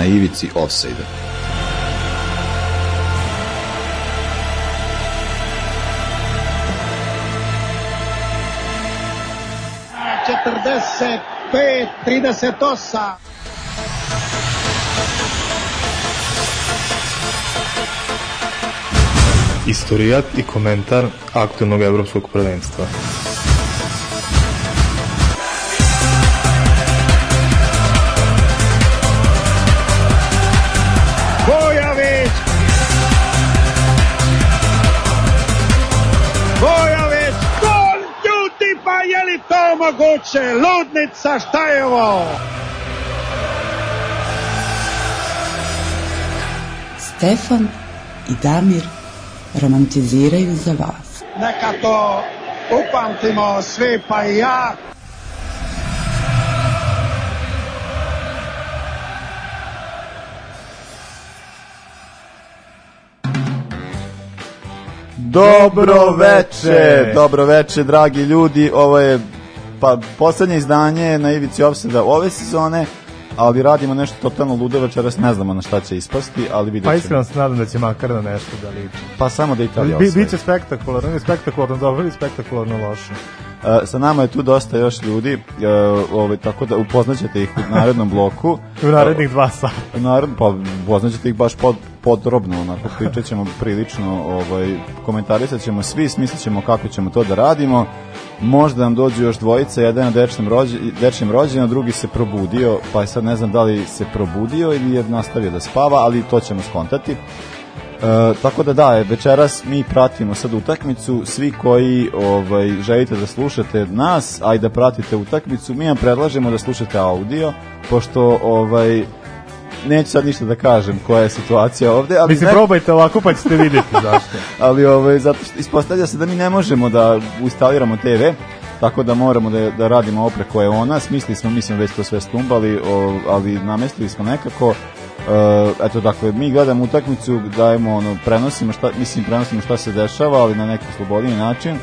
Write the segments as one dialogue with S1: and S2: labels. S1: na ivici offside Četrdeset pet, trideset osam.
S2: Istorijat i komentar aktualnog evropskog prvenstva.
S1: veče, ludnica, šta je ovo?
S3: Stefan i Damir romantiziraju za vas.
S1: Neka to upamtimo svi pa i ja.
S2: Dobro veče, dobro veče dragi ljudi, ovo je pa poslednje izdanje na ivici opseda ove sezone, ali radimo nešto totalno ludo večeras, ne znamo na šta će ispasti, ali vidjet
S4: pa, ćemo. Pa iskreno se nadam da će makar na nešto da liči.
S2: Pa samo da Italija
S4: Bi, Biće spektakularno, ili spektakularno dobro, ili spektakularno loše.
S2: E, sa nama je tu dosta još ljudi, e, ovaj, tako da upoznaćete ih u narednom bloku.
S4: u narednih dva sata.
S2: Narod, pa upoznaćete ih baš pod, podrobno, onako, pričat ćemo prilično, ovaj, komentarisat ćemo svi, smislit ćemo kako ćemo to da radimo možda nam dođu još dvojica, jedan na dečjem rođe, dečjem rođenju, drugi se probudio, pa sad ne znam da li se probudio ili je nastavio da spava, ali to ćemo skontati. E, tako da da, večeras mi pratimo sad utakmicu, svi koji ovaj, želite da slušate nas, a da pratite utakmicu, mi vam predlažemo da slušate audio, pošto ovaj, neću sad ništa da kažem koja je situacija ovde.
S4: Ali Mislim, ne... probajte ovako pa ćete vidjeti zašto.
S2: ali ovaj, zato što ispostavlja se da mi ne možemo da instaliramo TV, tako da moramo da, da radimo opreko je ona. Smislili smo, mislim, već to sve stumbali, o, ali namestili smo nekako. Uh, eto dakle, mi gledamo utakmicu, dajemo ono, prenosimo šta, mislim prenosimo šta se dešava, ali na neki slobodni način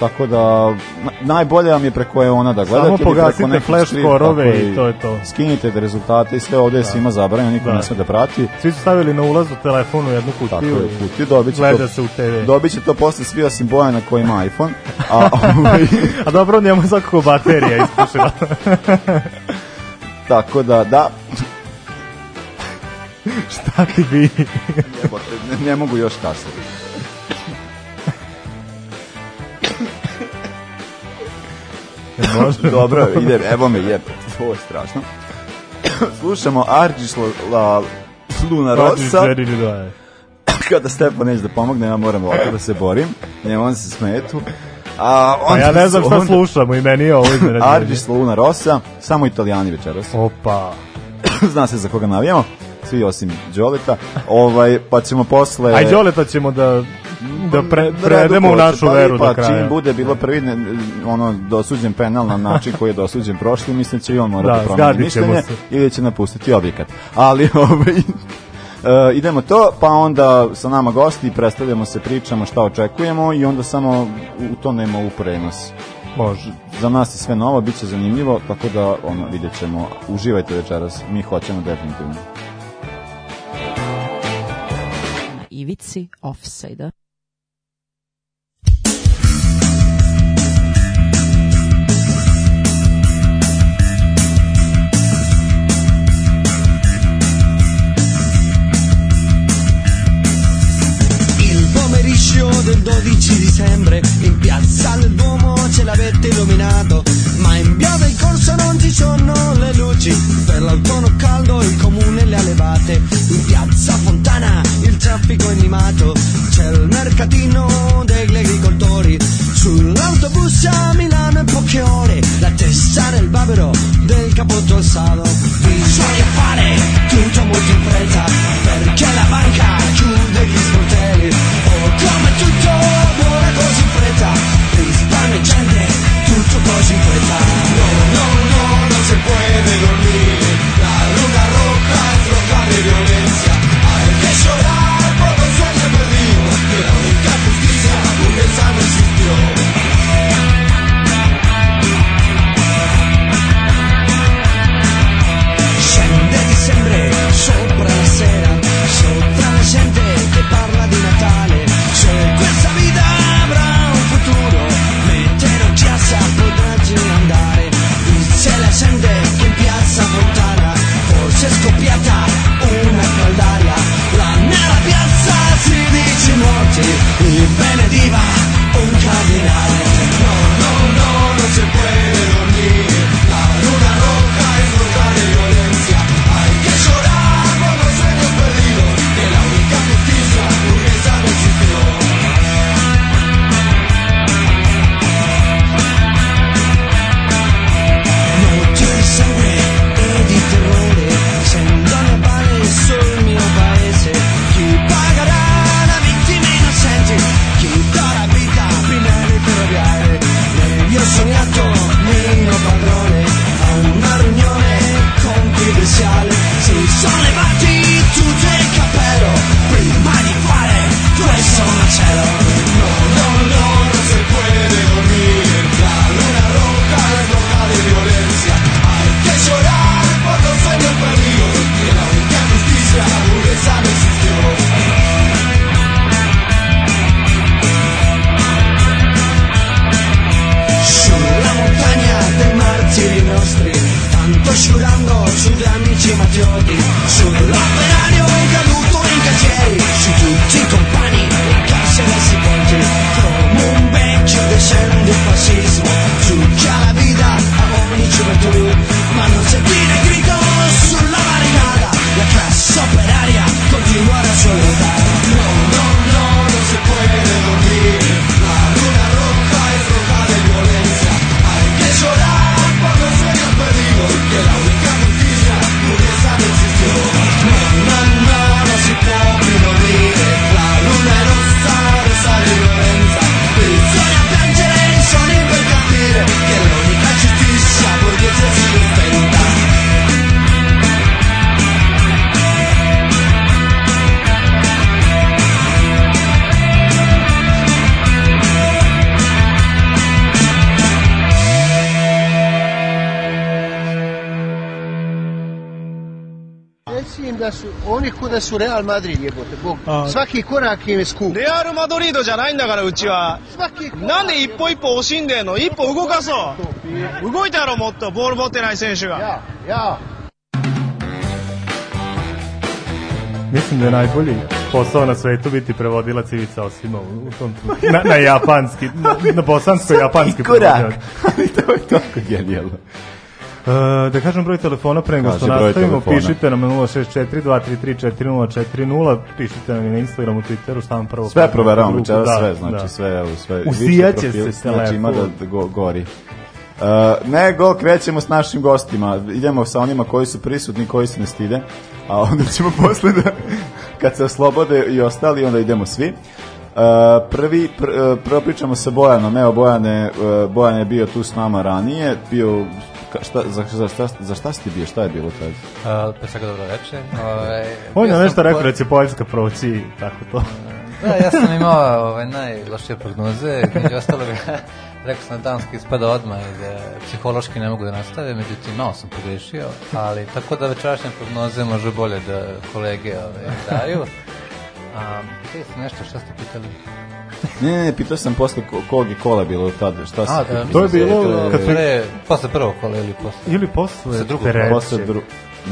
S2: tako da najbolje vam je preko je ona da gledate. Samo
S4: pogasite flash korove i, i to je to.
S2: Skinite rezultate i sve ovde je da. svima zabranjeno, niko da. ne sme da prati.
S4: Svi su stavili na ulaz u telefonu jednu kutiju. Tako je,
S2: kutiju, dobit
S4: će gleda to, se u TV.
S2: Dobit će to posle svi osim Bojana na kojim iPhone.
S4: A, ovaj- a dobro, njemu je svakako baterija ispušila.
S2: tako da, da,
S4: Šta ti bi? Jebote,
S2: ne, ne mogu još kasnije. Može. Dobro, ide, evo me jepe. Ovo je strašno. Slušamo
S4: Arđis La
S2: Luna Rosa. Kada Stepa neće da pomogne, ja moram ovako da se borim. Njemu on se smetu.
S4: A, pa on, pa ja ne znam šta onda... slušamo i meni je ovo iznenađenje.
S2: Arđis Luna Rosa, samo italijani večeras.
S4: Opa.
S2: Zna se za koga navijamo svi osim Đoleta. Ovaj pa ćemo posle
S4: Aj Đoleta ćemo da da pre, da predemo u našu veru pa, do kraja. Čim
S2: bude bilo prvi ne, ono, dosuđen penal na način koji je dosuđen prošli, mislim da će i on morati da, promeniti mišljenje ili će napustiti objekat. Ali ovaj, Uh, idemo to, pa onda sa nama gosti, predstavljamo se, pričamo šta očekujemo i onda samo u to nema u prenos.
S4: Može.
S2: Za nas je sve novo, bit će zanimljivo, tako da ono, vidjet ćemo. Uživajte večeras, mi hoćemo definitivno.
S3: Ivici Offside-a.
S5: 12 dicembre in piazza del Duomo ce l'avete illuminato ma in via del corso non ci sono le luci per l'autunno caldo il comune le ha levate in piazza Fontana il traffico è animato c'è il mercatino degli agricoltori sull'autobus a Milano in poche ore la testa nel bavero del capotto alzato bisogna fare tutto molto in fretta perché la banca chiude gli sportelli chiama tutto amore così fretta E gente tutto così fretta No, no, no, non si può
S6: da su Real Madrid jebote, bog. A. Svaki korak im je skup.
S7: レアル・マドリードじゃないんだからうちは Svaki なんで一歩一歩惜しんでんの一歩動かそう動いたろもっとボール持ってない選手
S2: が Ja, ja. Mislim da je najbolji posao na svetu biti prevodilac Ivica Osima u u tom trenutku. na, na japanski, na, na bosansko-japanski Svaki korak. prevodilac.
S4: Ali to je tako genijalno. E, da kažem broj telefona pre nego što nastavimo, pišite nam 064 233 4040, pišite nam i na Instagramu, Twitteru, šta prvo.
S2: Sve proveravamo, večera da, sve, znači da. sve, sve.
S4: Usijaće se se Znači
S2: ima da go, gori. Uh, nego krećemo s našim gostima idemo sa onima koji su prisutni koji se ne stide a onda ćemo posle da kad se oslobode i ostali onda idemo svi Eh, prvi, pr, eh, prvo pričamo sa Bojanom, evo Bojane, eh, Bojan je bio tu s nama ranije, bio šta, za, za, šta, za šta si ti bio, šta je bilo tad? Uh,
S8: pre svega dobro veče.
S4: Ove, ovaj, On je nešto rekao da Poljska proći tako to.
S8: da, ja sam imao ovaj, najlošije prognoze, među ostalog rekao sam da Danska ispada odmah i da psihološki ne mogu da nastave, međutim malo sam pogrešio, ali tako da večerašnje prognoze može bolje da kolege ovaj, daju. A, um, nešto što ste pitali?
S2: ne, ne, pitao sam posle kog je kola bilo tad, šta se... da,
S8: to je bilo... Pre, kad da pre, posle prvog kola ili posle...
S4: Ili posle... Sa
S2: drugog kola.
S4: Posle dru...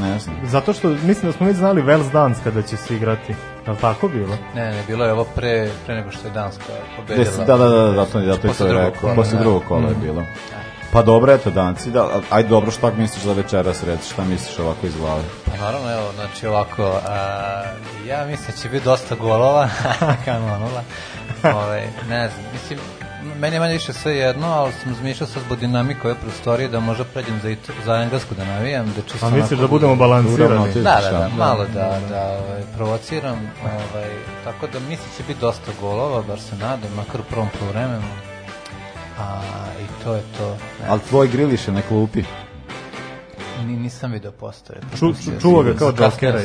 S4: Ne znam. Zato što mislim da smo već znali Wales Dance kada će se igrati. Je tako bilo?
S8: Ne, ne, bilo je ovo pre, pre nego što je Danska
S2: pobedila. Da, da, da, da, da, to, da, to je to rekao. Posle da. drugog kola je mm. bilo. Da. Pa dobro, eto, danci, da, ajde dobro, šta misliš za večeras, reći, šta misliš ovako iz glave? Pa
S8: naravno, evo, znači ovako, a, ja mislim da će biti dosta golova, kamo nula, Ove, ne znam, mislim, meni je manje više sve jedno, ali sam zmišljao sa zbog dinamike ove prostorije da možda pređem za, Ito, za englesku da navijam. Da
S4: čisto A misliš da budemo balansirani? Da, da, da,
S8: malo da da, da, da ovaj, provociram. Ovaj, tako da mislim da će biti dosta golova, bar se nadam, makar u prvom polovremenu. A, I to je to. Ne.
S2: Ali tvoj griliš je na klupi.
S8: Ni, nisam video postave.
S4: Pa ču, ču, čuo ga kao Jokera.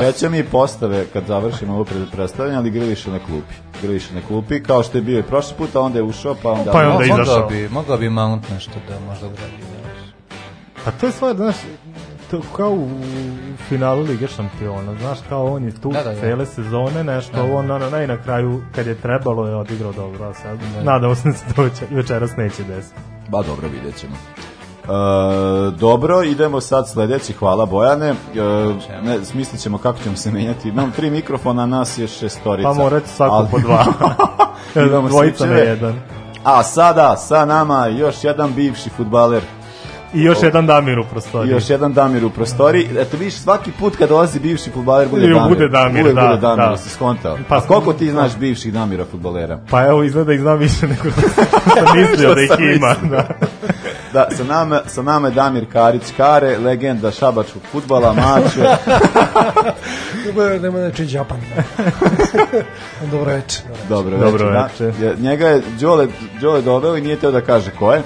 S4: Reće
S2: mi postave kad završimo ovo predstavljanje, ali griliš je na klupi. Griliš je na klupi, kao što je bio i prošli put, a onda je ušao, pa
S4: onda... Pa
S2: je
S4: onda izašao. Mogao
S8: bi, mogao bi Mount nešto da možda uradi.
S4: Pa to je stvar, znaš, to kao u, u finalu Lige šampiona, znaš, kao on je tu da, da, da. cele sezone, nešto, da, da. on, on, on, i na kraju, kad je trebalo, je odigrao dobro, a sad, da. nadao sam da se to večeras neće desiti.
S2: Ba, dobro, vidjet ćemo. E, dobro, idemo sad sledeći, hvala Bojane. E, ne, smislit ćemo kako ćemo se menjati. Imam tri mikrofona, nas je šestorica.
S4: Pa morate svako ali... po dva. Dvojica na jedan.
S2: A sada sa nama još jedan bivši futbaler
S4: I još jedan Damir u prostoriji. I
S2: još jedan Damir u prostoriji. Eto vidiš, svaki put kad dolazi bivši futbaler bude Damir. Bude Damir,
S4: bude,
S2: da, bude
S4: Damir, da. da
S2: si skontao. Pa, A pa koliko ti znaš bivših Damira futbolera?
S4: Pa evo, izgleda ih znam više nego sam mislio da ih ima.
S2: Da. da, sa nama, sa nama je Damir Karić Kare, legenda šabačkog futbala, mačo.
S9: Nema neče Đapan. Dobro večer.
S2: Dobro večer. Dobro večer. Da. Njega je Đole, Đole doveo i nije teo da kaže ko je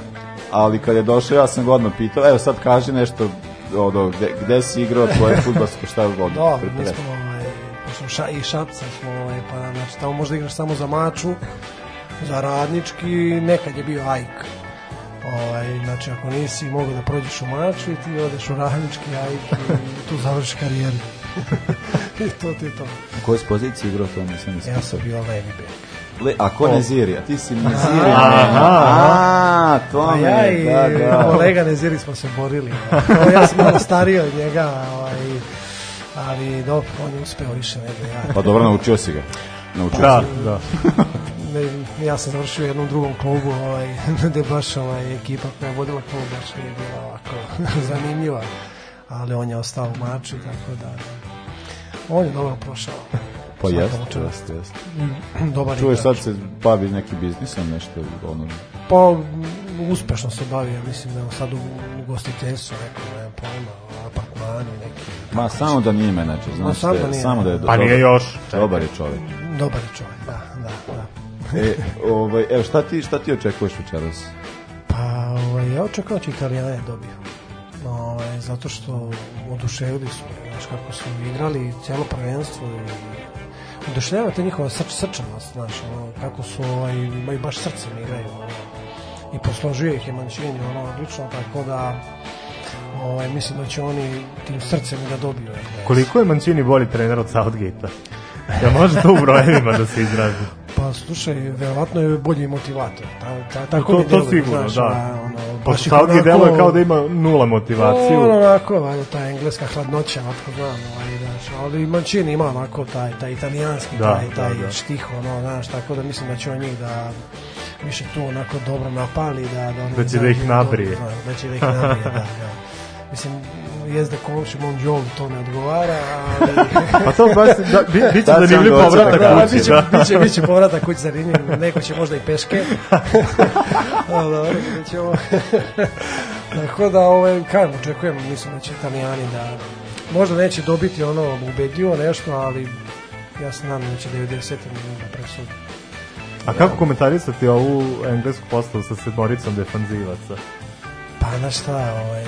S2: ali kad je došao ja sam godno pitao, evo sad kaže nešto odo, gde, gde si igrao tvoje futbalsko šta
S9: god. Da, mi smo ovaj, ša, i Šapca smo, ovaj, pa znači tamo možda igraš samo za maču, za radnički, nekad je bio Ajk. Ovaj, znači ako nisi mogu da prođeš u maču i ti odeš u radnički Ajk i tu završiš karijeru. I to ti to.
S2: U kojoj poziciji igrao to? Nisam
S9: ja
S2: sam
S9: bio levi bek.
S2: Le, a ko Nezirija? Ti si Nezirija. Aha, aha,
S9: to me, ja i da, da. kolega Neziri smo se borili. ja sam malo stariji od njega, ovaj, ali dobro, on je uspeo više nego ja.
S2: Pa dobro, naučio si ga. Naučio
S4: da,
S2: si.
S4: da. ne,
S9: ja sam završio u jednom drugom klubu ovaj, gde baš ovaj, ekipa koja je vodila klub baš nije bila ovako zanimljiva ali on je ostao u maču tako da on je dobro prošao
S2: Pa jeste, jeste, jeste.
S9: Mm, dobar Čuješ
S2: sad se bavi neki biznisom, nešto ono...
S9: Pa uspešno se bavi, ja mislim da sad u, u gostiteljstvu neko, ne da pojma, apartmani neki.
S2: Ma samo da nije menadžer, znaš, samo, da nije. samo da je pa dobar, nije još. Čekaj. Dobar je čovjek.
S9: Dobar je čovjek, da, da, da. e,
S2: ovaj, evo, šta ti, šta ti očekuješ večeras?
S9: Pa, ovaj, ja očekujem da će Italijana je dobio. Ovaj, zato što oduševili su, znaš kako su igrali cijelo prvenstvo i Došljava te njihova srč, srčanost, znaš, ono, kako su, ovaj, imaju baš srce mi da igraju, ono, i posložio ih je Mancini, ono, odlično, tako da, ovaj, mislim da će oni tim srcem da dobiju.
S2: Koliko je Mancini bolji trener od Southgate-a? Ja da može to u brojevima da se izrazi?
S9: Pa slušaj, verovatno je bolji motivator. Ta, ta, tako to, mi to
S2: deluje, sigurno, znaš, da. A, ono, baš Posavgi pa deluje kao da ima nula motivaciju.
S9: Ono, onako, ono, ta engleska hladnoća, onako, znam, ovaj, znaš, ali Mancini ima onako taj, taj italijanski, da, taj, da, taj da, da. štih, ono, znaš, tako da mislim da će on njih da više tu onako dobro napali, da,
S2: da,
S9: ono, da će
S2: da, da ih nabrije. Da,
S9: da će da ih nabrije, da, da. Mislim, jest da Kolče Monđol to ne odgovara, ali... pa
S2: to baš, da, bi, biće da, zanimljiv povratak da, kući, da. biće, da.
S9: Biće, biće povratak kući zanimljiv, neko će možda i peške. ali dobro, ćemo... Tako da, ovaj, kažem, očekujem, mislim da će Italijani da... Možda neće dobiti ono ubedljivo nešto, ali ja se nadam da će 90 da minuta presuditi. A
S2: kako komentarisati ovu englesku postavu sa sedmoricom defanzivaca?
S9: Japana šta, ovaj,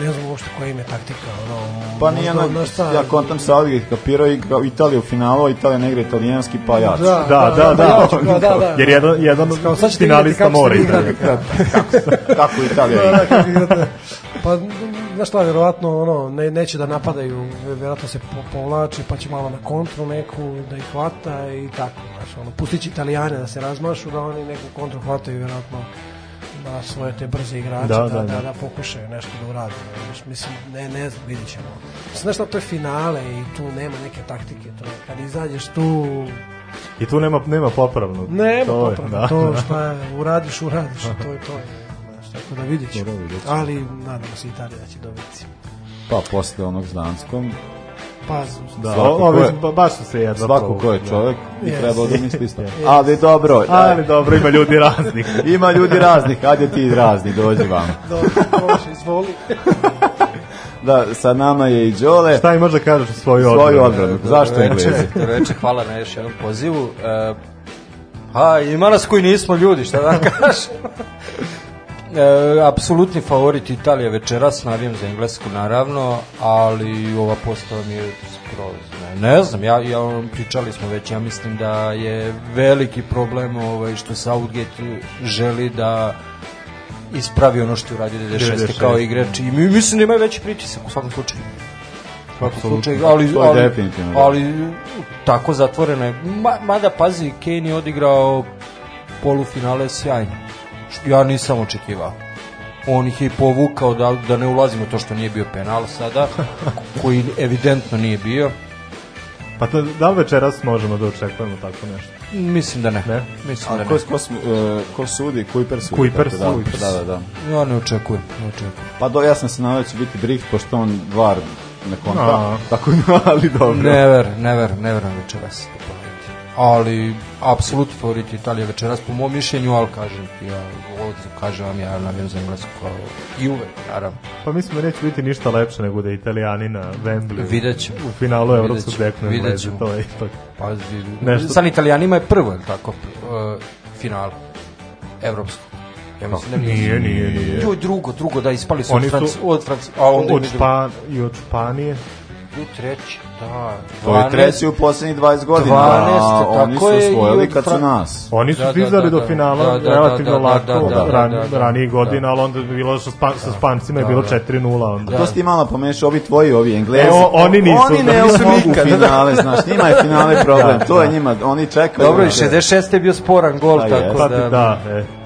S9: ne znam uopšte koja im je taktika. Ono,
S2: pa nije na, na šta... ja kontam sa Adrid kapirao i Italija u finalu, Italija ne igra italijanski, pa jac.
S4: Da, da, da, da, da,
S2: jer jedan, jedan kao, sad finalista mora Italija. Da, kako, kako Italija igra.
S9: Pa, znaš šta, verovatno, ono, ne, neće da napadaju, verovatno se po, povlači, pa će malo na kontru neku da ih hvata i tako, znaš, ono, pustići Italijane da se razmašu, da oni neku kontru hvataju, verovatno, na svoje te brze igrače da, da, da, da, da pokušaju nešto da urade. Znaš, mislim, ne, ne znam, vidit ćemo. Znaš šta, to je finale i tu nema neke taktike. To je, kad izađeš tu...
S2: I tu nema,
S9: nema popravno. Nema to popravno. da, to što je, uradiš, uradiš. to je to. Je, znaš, tako da vidit ćemo. Ali nadam se Italija će dobiti.
S2: Pa posle onog s Danskom, Pa, da, ove, je, baš su se jedno Svako ko je da. čovjek da. i yes. trebao da misli isto. Yes. Ali dobro. Da. Ali dobro, ima ljudi raznih. ima ljudi raznih, ajde ti razni, dođi vam.
S9: dobro, može, izvoli.
S2: da, sa nama je i Đole. Šta imaš da kažeš u svoju odbranu? Svoju odbranu, zašto je Englezi? Reče,
S6: hvala
S2: na još
S6: jednom pozivu. Uh, pa, ima nas koji nismo ljudi, šta da kažem e, apsolutni favorit Italija večeras, navijam za Englesku naravno, ali ova postava mi je skroz, ne, ne znam, ja, ja pričali smo već, ja mislim da je veliki problem ovaj, što Southgate želi da ispravi ono što je uradio 96. kao igrač i mislim da ima veći pritisak u svakom slučaju svakom slučaju, ali,
S2: ali, da.
S6: ali tako zatvoreno je. Ma, mada, pazi, Kane je odigrao polufinale sjajno što ja nisam očekivao. On ih je povukao da, da ne ulazimo to što nije bio penal sada, koji evidentno nije bio.
S4: Pa to, da li večeras možemo da očekujemo tako nešto?
S6: Mislim da ne.
S2: ne?
S6: Mislim
S2: A
S6: da
S2: ko,
S6: ne.
S2: Ko, sm, uh, ko sudi? Kuiper sudi. Kuiper tako,
S6: da, da, da, da. Ja ne očekujem, ne očekujem.
S2: Pa do, ja sam se nadao da će biti brief, pošto on var na konta, no. tako da, ali dobro.
S6: Never, never, never na večeras. Pa ali apsolutni favorit Italija da večeras po mom mišljenju, ali kažem ti, ja odzu, da kažem vam, ja navijam za Englesku kao i uvek, naravno.
S4: Pa mislim da neće biti ništa lepše nego da je Italijani na Wembley
S6: vidjet
S4: u finalu Evropskog dekna vidjet to je ipak pa, nešto.
S6: San Italijanima je prvo, tako, uh, final Evropskog.
S4: Ja mislim da pa, nije, nije, nije. Jo,
S6: drugo, drugo, da, ispali su Oni od Francu, od
S4: Francu, a od, Špan, i od Španije
S6: u treći, da. 12,
S2: to je treći u poslednjih 20 godina.
S6: 12,
S2: da, oni su osvojili kad su nas.
S4: Oni su da, stizali da, da, do da. finala relativno lako, da, da, ran, ranijih godina, da. ali onda je bilo sa, span, sa Spancima je bilo 4-0. Onda. Da.
S2: To si ti malo pomešao, ovi tvoji, ovi
S4: Englezi. E, oni nisu,
S2: oni ne nisu mogu finale, znaš, njima je finale problem, to je njima, oni čekaju.
S6: Dobro, 66. je bio sporan gol, pa tako da, pa, da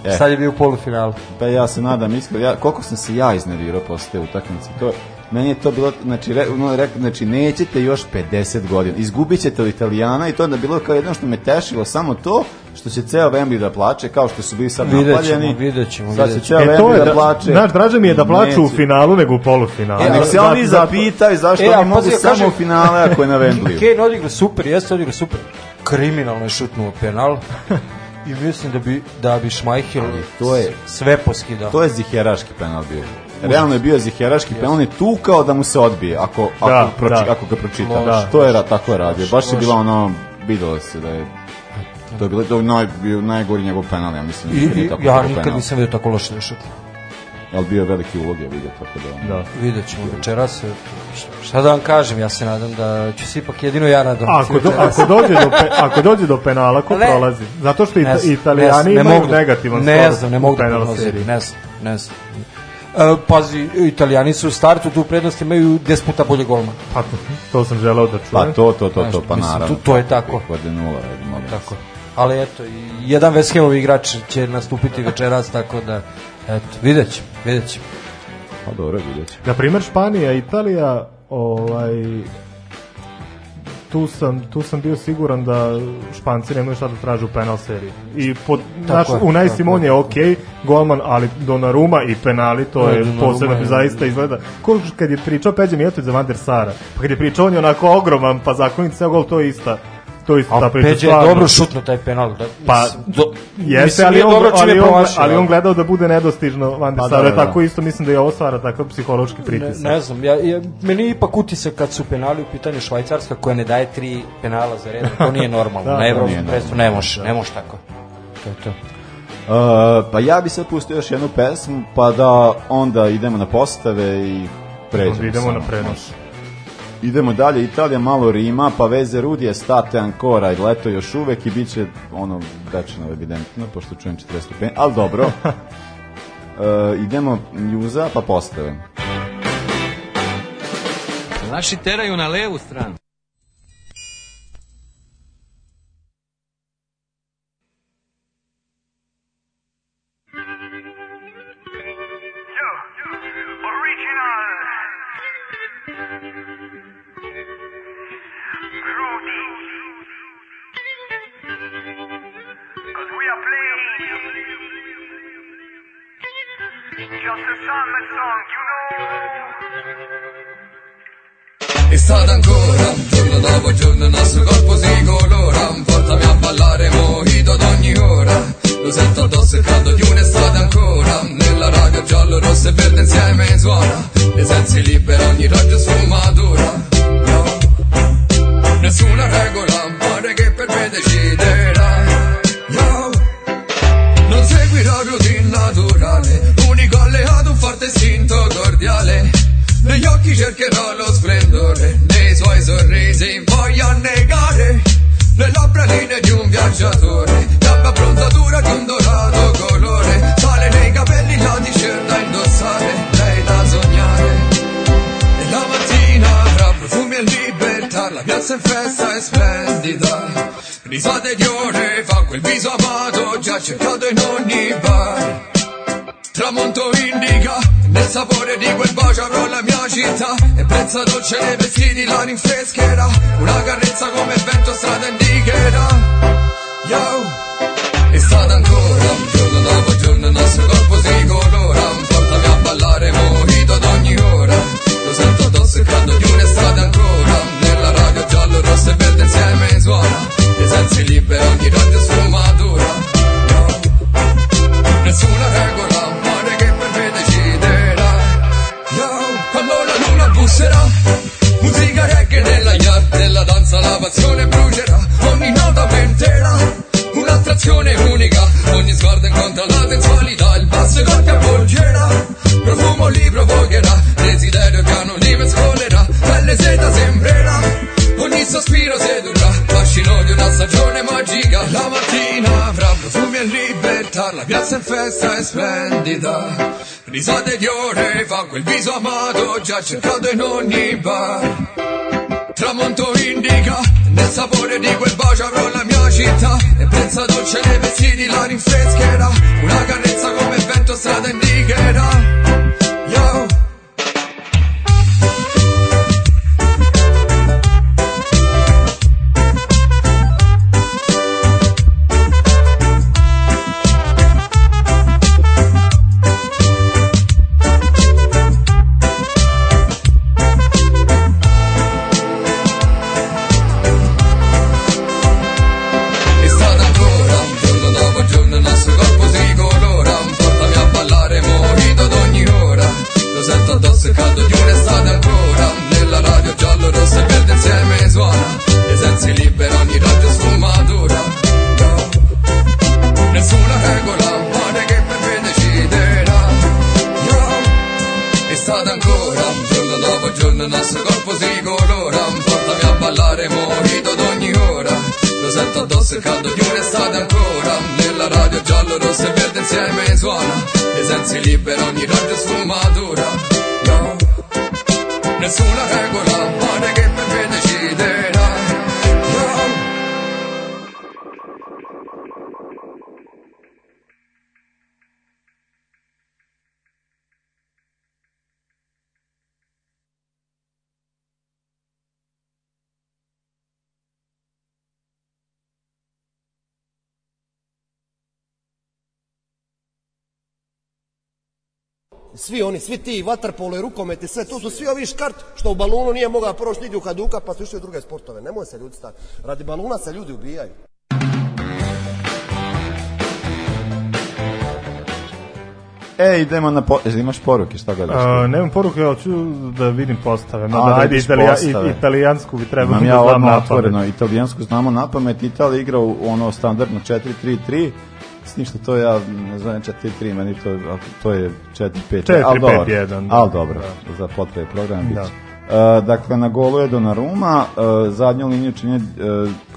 S6: e. sad je bio u polufinalu.
S2: Pa ja se nadam, iskreno, ja, koliko sam se ja iznervirao posle te utakmice, to je meni je to bilo, znači, re, ono, re, znači nećete još 50 godina, izgubit ćete od Italijana i to onda bilo kao jedno što me tešilo, samo to što se ceo Wembley da plače, kao što su bili sad napaljeni. Vidjet ćemo, Sad se ceo e, Wembley da, da plače.
S4: Znaš, draže mi je da plaču Neću. u finalu nego u polufinalu.
S2: E, nek se oni zapitaju zašto e, oni mogu samo kažem, u finale ako je na Wembleyu.
S6: Kane odigra super, jeste odigra super. Kriminalno je šutnuo penal. I mislim da bi, da bi Schmeichel
S2: to je,
S6: sve poskidao.
S2: To je ziheraški penal bio realno je bio ziheraški yes. Pa penal, je tukao da mu se odbije, ako, da, ako, da. proči, da. ako ga pročita. Da. To je tako je radio, baš je bila ono, videlo se da je To je bilo to naj, bio najgori njegov penal, ja mislim.
S6: I, nikad ja nikad
S2: penal.
S6: nisam vidio tako loše šut.
S2: Al bio veliki ulog je vidio tako da. Da.
S6: Videćemo večeras. Šta da vam kažem, ja se nadam da ću se ipak jedino ja nadam.
S4: Ako do, ako dođe do pe, ako dođe do penala ko
S6: ne,
S4: prolazi. Zato što ne, Italijani ne, ne imaju mogu, negativan
S6: ne skor. Ne znam, ne mogu da prolazi, ne znam, ne znam. E, pazi, italijani su u startu tu prednost imaju 10 puta bolje golma.
S4: Pa to sam želeo da čujem.
S2: Pa to, to, to, to, pa mislim, naravno.
S6: To, to je tako. Nula, tako. Ali eto, jedan Veskemov igrač će nastupiti večeras, tako da, eto, vidjet ćemo, vidjet ćemo.
S2: Pa dobro, vidjet ćemo.
S4: Na primer, Španija, Italija, ovaj, tu sam, tu sam bio siguran da Španci nemaju šta da traže u penal seriji. I pod, naš, je, Unai Simon je ok, golman, ali Donaruma i penali, to ne, je posebno, zaista izgleda. Koliko kad je pričao Peđa Mijatović za Van der Sara, pa kad je pričao on je onako ogroman, pa zakonit se gol, to je ista to
S6: isto ta priča. Peđa je dobro šutno taj penal. Da, pa, do, jeste, ali, on, da dobro
S4: ali, on, promašio, ali on gledao da bude nedostižno Van de Sara, pa da, da, tako da. isto mislim da je ovo stvara takav psihološki pritisak.
S6: Ne, ne znam, ja, ja, meni ipak utisak kad su penali u pitanju Švajcarska koja ne daje tri penala za redom, to nije normalno. da, na Evropskom predstavu ne može, da. ne može tako.
S2: To je to. Uh, pa ja bi sad pustio još jednu pesmu, pa da onda idemo na postave i pređemo.
S4: Idemo na prenos. Može.
S2: Idemo dalje, Italija, malo Rima, pa veze Rudije, state Ancora i leto još uvek i bit će ono večano evidentno, pošto čujem 40 stupeni, ali dobro. e, idemo Juza, pa postave.
S10: Naši teraju na levu stranu.
S11: e sarà ancora Giorno dopo giorno il nostro corpo si colora Portami a ballare mojito ad ogni ora Lo sento addosso il caldo di un'estate ancora Nella radio giallo, rosso e verde insieme suona Le sensi libere ogni raggio sfumatura Nessuna regola, pare che per me deciderà no. Non seguirò routine negli occhi cercherò lo splendore, nei suoi sorrisi voglio annegare, le labbra linee di un viaggiatore, l'abba prontatura di un dorato colore, sale nei capelli la discerta shirt indossare, lei da sognare. E la mattina tra profumi e libertà, la piazza in festa è splendida, risate di ore fa quel viso amato già cercato in ogni bar. Tramonto indica nel sapore di quel bacio avrò la mia città E pensa dolce nei vestiti la rinfrescherà Una carezza come il vento strada indicherà Yo! È stata ancora giorno dopo giorno il nostro corpo si colora Portami a ballare mojito ad ogni ora Lo sento addosso il caldo di un'estate ancora Nella radio giallo, rosso e verde insieme suona Dei sensi liberi ogni radio sfumatura Yo! Nessuna regola passione brucerà, ogni nota pentera un'attrazione unica, ogni sguardo incontra la sensualità, il basso che ti avvolgerà, profumo li provocherà, desiderio piano li mescolerà, pelle seta sembrerà, ogni sospiro sedurrà, fascino di una stagione magica, la mattina avrà profumi e libertà, la piazza in festa è splendida, risate di ore fa, quel viso amato già cercato in ogni bar tramonto indica nel sapore di quel bacio avrò la mia città e pensa dolce nei vestiti la rinfrescherà una carezza come vento strada indicherà anzi libera ogni raggio sfumatura. No, nessuna regola.
S12: svi oni, svi ti vaterpolo i rukomet i sve, to su svi ovi škart što u balunu nije mogao da proći nigdje u Haduka pa su išli u druge sportove. Nemoj se ljudi stati. Radi baluna se ljudi ubijaju.
S2: E, idemo na po... imaš poruke, šta gledaš? A,
S4: nemam poruke, ali ću da vidim postave. Mada, A, da ajde, italija, postave. italijansku bi trebalo da ja znam
S2: otvoreno, pamet. Italijansku znamo na pamet. Italija igra u ono standardno 4-3-3 S ništa, to ja ne znam 4-3, meni to, to je 4-5,
S4: ali
S2: dobro,
S4: 1,
S2: da. ali dobro, za potrebe programa da. biće. E, dakle, na golu je Donnarumma, e, zadnju liniju čini, e,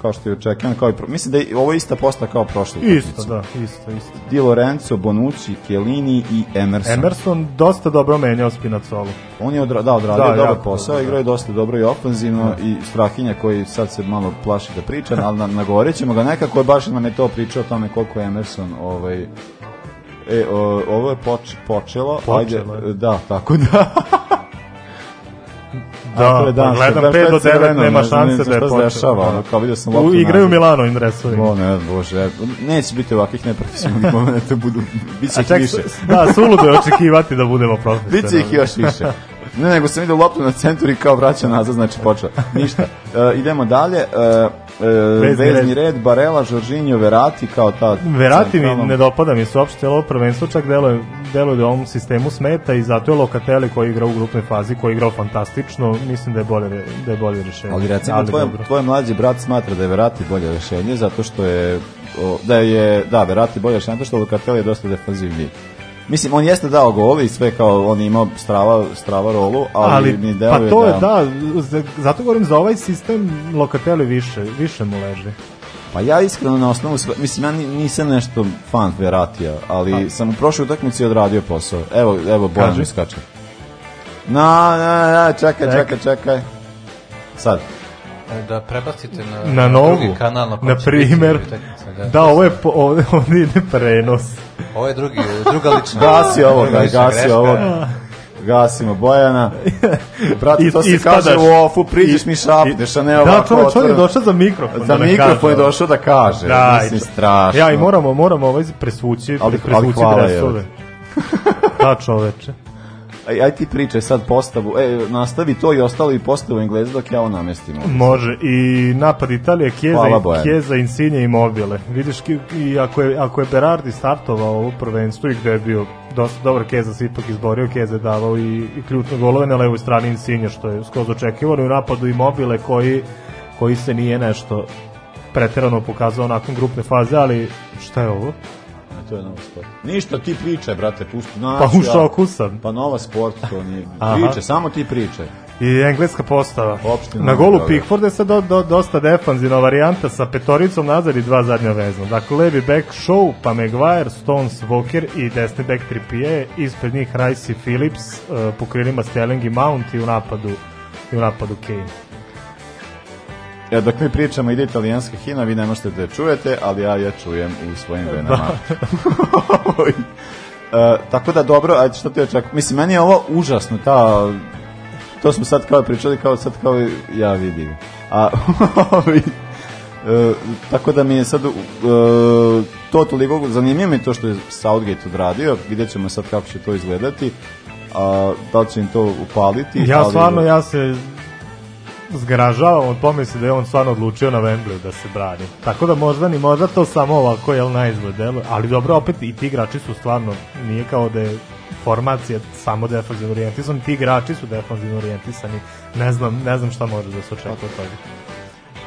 S2: kao što je očekivano, kao i pro... mislim da je ovo ista posta kao prošlo.
S4: Isto, da, isto, isto.
S2: Di Lorenzo, Bonucci, Chiellini i Emerson.
S4: Emerson dosta dobro menjao Spinacolo.
S2: On je odra, da, odradio da, dobar posao, da. igrao je da. dosta dobro i ofenzivno da. i Strahinja koji sad se malo plaši da priča, ali na, nagovorit ćemo ga nekako, baš nam je to pričao o tome koliko je Emerson ovaj, E, o, ovo je poč, počelo, počelo. Ajde, da, tako da.
S4: dakle, da, da pa gledam 5 do 9, nema šanse da je počeo. dešava, da. ono, kao vidio sam loptu. Igraju u Milano im dresovi. O,
S2: ne, bože, neće biti ovakvih neprofesionalnih momenta, da budu, bit će ih više.
S4: Da, suludo je očekivati da budemo profesionalni.
S2: Biće ih još više. Ne, nego sam vidio loptu na centru i kao vraća nazad, znači počeo. Ništa. Uh, idemo dalje. Uh, vezni, vezni red. red, Barela, Žoržinjo, Verati kao ta...
S4: Verati centralna... mi ne dopada mi se uopšte, ovo prvenstvo čak deluje, deluje da ovom sistemu smeta i zato je Lokateli koji igra u grupnoj fazi, koji igrao fantastično, mislim da je bolje, da je bolje
S2: rešenje. Ali recimo, ali tvoj, dobro. tvoj mlađi brat smatra da je Verati bolje rešenje zato što je, da je, da, Verati bolje rešenje zato što Lokateli je dosta defanzivniji. Mislim, on jeste dao gol i sve kao, on ima strava, strava rolu, ali, ali mi deluje
S4: Pa to je, da, da, zato govorim za ovaj sistem Lokateli više, više mu leži.
S2: Pa ja iskreno na osnovu, mislim, ja nisam nešto fan Veratija, ali A. Pa. sam u prošloj utakmici odradio posao. Evo, evo, Bojan mi skače.
S6: No, no, no, čekaj, čekaj, čekaj.
S2: Sad
S8: da prebacite na, na nogu, drugi kanal. Na,
S4: na primer, da, da, ovo je po, ovde, ovde ide prenos.
S8: Ovo je drugi, druga lična.
S2: gasi ovo, ga, gasi ovo. Gasimo Bojana. Brate, to se kaže u ofu, priđeš mi šapneš, a ne da, ovako. Da, čovjek,
S4: čovjek je došao za mikrofon.
S2: Za
S4: da
S2: mikrofon je došao da kaže. Da, Mislim, strašno.
S4: Ja, i moramo, moramo ovaj presvući, ali, presvući ali hvala, dresove. da, čoveče
S2: aj, aj ti pričaj sad postavu, e, nastavi to i ostalo i postavu Engleza dok ja ovo namestim.
S4: Može, i napad Italije, Kjeza, Kjeza Insigne i Mobile. Vidiš, i ako je, ako je Berardi startovao u prvenstvu i gde je bio dosta dobar Keza se ipak izborio, Keza je davao i, i ključne golove na levoj strani Insigne, što je skroz očekivano, i u napadu i Mobile koji, koji se nije nešto preterano pokazao nakon grupne faze, ali šta je ovo?
S2: to je Nova Sport. Ništa, ti pričaj, brate, pusti
S4: nas. Pa u šoku sam.
S2: Pa Nova Sport, to nije. Priče, samo ti pričaj.
S4: I engleska postava. Opština na golu Pickforda je sad do, do, dosta defanzivna varijanta sa petoricom nazad i dva zadnja vezna. Dakle, levi back Show, pa Maguire, Stones, Walker i desni back Trippier. Ispred njih Rice i Phillips, uh, eh, po krilima Sterling i Mount i u napadu, i u napadu Kane.
S2: Ja e, dok mi pričamo ide italijanska hina, vi ne možete da je čujete, ali ja je čujem u svojim da. venama. Da. uh, tako da dobro, ajde što ti očekujem. Mislim, meni je ovo užasno, ta... To smo sad kao pričali, kao sad kao ja vidim. A, E, tako da mi je sad e, to toliko zanimljivo mi to što je Southgate odradio, vidjet ćemo sad kako će to izgledati a, da li će im to upaliti
S4: ja ali... stvarno, ja se zgražavam od pomisli da je on stvarno odlučio na Wembley da se brani. Tako da možda ni možda to samo ovako je na izgled ali dobro opet i ti igrači su stvarno nije kao da je formacija samo defanzivno orijentisani, ti igrači su defanzivno orijentisani. Ne znam, ne znam šta može da se očekuje od toga.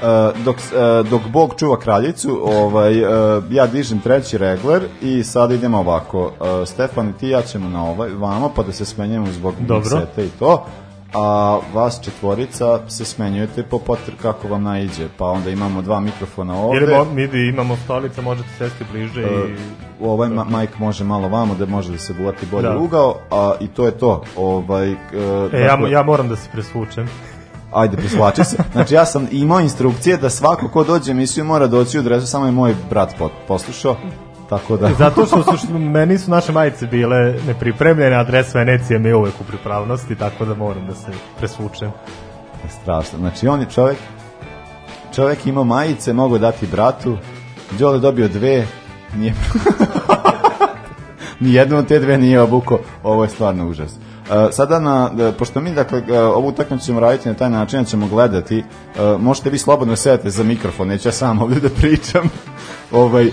S4: Uh,
S2: dok, uh, dok Bog čuva kraljicu, ovaj, uh, ja dižem treći regler i sad idemo ovako. Stefan i ti ja ćemo na ovaj, vama, pa da se smenjamo zbog Dobro. i to a vas četvorica se smenjujete po potr kako vam najđe, pa onda imamo dva mikrofona ovde.
S4: Jer midi imamo stolice, možete sesti bliže uh, i...
S2: Ovaj ma majk može malo vamo da može da se bulati bolje da. ugao, a i to je to. Ovaj,
S4: uh, e, ja, dakle- ja moram da se presvučem
S2: ajde prisvlači se. Znači ja sam imao instrukcije da svako ko dođe emisiju mora doći u dresu, samo je moj brat poslušao, tako da...
S4: Zato što, su, meni su naše majice bile nepripremljene, adres Venecije mi je uvek u pripravnosti, tako da moram da se presvučem.
S2: Strašno. Znači, on je čovek, čovek ima majice, mogu dati bratu, Đole dobio dve, nije... Nijedno od te dve nije obuko, ovo je stvarno užas e, sada na, e, pošto mi dakle e, ovu utakmicu ćemo raditi na taj način da ćemo gledati, možete vi slobodno da sedete za mikrofon, neću ja sam ovde da pričam. ovaj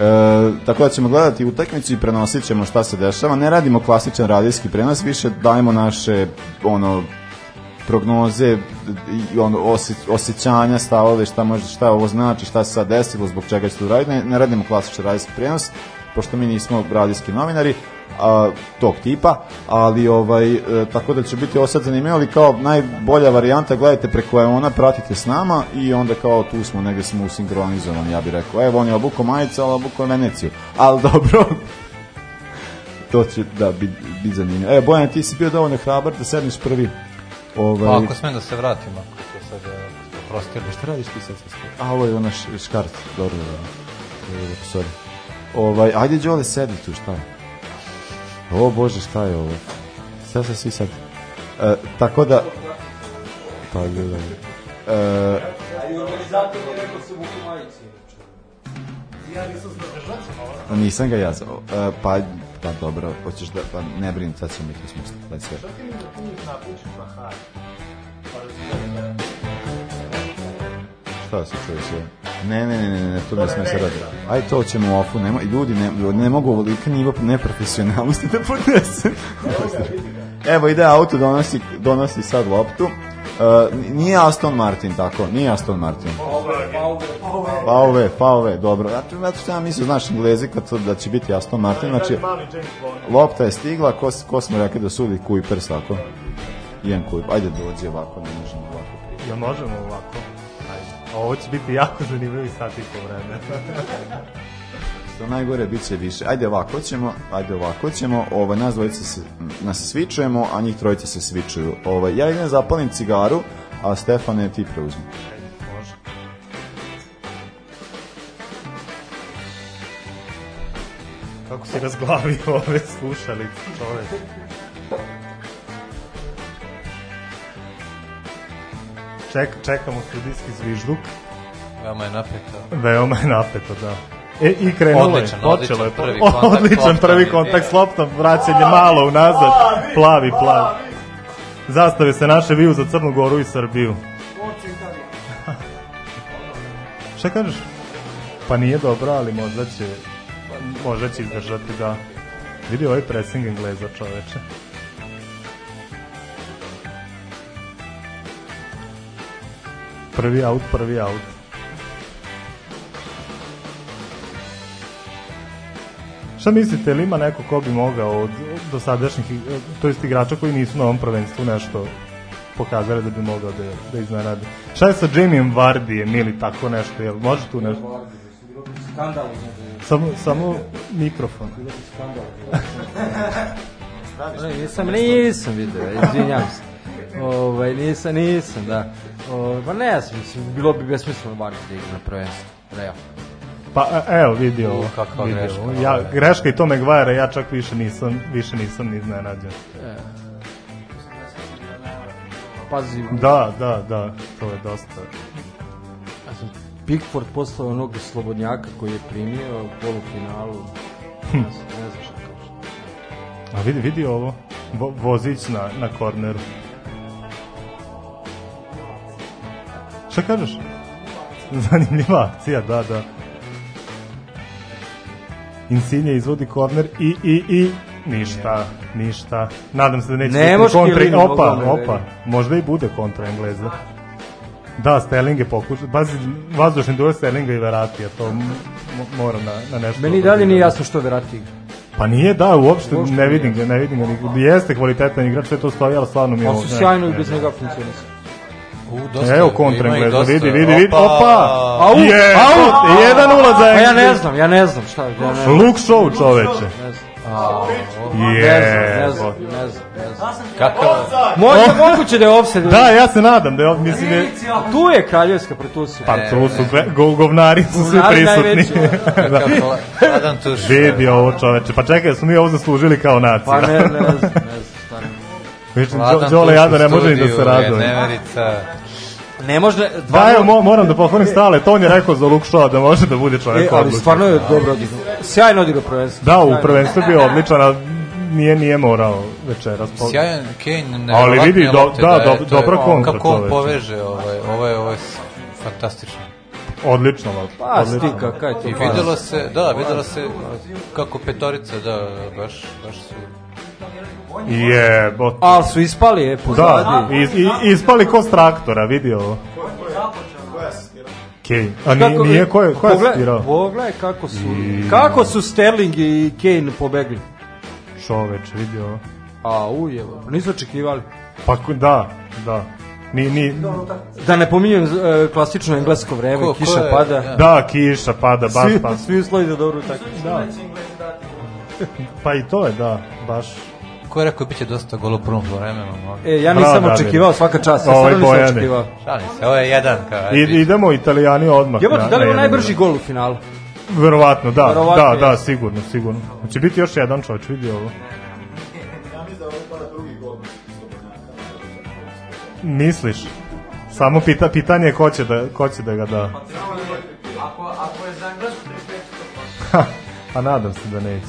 S2: E, tako da ćemo gledati utakmicu i prenosit ćemo šta se dešava. Ne radimo klasičan radijski prenos, više dajemo naše ono prognoze i ono osje, osjećanja, stavove, šta može šta ovo znači, šta se sad desilo, zbog čega će to raditi. Ne, ne radimo klasičan radijski prenos, pošto mi nismo radijski novinari a, tog tipa, ali ovaj e, tako da će biti ovo sad zanimljivo, ali kao najbolja varijanta, gledajte preko je ona, pratite s nama i onda kao tu smo, negde smo usinkronizovani, ja bih rekao, evo on je obuko majica, ali obuko Veneciju, ali dobro, to će da bi, bit zanimljivo. Evo Bojan, ti si bio dovoljno hrabar da sedmiš prvi.
S8: Ovaj... Pa ako smem da se vratim, ako
S2: to
S8: sad e, prostir, da
S2: šta radiš ti sad? A ovo je ona škart, dobro, da, da, sorry. Ovaj, ajde Đole, sedi tu, šta je? O bože, šta je ovo? Šta se svi sad? E, tako da... Pa gledam.
S13: E, A i organizator je rekao se vuku majici. Ja nisam znao
S2: Nisam ga ja znao. E, pa, pa dobro, hoćeš da... Pa ne brinim, sad ćemo ih osmisliti. Šta ti mi da ti napućeš na pa hajdu? šta se čuje sve? Ne, ne, ne, ne, ne, to ne sme se radi. Aj to ćemo u ofu, nema, ljudi ne, ne mogu ovolika nivo neprofesionalnosti da podnesem. Evo ide auto, donosi, donosi sad loptu. Uh, nije Aston Martin tako, nije Aston Martin. Pauve, pauve, dobro. Zato, zato što ja mislim, znaš, Englezi kad to, da će biti Aston Martin, znači, lopta je stigla, ko, ko smo rekli da sudi Kuipers, tako? Jedan Kuipers, ajde dođi ovako, ne možemo ovako.
S8: Ja možemo ovako. Ovo će biti jako zanimljivi sat i po vremena.
S2: Što najgore, bit će više. Ajde ovako ćemo, ajde ovako ćemo. Ovo, nas dvojica se, nas svičujemo, a njih trojica se svičuju. Ovo, ja idem zapalim cigaru, a Stefane ti preuzmi.
S4: Kako si razglavio ove slušalice, čoveče.
S2: Ček, čekamo studijski zvižduk.
S8: Veoma
S2: je
S8: napeto.
S2: Veoma je napeto, da. E, I krenulo je,
S4: počelo
S2: je.
S4: Prvi kontakt, odličan prvi kontakt s loptom, vraćanje malo unazad. Plavi, plavi. Zastave se naše viju za Crnu Goru i Srbiju. Šta kažeš? Pa nije dobro, ali možda će, možda će izdržati, da. Vidi ovaj pressing Engleza čoveče. Prvi aut, prvi aut. Šta mislite, li ima neko ko bi mogao od dosadašnjih, to jest igrača koji nisu na ovom prvenstvu nešto pokazali da bi mogao da, da iznaradi? Šta je sa Jamiem Vardijem ili tako nešto, jel može tu nešto? Skandal. Samo, samo mikrofon. Skandal. nisam,
S8: nisam video, izvinjam se. Ovaj, nisam, nisam, da. Ovaj, pa ne, sam, mislim, bilo bi besmisleno Vargas da igra na prvenstvo. Real.
S4: Pa e, evo vidi ovo. Kakva vidi greška. Ovo. Da, ja, da. greška i to Maguire, ja čak više nisam, više nisam ni iznenađen. E. Pazi. Da, da, da, to je dosta. Ja sam
S8: Pickford poslao onog slobodnjaka koji je primio u polufinalu. Hm. Ne
S4: znam šta A vidi, vidi ovo. Vo, vozić na, na korneru. Šta kažeš? Zanimljiva akcija, da, da. Insigne izvodi korner i, i, i, ništa, ništa. Nadam se da neće ne biti kontra, opa, da opa, možda i bude kontra Engleza. Da, Sterling je pokušao, bazi, vazdušni duel Sterlinga i Veratija, to moram na, na nešto...
S8: Meni da dalje nije jasno što Verati igra.
S4: Pa nije, da, uopšte, uopšte ne vidim ga, ne vidim ga. Jeste kvalitetan igrač, sve to stoji, ali stvarno mi je... On
S8: su sjajno i bez njega funkcionisao
S4: dosta. E, evo kontra Engleza, vidi, vidi, vidi, opa, au, yeah. au, jedan ulaz za Engleza. Pa
S8: ja ne znam, ja ne znam šta je. Ja ne znam.
S4: Luke čoveče. A, znam. Je. Ne
S8: znam, ne znam, ne znam. Kakav? Možda moguće da je offside.
S4: Da, ja se nadam da je offside. Mislim da
S8: je... tu je kraljevska pretusija. Pa
S4: tu su go, govnari su svi prisutni. da. da. Tuš. Vidi ovo čoveče. Pa čekaj, da smo mi ovo zaslužili kao nacija. Pa ne, ne znam. Viš, Đole Jada ne može ni da se raduje. Neverica. Ne može... Dva da, mo, moram da pohvalim stale, to on je rekao za Luke Shaw da može da bude čovjek e,
S8: ali odlučan. stvarno je dobro odigrao. Sjajno odigrao
S4: prvenstvo. Da, u prvenstvu bio odličan, a nije nije morao večeras.
S8: Sjajan Kane, ne. Ali vidi do, da, da, do, dobra kontra. Kako on poveže ovaj, ovaj, ovaj fantastično.
S4: Odlično,
S8: lopta.
S4: Pa, odlično. stika, kaj
S8: ti. I pa- videlo se, da, videlo se kako petorica, da, baš, baš su
S4: Jebote.
S8: Ali su ispali, je,
S4: pozadi. Da, iz, i, ispali ko s traktora, vidi ovo. Kane. A nije, kako, nije ko je, ko je
S8: pogled,
S4: asistirao? Pogledaj
S8: kako su, I... kako su Sterling i Kane pobegli.
S4: Čoveč, vidi ovo.
S8: A, ujevo, nisu očekivali.
S4: Pa da, da. Ni, ni...
S8: Da ne pominjem e, klasično englesko vreme, ko, kiša ko je, pada. Ja. Da.
S4: da, kiša pada, baš svi, pa.
S8: Svi uslovi za dobru takvu.
S4: Da. Pa i to je, da, baš
S8: ko je rekao biće dosta golo u prvom vremenu. E, ja nisam Bravo, očekivao svaka čast, ja stvarno ovaj nisam očekivao. Šali se, ovo je jedan. Kao,
S4: I, idemo Italijani odmah.
S8: Jebote, da li je najbrži gol u finalu?
S4: Verovatno, da, Verovatno da, je. da, sigurno, sigurno. Hoće biti još jedan čovječ, vidi ovo. Misliš? Samo pita, pitanje je ko će da, ko će da ga da. Pa, ako, ako je za englesku, pa nadam se da neće.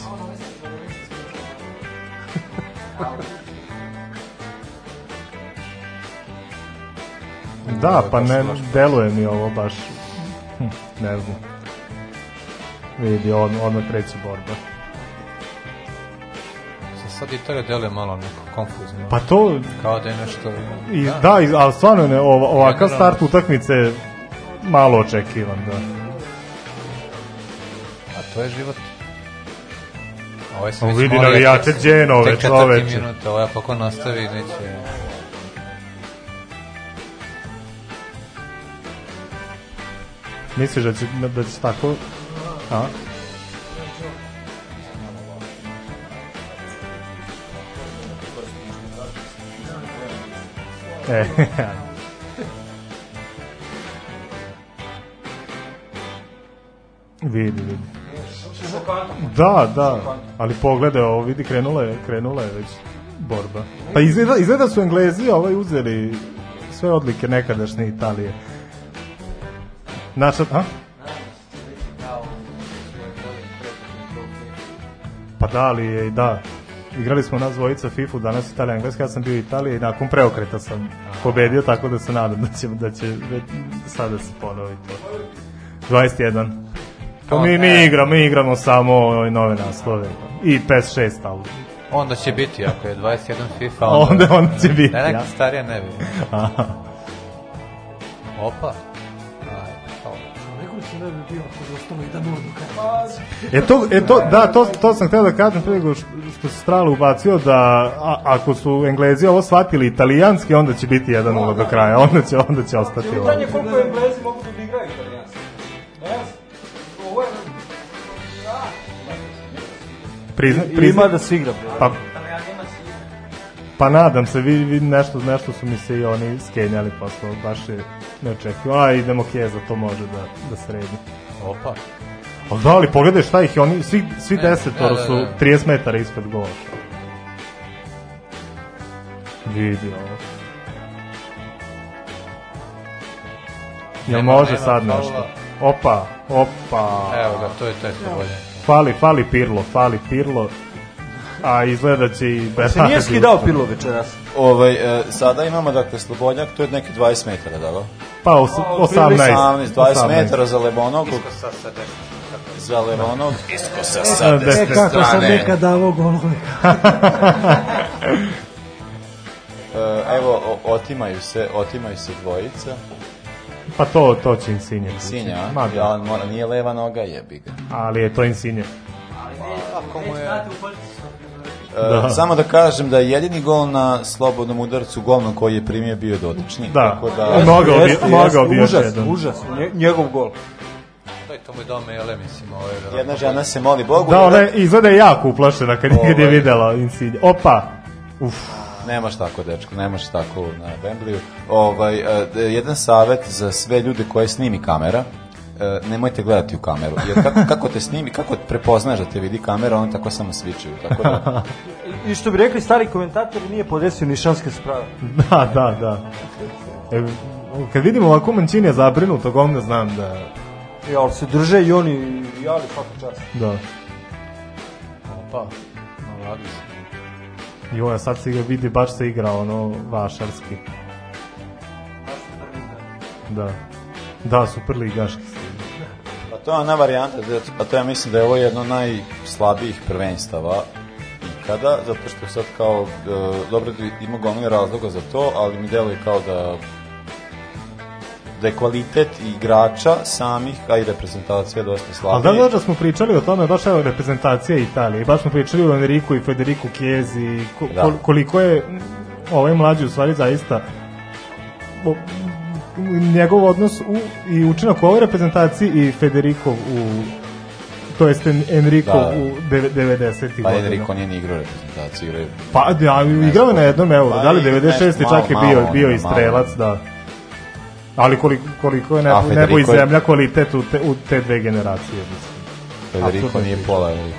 S4: Da, pa ne, deluje mi ovo baš, hm, ne znam. Vidi, on, odmah kreće borba.
S8: Sa sad Italija deluje malo neko konfuzno.
S4: Pa to...
S8: Kao da je nešto...
S4: I, da, da ali stvarno ne, ov, ovakav start utakmice malo očekivan, da.
S8: A to je život
S4: Ovaj ovo se On vidi navijače Dženove, čoveče. Tek minuta, ovo ovaj ja pokon nastavi, neće... Misliš da će, da će tako... A? E, vidi, vidi. Da, da. Ali pogledaj ovo, vidi, krenula je, krenula je već borba. Pa izgleda, izgleda su Englezi ovaj uzeli sve odlike nekadašnje Italije. Nasad, a? Pa da, ali je, da. Igrali smo nas dvojica FIFA, danas Italija Engleska, ja sam bio u Italiji i nakon preokreta sam pobedio, tako da se nadam da će, da će sada se ponoviti to. 21. Pa mi, mi igramo, mi igramo samo ovaj nove naslove. I PES 6 ali.
S8: Onda će biti, ako je 21 FIFA,
S4: onda, onda, onda će biti. Ne, neka ja.
S8: starija ne bi. Opa.
S4: E to, e to, da, to, to sam htio da kažem prije što, što se Stralo ubacio da a, ako su Englezi ovo shvatili italijanski, onda će biti 1-0 do kraja, onda će, onda će ostati ovo. Pitanje koliko Englezi mogu prizna, prizna, ima da se igra. Pa, pa nadam se, vi, vi nešto, nešto su mi se i oni skenjali posle, pa baš je neočekio. A, idemo Kjeza, to može da, da sredi. Opa. A da, ali pogledaj šta ih je, oni, svi, svi ne, desetoro da, da, da. su 30 da. metara ispred gola. Vidi ovo. Jel može sad nešto? Opa, opa.
S8: Evo ga, to je taj je
S4: Fali, fali Pirlo, fali Pirlo. A izgleda će i pa Bernardi. Se nije da
S8: skidao Pirlo večeras.
S2: Ovaj, e, sada imamo, dakle, Slobodnjak, to je neki 20 metara, da li?
S4: Pa, os, 18. 18,
S2: 20 18. metara za Lebonog. Iskosa sa desne. Za
S8: Lebonog. Iskosa sa desne strane. E, kako sam nekad davao golove.
S2: E, evo, otimaju se, otimaju se dvojica.
S4: Pa to, to će Insigne.
S2: Insigne, a? Ma, da. Ja, mora, nije leva noga, jebi ga.
S4: Ali je to Insigne. Ali ne, mu je...
S2: E, da. E, samo da kažem da je jedini gol na slobodnom udarcu golman koji je primio bio dotični.
S4: Da, tako da, mogao bi, mogao bi još jedan.
S8: Užas, njegov gol daj to mu dome
S2: jele, mislim, ovo je... Jedna žena se moli Bogu.
S4: Da, ona izgleda jako uplašena kad, kad je ovaj. videla Insigne. Opa! Uf
S2: nemaš tako, dečko, nemaš tako na Bembliju. Ovaj, e, jedan savet za sve ljude koje snimi kamera, e, nemojte gledati u kameru, jer kako, kako te snimi, kako prepoznaš da te vidi kamera, on tako samo svičaju, tako da...
S8: I što bi rekli stari komentatori, nije podesio ni šanske sprave.
S4: Da, da, da. E, kad vidimo ovako Mancini zabrinutog, onda znam da... Ja,
S8: e, ali se drže i oni, i ali svaka čast.
S4: Da.
S8: Pa, pa, naladili se.
S4: Joj, sad se ga vidi, baš se igra ono vašarski. Da. Da, superligaški se
S2: Pa to je ona varijanta, da, pa to ja mislim da je ovo jedno najslabijih prvenstava ikada, zato što sad kao, e, dobro da ima gomile razloga za to, ali mi deluje kao da da je kvalitet igrača samih, a i reprezentacija dosta slabija.
S4: Ali da, da, da smo pričali o tome, baš evo reprezentacija Italije, baš smo pričali o Enriku i Federiku Chiesi, ko, da. koliko je ovaj mlađi u stvari zaista bo, njegov odnos u, i učinak u ovoj reprezentaciji i Federikov u to jest Enrico da, u 90. Pa godina. Enrico
S2: nije ni igrao
S4: reprezentaciju. Igra... Pa da, igrao na jednom euro, pa, da li 96. čak je bio, bio i strelac, da. Ali koliko, koliko je nebo, nebo i zemlja kvalitet u te, u te dve generacije, mislim.
S2: Federico Absolutno nije pola Enrico.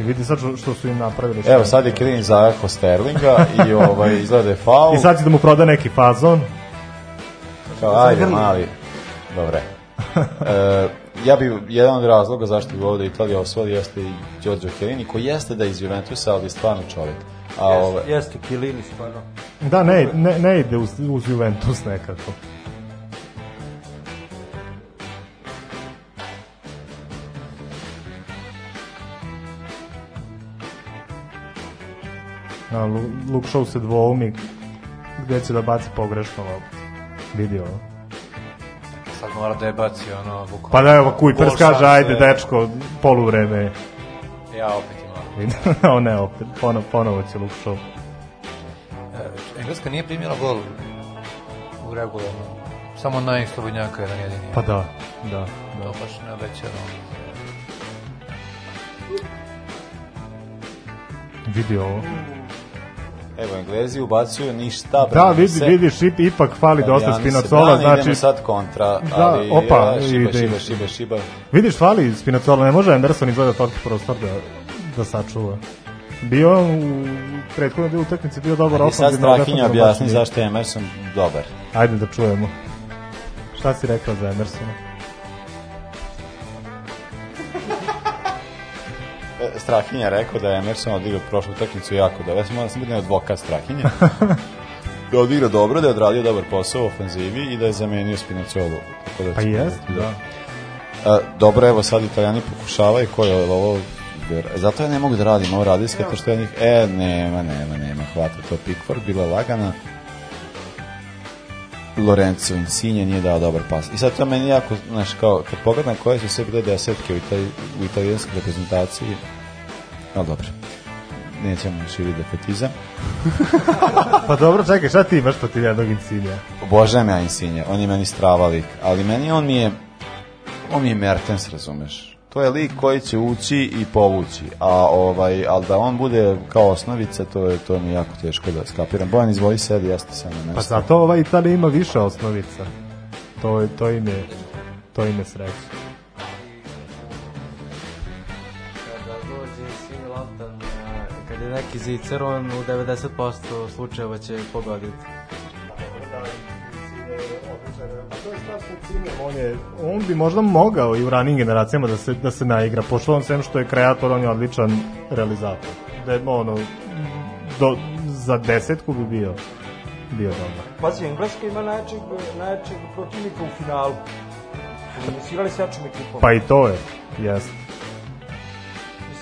S4: I vidi sad što su im napravili.
S2: Evo sad je za zajako Sterlinga i ovaj, izgleda da je faul.
S4: I sad će da mu proda neki fazon.
S2: Kao, ajde, mali. Dobre. E, ja bi, jedan od razloga zašto bi ovde Italija osvali jeste i Giorgio Chiellini, koji jeste da je iz Juventusa, ali je stvarno čovjek. A, jeste, ove... jeste
S8: Chiellini stvarno.
S4: Da, ne, ne, ne ide uz, uz Juventus nekako. na Luke Show se dvoumi gde će da baci pogrešno loptu. Vidio
S8: Sad mora da je baci ono bukvalno.
S4: Pa da evo Kuipers kaže ajde dečko poluvreme.
S8: Ja opet
S4: imam. o ne opet, ponovo, ponovo će Luke Show.
S8: E, Engleska nije primila gol u regularnom. Samo na Slobodnjaka jedan jedini.
S4: Pa da, da. da. To baš
S8: ne obećano.
S4: Vidio ovo.
S2: Evo, Englezi ubacuju ništa.
S4: Da, vidi, se. vidiš, ipak fali dosta Spinacola. Da, znači, idem
S2: sad kontra, da, ali e, da, opa, ja, šiba, ide. šiba, šiba, šiba.
S4: Vidiš, fali Spinacola, ne može Anderson izgleda toliki prostor da, da sačuva. Bio u prethodnoj dvije utakmice bio dobar
S2: ofanzivno.
S4: Ali sad Strahinja
S2: objasni zašto je Emerson dobar.
S4: Ajde da čujemo. Šta si rekao za Emersona?
S2: Strahinja rekao da je Emerson odigrao prošlu utakmicu jako dobro. Ja sam moram da sam budem advokat Strahinja. da odigrao dobro, da je odradio dobar posao u ofenzivi i da je zamenio Spinacolu. Tako
S4: da pa jest,
S2: da. A, da. e, dobro, evo sad italijani pokušavaju ko je ovo zato ja ne mogu da radim ovo radijske, to što ja njih, e, nema, nema, nema, hvata to Pickford, bila lagana, Lorenzo Insigne nije dao dobar pas. I sad to meni jako, znaš, kao, kad pogledam koje su sve bile desetke u, itali, u italijanskoj reprezentaciji, Ali dobro nećemo širiti defetizam.
S4: pa dobro, čekaj, šta ti imaš protiv jednog Insinja?
S2: Obožavam ja Insinja, on je meni strava lik, ali meni on mi je, on mi je Mertens, razumeš? To je lik koji će ući i povući, a ovaj, ali da on bude kao osnovica, to je to mi jako teško da skapiram. Bojan, izvoli sedi, ja sam na
S4: mesto. Pa zato ovaj Italija ima više osnovica. To, to im je, to im je sreće.
S8: neki zicer, on u 90% slučajeva će pogoditi.
S4: On, je, on bi možda mogao i u ranim generacijama da se, da se naigra, pošto on sem što je kreator, on je odličan realizator. Da je, ono, do, za desetku bi bio bio dobar.
S8: Pazi, Engleska ima najjačeg, najjačeg protivnika u finalu. Komunicirali s jačim
S4: ekipom. Pa i to je, jeste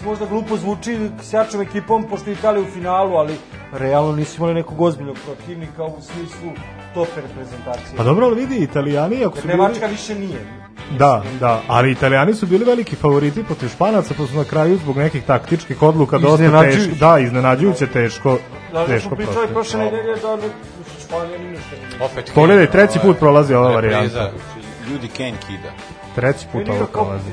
S8: možda glupo zvuči s jačom ekipom, pošto je Italija u finalu, ali realno nisu imali nekog ozbiljnog protivnika u smislu top reprezentacije.
S4: Pa dobro,
S8: ali
S4: vidi, Italijani, ako su
S8: bili... Nemačka više nije.
S4: Da, da, ali Italijani su bili veliki favoriti protiv Španaca, pa su na kraju zbog nekih taktičkih odluka dosta teško, da, iznenađujuće teško, da, da teško prosto. Da, pričali prošle nedelje da Španija nije ništa. Opet Pogledaj, treći put prolazi ova varijanta.
S2: Ljudi Ken kida.
S4: Treći put ova prolazi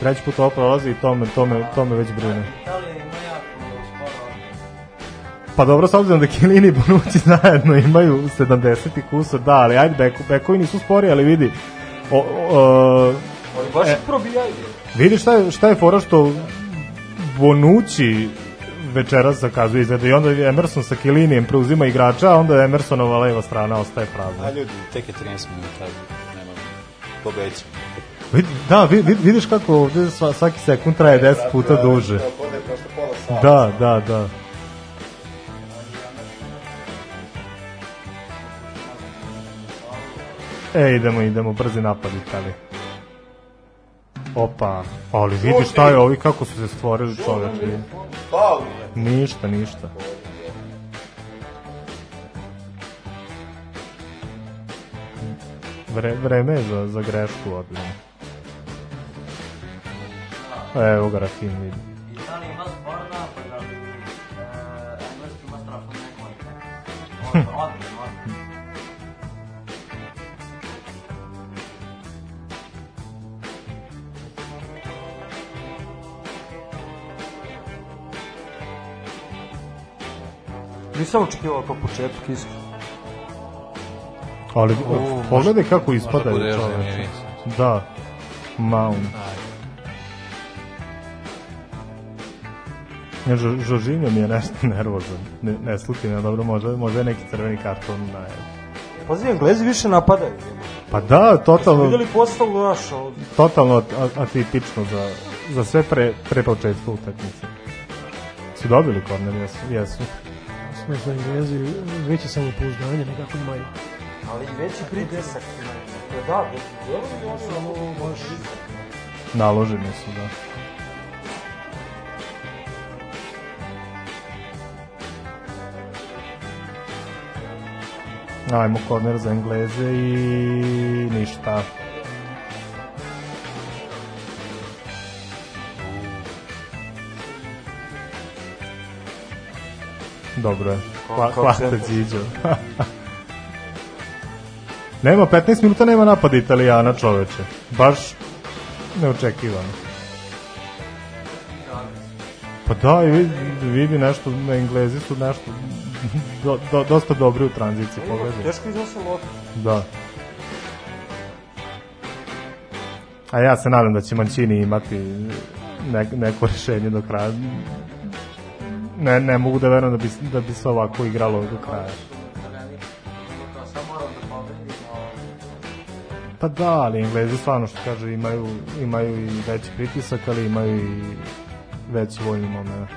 S4: treći put ovo prolazi i to me, to me, to me već brine. Da pa dobro, s obzirom da Kilini i Bonucci zajedno imaju 70 i kusor, da, ali ajde, beko, bekovi nisu spori, ali vidi, o, o, Oni
S8: baš e, probijaju.
S4: Vidi šta je, šta je fora što Bonucci večeras zakazuje izgleda i onda Emerson sa Kilinijem preuzima igrača, a onda Emersonova leva strana ostaje prazna. A
S8: ljudi, tek je 13 minuta, nema, pobećamo.
S4: Da, vidiš kako ovde svaki sekund traje 10 puta duže. Da, da, da. E, idemo, idemo, brzi napad Italije. Opa, ali vidi šta je ovi kako su se stvorili čovjek. Ništa, ništa. Vre, vreme je za, za grešku odlično. Pa evo ga Rakim vidi.
S8: Nisam očekivao to početak, iskreno.
S4: Ali pogledaj kako ispada. Da, Mount. Aj. Ne, žo, Žožinjo mi je nešto nervozan. Ne, ne slutim, dobro, može, može neki crveni karton
S8: na... Pazi, Englezi više napadaju.
S4: Pa da, totalno... Jeste videli
S8: postavu naš... Od...
S4: Totalno atipično za, za sve pre, pre početka utakmice. Su dobili korner, jesu. jesu.
S8: Smisla Englezi, veće samo pouzdanje, nekako imaju. Ali veći pritisak
S4: imaju. Da, da, da, da, da, da, da, da, da, da, Ajmo korner za Engleze i ništa. Dobro je. Hva, hvata nema 15 minuta, nema napada Italijana čoveče. Baš neočekivano. Da, pa da, vidi, vidi nešto, na Englezi su nešto do, do, dosta dobro u tranziciji, pogledaj. Teško
S8: iznose da loptu.
S4: Da. A ja se nadam da će Mancini imati ne, neko rešenje do kraja. Ne, ne mogu da verujem da bi, da bi se ovako igralo do kraja. Pa da, ali Englezi stvarno što kaže imaju, imaju i veći pritisak, ali imaju i veći vojni moment.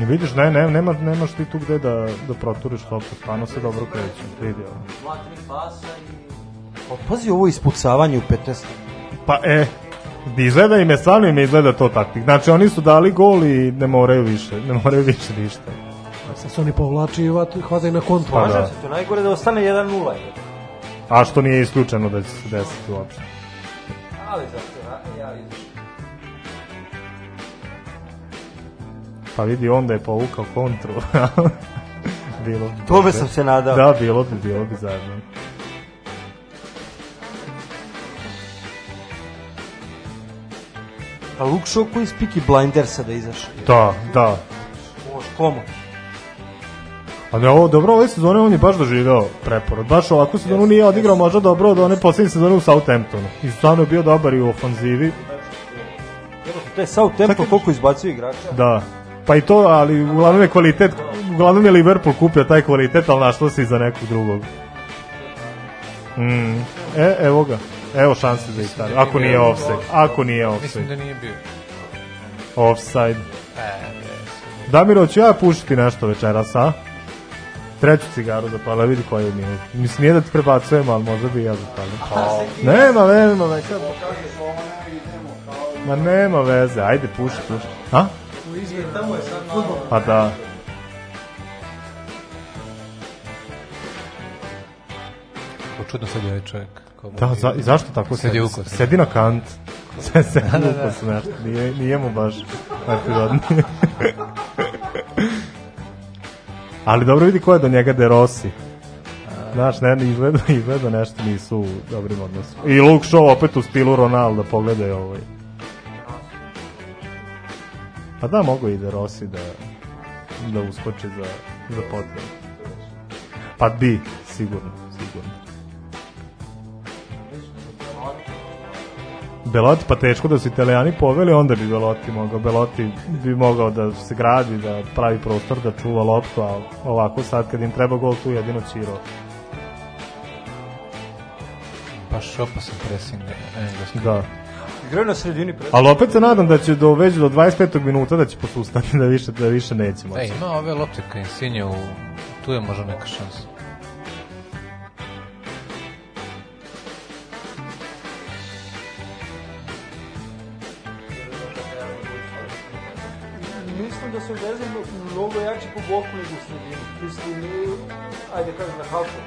S4: Ne vidiš, ne, ne, nema, nemaš ti tu gde da, da proturiš loptu, stvarno se dobro kreće, vidi ovo. Dva, tri
S8: pasa i... Pa pazi ovo ispucavanje u 15.
S4: Pa e, izgleda im je, stvarno im izgleda to taktik. Znači oni su dali gol i ne moraju više, ne moraju više ništa.
S8: A se oni povlači i hvataju na kontru. Pa, da. se to, najgore da ostane 1-0.
S4: A što nije isključeno da će se desiti uopšte. Ali zato, ja izgleda. Pa vidi, onda je povukao kontru.
S8: bilo. Tome sam se nadao.
S4: Da, bilo bi, bilo bi zajedno.
S8: Pa Luke Shaw koji iz Peaky Blindersa da izašao.
S4: Da,
S8: da.
S4: Može, komu? Pa ne, ovo, dobro, ove sezone on je baš doživeo preporod. Baš ovakvu sezonu yes, nije odigrao yes. možda dobro od one poslednje sezone u Southamptonu. I stvarno je bio dobar i u ofanzivi. Evo,
S8: to je Southampton koliko izbacio igrača.
S4: Da pa i to, ali uglavnom je kvalitet, uglavnom je Liverpool kupio taj kvalitet, ali našlo se i za nekog drugog. Mm. E, evo ga. Evo šanse za Italiju, ako nije offside. Ako nije offside. Mislim da nije bio. Offside. E, Damiro, ću ja pušiti nešto večeras, a? Treću cigaru zapala, vidi koja je minut. Mislim, nije da ti prebacujem, ali možda bi ja zapalim. Nema, nema, nema. Ma nema veze, ajde puši, puši. A? televizije, tamo je sad futbol. Pa da.
S8: Počudno sad je ovaj čovjek.
S4: Da, za, i zašto tako sedi? Sedi, ukos. sedi na kant. Da, se, sedi da, da, da. ukos, nešto. Nije, nije mu baš najprirodnije. Ali dobro vidi ko je do njega De Rossi. Znaš, ne, ne izgleda, izgleda nešto nisu u dobrim odnosima. I Luke Show opet u stilu Ronalda pogledaj ovaj. Pa da, mogu i da Rossi da, da uskoči za, za potrebu. Pa bi, sigurno, sigurno. Belotti, pa teško da su italijani poveli, onda bi Belotti mogao. Belotti bi mogao da se gradi, da pravi prostor, da čuva loptu, a ovako sad kad im treba gol tu jedino Ciro. Pa
S8: Baš opasan
S4: pressing.
S8: Engleski.
S4: Da. Igrao na sredini pre. Ali opet se nadam da će do već do 25. minuta da će posustati da više da više neće
S8: moći. Ej, ima ove lopte kao Insigne u tu je možda neka šansa. Mislim da su vezano mnogo jače po boku nego u sredini.
S4: Mislim, ajde kažem na halfu.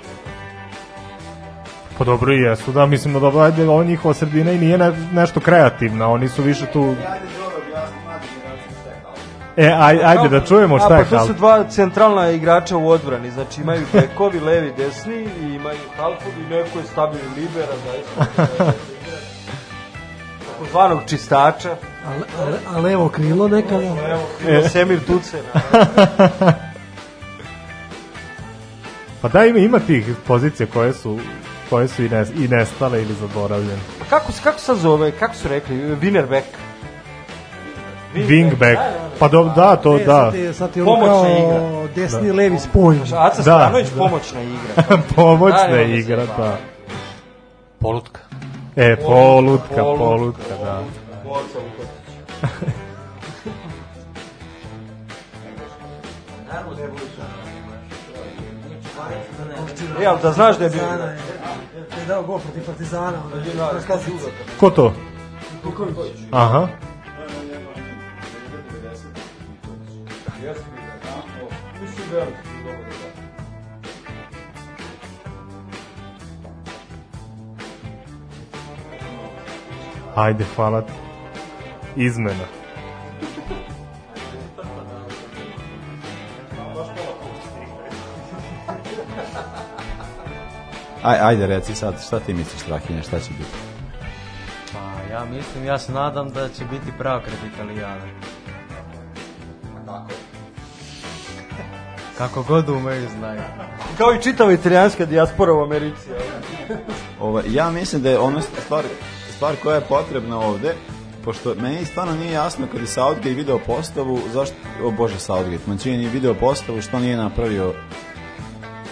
S4: Pa dobro i jesu, da, mislim da dobro, ajde, ova njihova sredina i nije ne, nešto kreativna, oni su više tu... E, aj, ajde da čujemo šta je half. pa
S8: to su dva centralna igrača u odbrani, znači imaju bekovi, levi, desni i imaju i neko je stabilni libera, zaista. zvanog čistača. A, le, a levo krilo neka? Levo krilo, e. Semir Tucena.
S4: pa da, ima, ima tih pozicija koje su koje su i, nes, i nestale ili zaboravljene.
S8: kako, se, kako se zove, kako su rekli, Winnerback? Wingback.
S4: Da, da, da. Pa do, da, to ne, da. Sad je, sad je pomoćna kao
S8: igra. Desni da. levi spoj. Aca Stanović, da. pomoćna igra.
S4: pomoćna da, igra, da.
S8: Polutka.
S4: E, polutka, polutka, polutka, polutka da. Borca Vukotić. Naravno e,
S8: da znaš da je bio je dao
S4: gol protiv Partizana. Ko to? Vuković. Aha. Ajde, hvala ti. Izmena.
S2: Aj, ajde, reci sad, šta ti misliš, Strahinja, šta će biti?
S8: Pa, ja mislim, ja se nadam da će biti pravo preokret Italijana. Kako?
S14: Kako god umeju znaju.
S8: Kao i čitava italijanska dijaspora u Americi.
S2: Ovo, ja mislim da je ono stvar, stvar koja je potrebna ovde, pošto meni stvarno nije jasno kada je Southgate video postavu, zašto, o oh bože Southgate, Mancini je video postavu, što nije napravio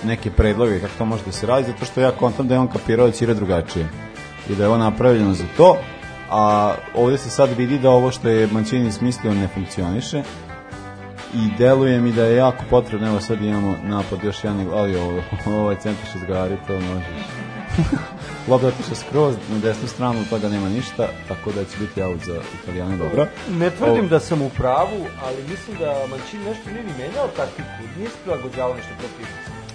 S2: neke predloge kako to može da se radi, zato što ja kontam da je on kapirao da cira drugačije i da je on napravljeno za to, a ovde se sad vidi da ovo što je Mancini smislio ne funkcioniše i deluje mi da je jako potrebno, evo sad imamo napad još jedan, ali ovo, ovaj centar što šestgari, to možeš. Lopta otišla skroz na desnu stranu, pa toga nema ništa, tako da će biti out za Italijane dobro.
S8: Ne tvrdim da sam u pravu, ali mislim da Mancini nešto nije ni menjao taktiku, nije se prilagođavao nešto protiv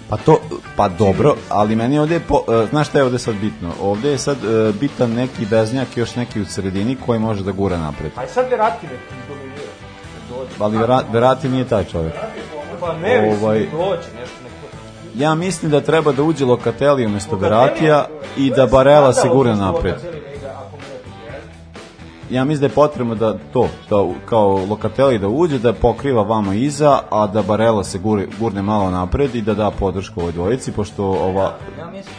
S2: Pa to, pa dobro, ali meni ovde, po, e, znaš šta je ovde sad bitno? Ovde je sad uh, bitan neki beznjak, još neki u sredini koji može da gura napred. Aj
S8: sad Verati ne dominira.
S2: Ali Vera, Verati nije taj čovjek. Pa ne, ovaj, dođe nešto Ja mislim da treba da uđe Lokateli umesto Veratija i da Barela se gura napred. Lokateli ja mislim da je potrebno da to, da kao Lokateli da uđe, da pokriva vama iza, a da Barela se guri, gurne malo napred i da da podršku ovoj dvojici, pošto ova...
S14: Ja, ja mislim,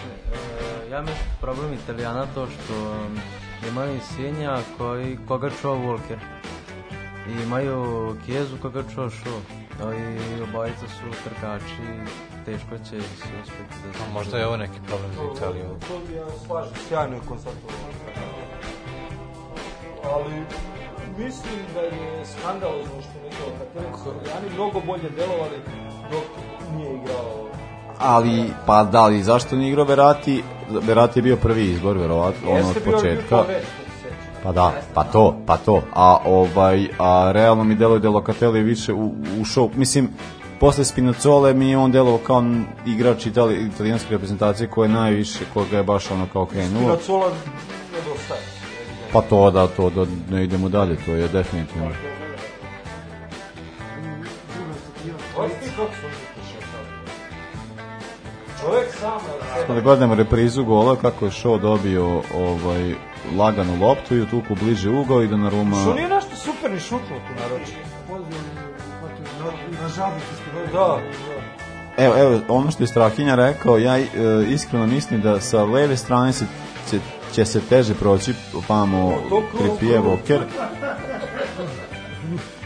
S14: e, ja mislim problem Italijana to što um, imaju Sinja koji, koga čuo Volker. I imaju Kijezu koga čuva Šo. I obajica su trkači teško će se uspeti da... Možda je ovo neki problem za Italiju.
S8: To bi ja slažem, sjajno je konstatovano ali mislim da je skandalozno što Nikola Katerenko su Organi mnogo bolje delovali dok nije
S2: igrao ali pa da li zašto nije igrao Berati Berati je bio prvi izbor verovatno ono od početka da Pa da, pa to, pa to. A ovaj a realno mi deluje da Locatelli više u, ušao, mislim posle Spinacole mi je on delovao kao igrač itali, italijanske reprezentacije koji je najviše koga je baš ono kao krenuo.
S8: Spinacola nedostaje.
S2: Pa to da, to da ne idemo dalje, to je definitivno. Čovjek sam da gledamo reprizu gola kako je Šo dobio ovaj laganu loptu i utuku bliže ugao i da na Ruma...
S8: Šo nije nešto super ni šutlo
S2: tu naroče. Na žabu ste Da, da. Evo, evo, ono što je Strahinja rekao, ja e, iskreno mislim da sa leve strane se, se će se teže proći vamo Tripije Voker.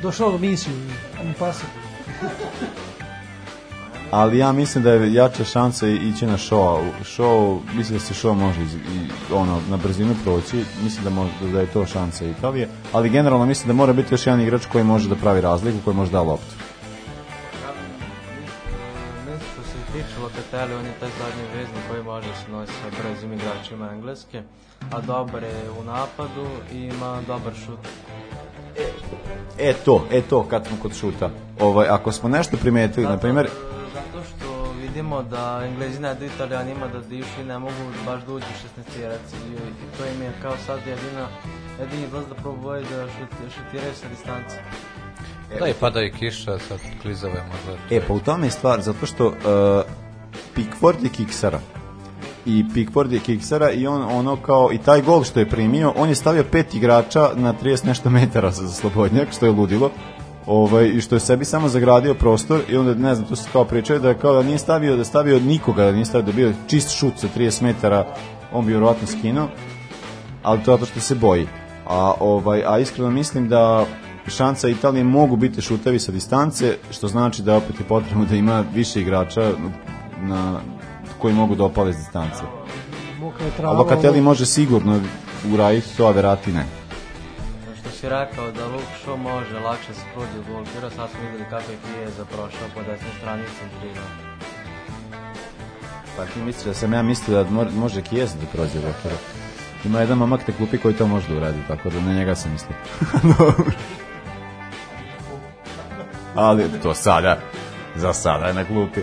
S8: Došao do misiju, pasu.
S2: Ali ja mislim da je jača šansa ići na show. Show, mislim da se show može iz, i, ono, na brzinu proći. Mislim da, može, da je to šansa Italije. Ali generalno mislim da mora biti još jedan igrač koji može da pravi razliku, koji može da loptu.
S14: Steli, on je taj zadnji vezni koji može da se nosi sa brzim igračima Engleske, a dobar je u napadu i ima dobar šut.
S2: E, e to, e to, kad smo kod šuta. Ovaj, ako smo nešto primetili, na primer...
S14: Zato što vidimo da Englezi ne da Italijanima da dišu i ne mogu baš da uđu 16-tirac i, to im je kao sad jedina, jedini izlaz da probuje da šut, šutiraju sa distanci. E, da i pada i kiša, sad klizave je
S2: možda. E, pa u tome je stvar, zato što uh, Pickford je kiksara i Pickford je kiksara i on ono kao i taj gol što je primio, on je stavio pet igrača na 30 nešto metara za slobodnjak, što je ludilo. Ovaj, i što je sebi samo zagradio prostor i onda ne znam, to se kao pričaju da kao da nije stavio da stavio nikoga, da nije stavio da bio čist šut sa 30 metara, on bi vjerovatno skinuo. Ali to zato što se boji. A ovaj a iskreno mislim da šansa Italije mogu biti šutevi sa distance, što znači da opet je potrebno da ima više igrača na koji mogu da opale distance. Muka trava. Lokateli ono... može sigurno uraditi to, a Verati ne.
S14: Što si rekao da Luke Shaw može lakše se prođe u gol, kira sad smo videli kako je Kijeza prošao po desnoj strani centrirao.
S2: Pa ti misliš da sam ja mislio da može Kijeza da prođe u gol, Ima jedan momak te klupi koji to može da uradi, tako da na njega sam mislio. Dobro. Ali to sada, za sada je na klupi.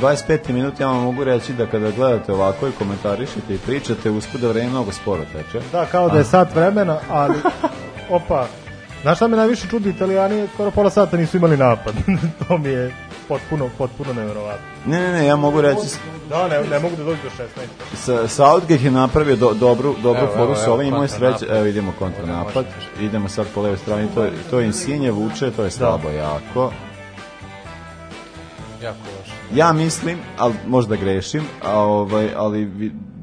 S2: 25. minuta ja vam mogu reći da kada gledate ovako i komentarišete i pričate, uspuda vreme mnogo sporo teče.
S4: Da, kao da je sat vremena, ali opa, znaš šta me najviše čudi, italijani skoro pola sata nisu imali napad. to mi je potpuno, potpuno nevjerovatno.
S2: Ne, ne, ne, ja mogu reći...
S8: Da, ne, ne mogu da dođu do
S2: 16. Sa, Southgate je napravio do, dobru, dobru evo, foru sa ovim, imao sreće, evo idemo kontranapad, idemo sad po levoj strani, to, to je Insigne vuče, to je da. slabo da. jako.
S14: Jako
S2: Ja mislim, ali možda grešim, a ovaj, ali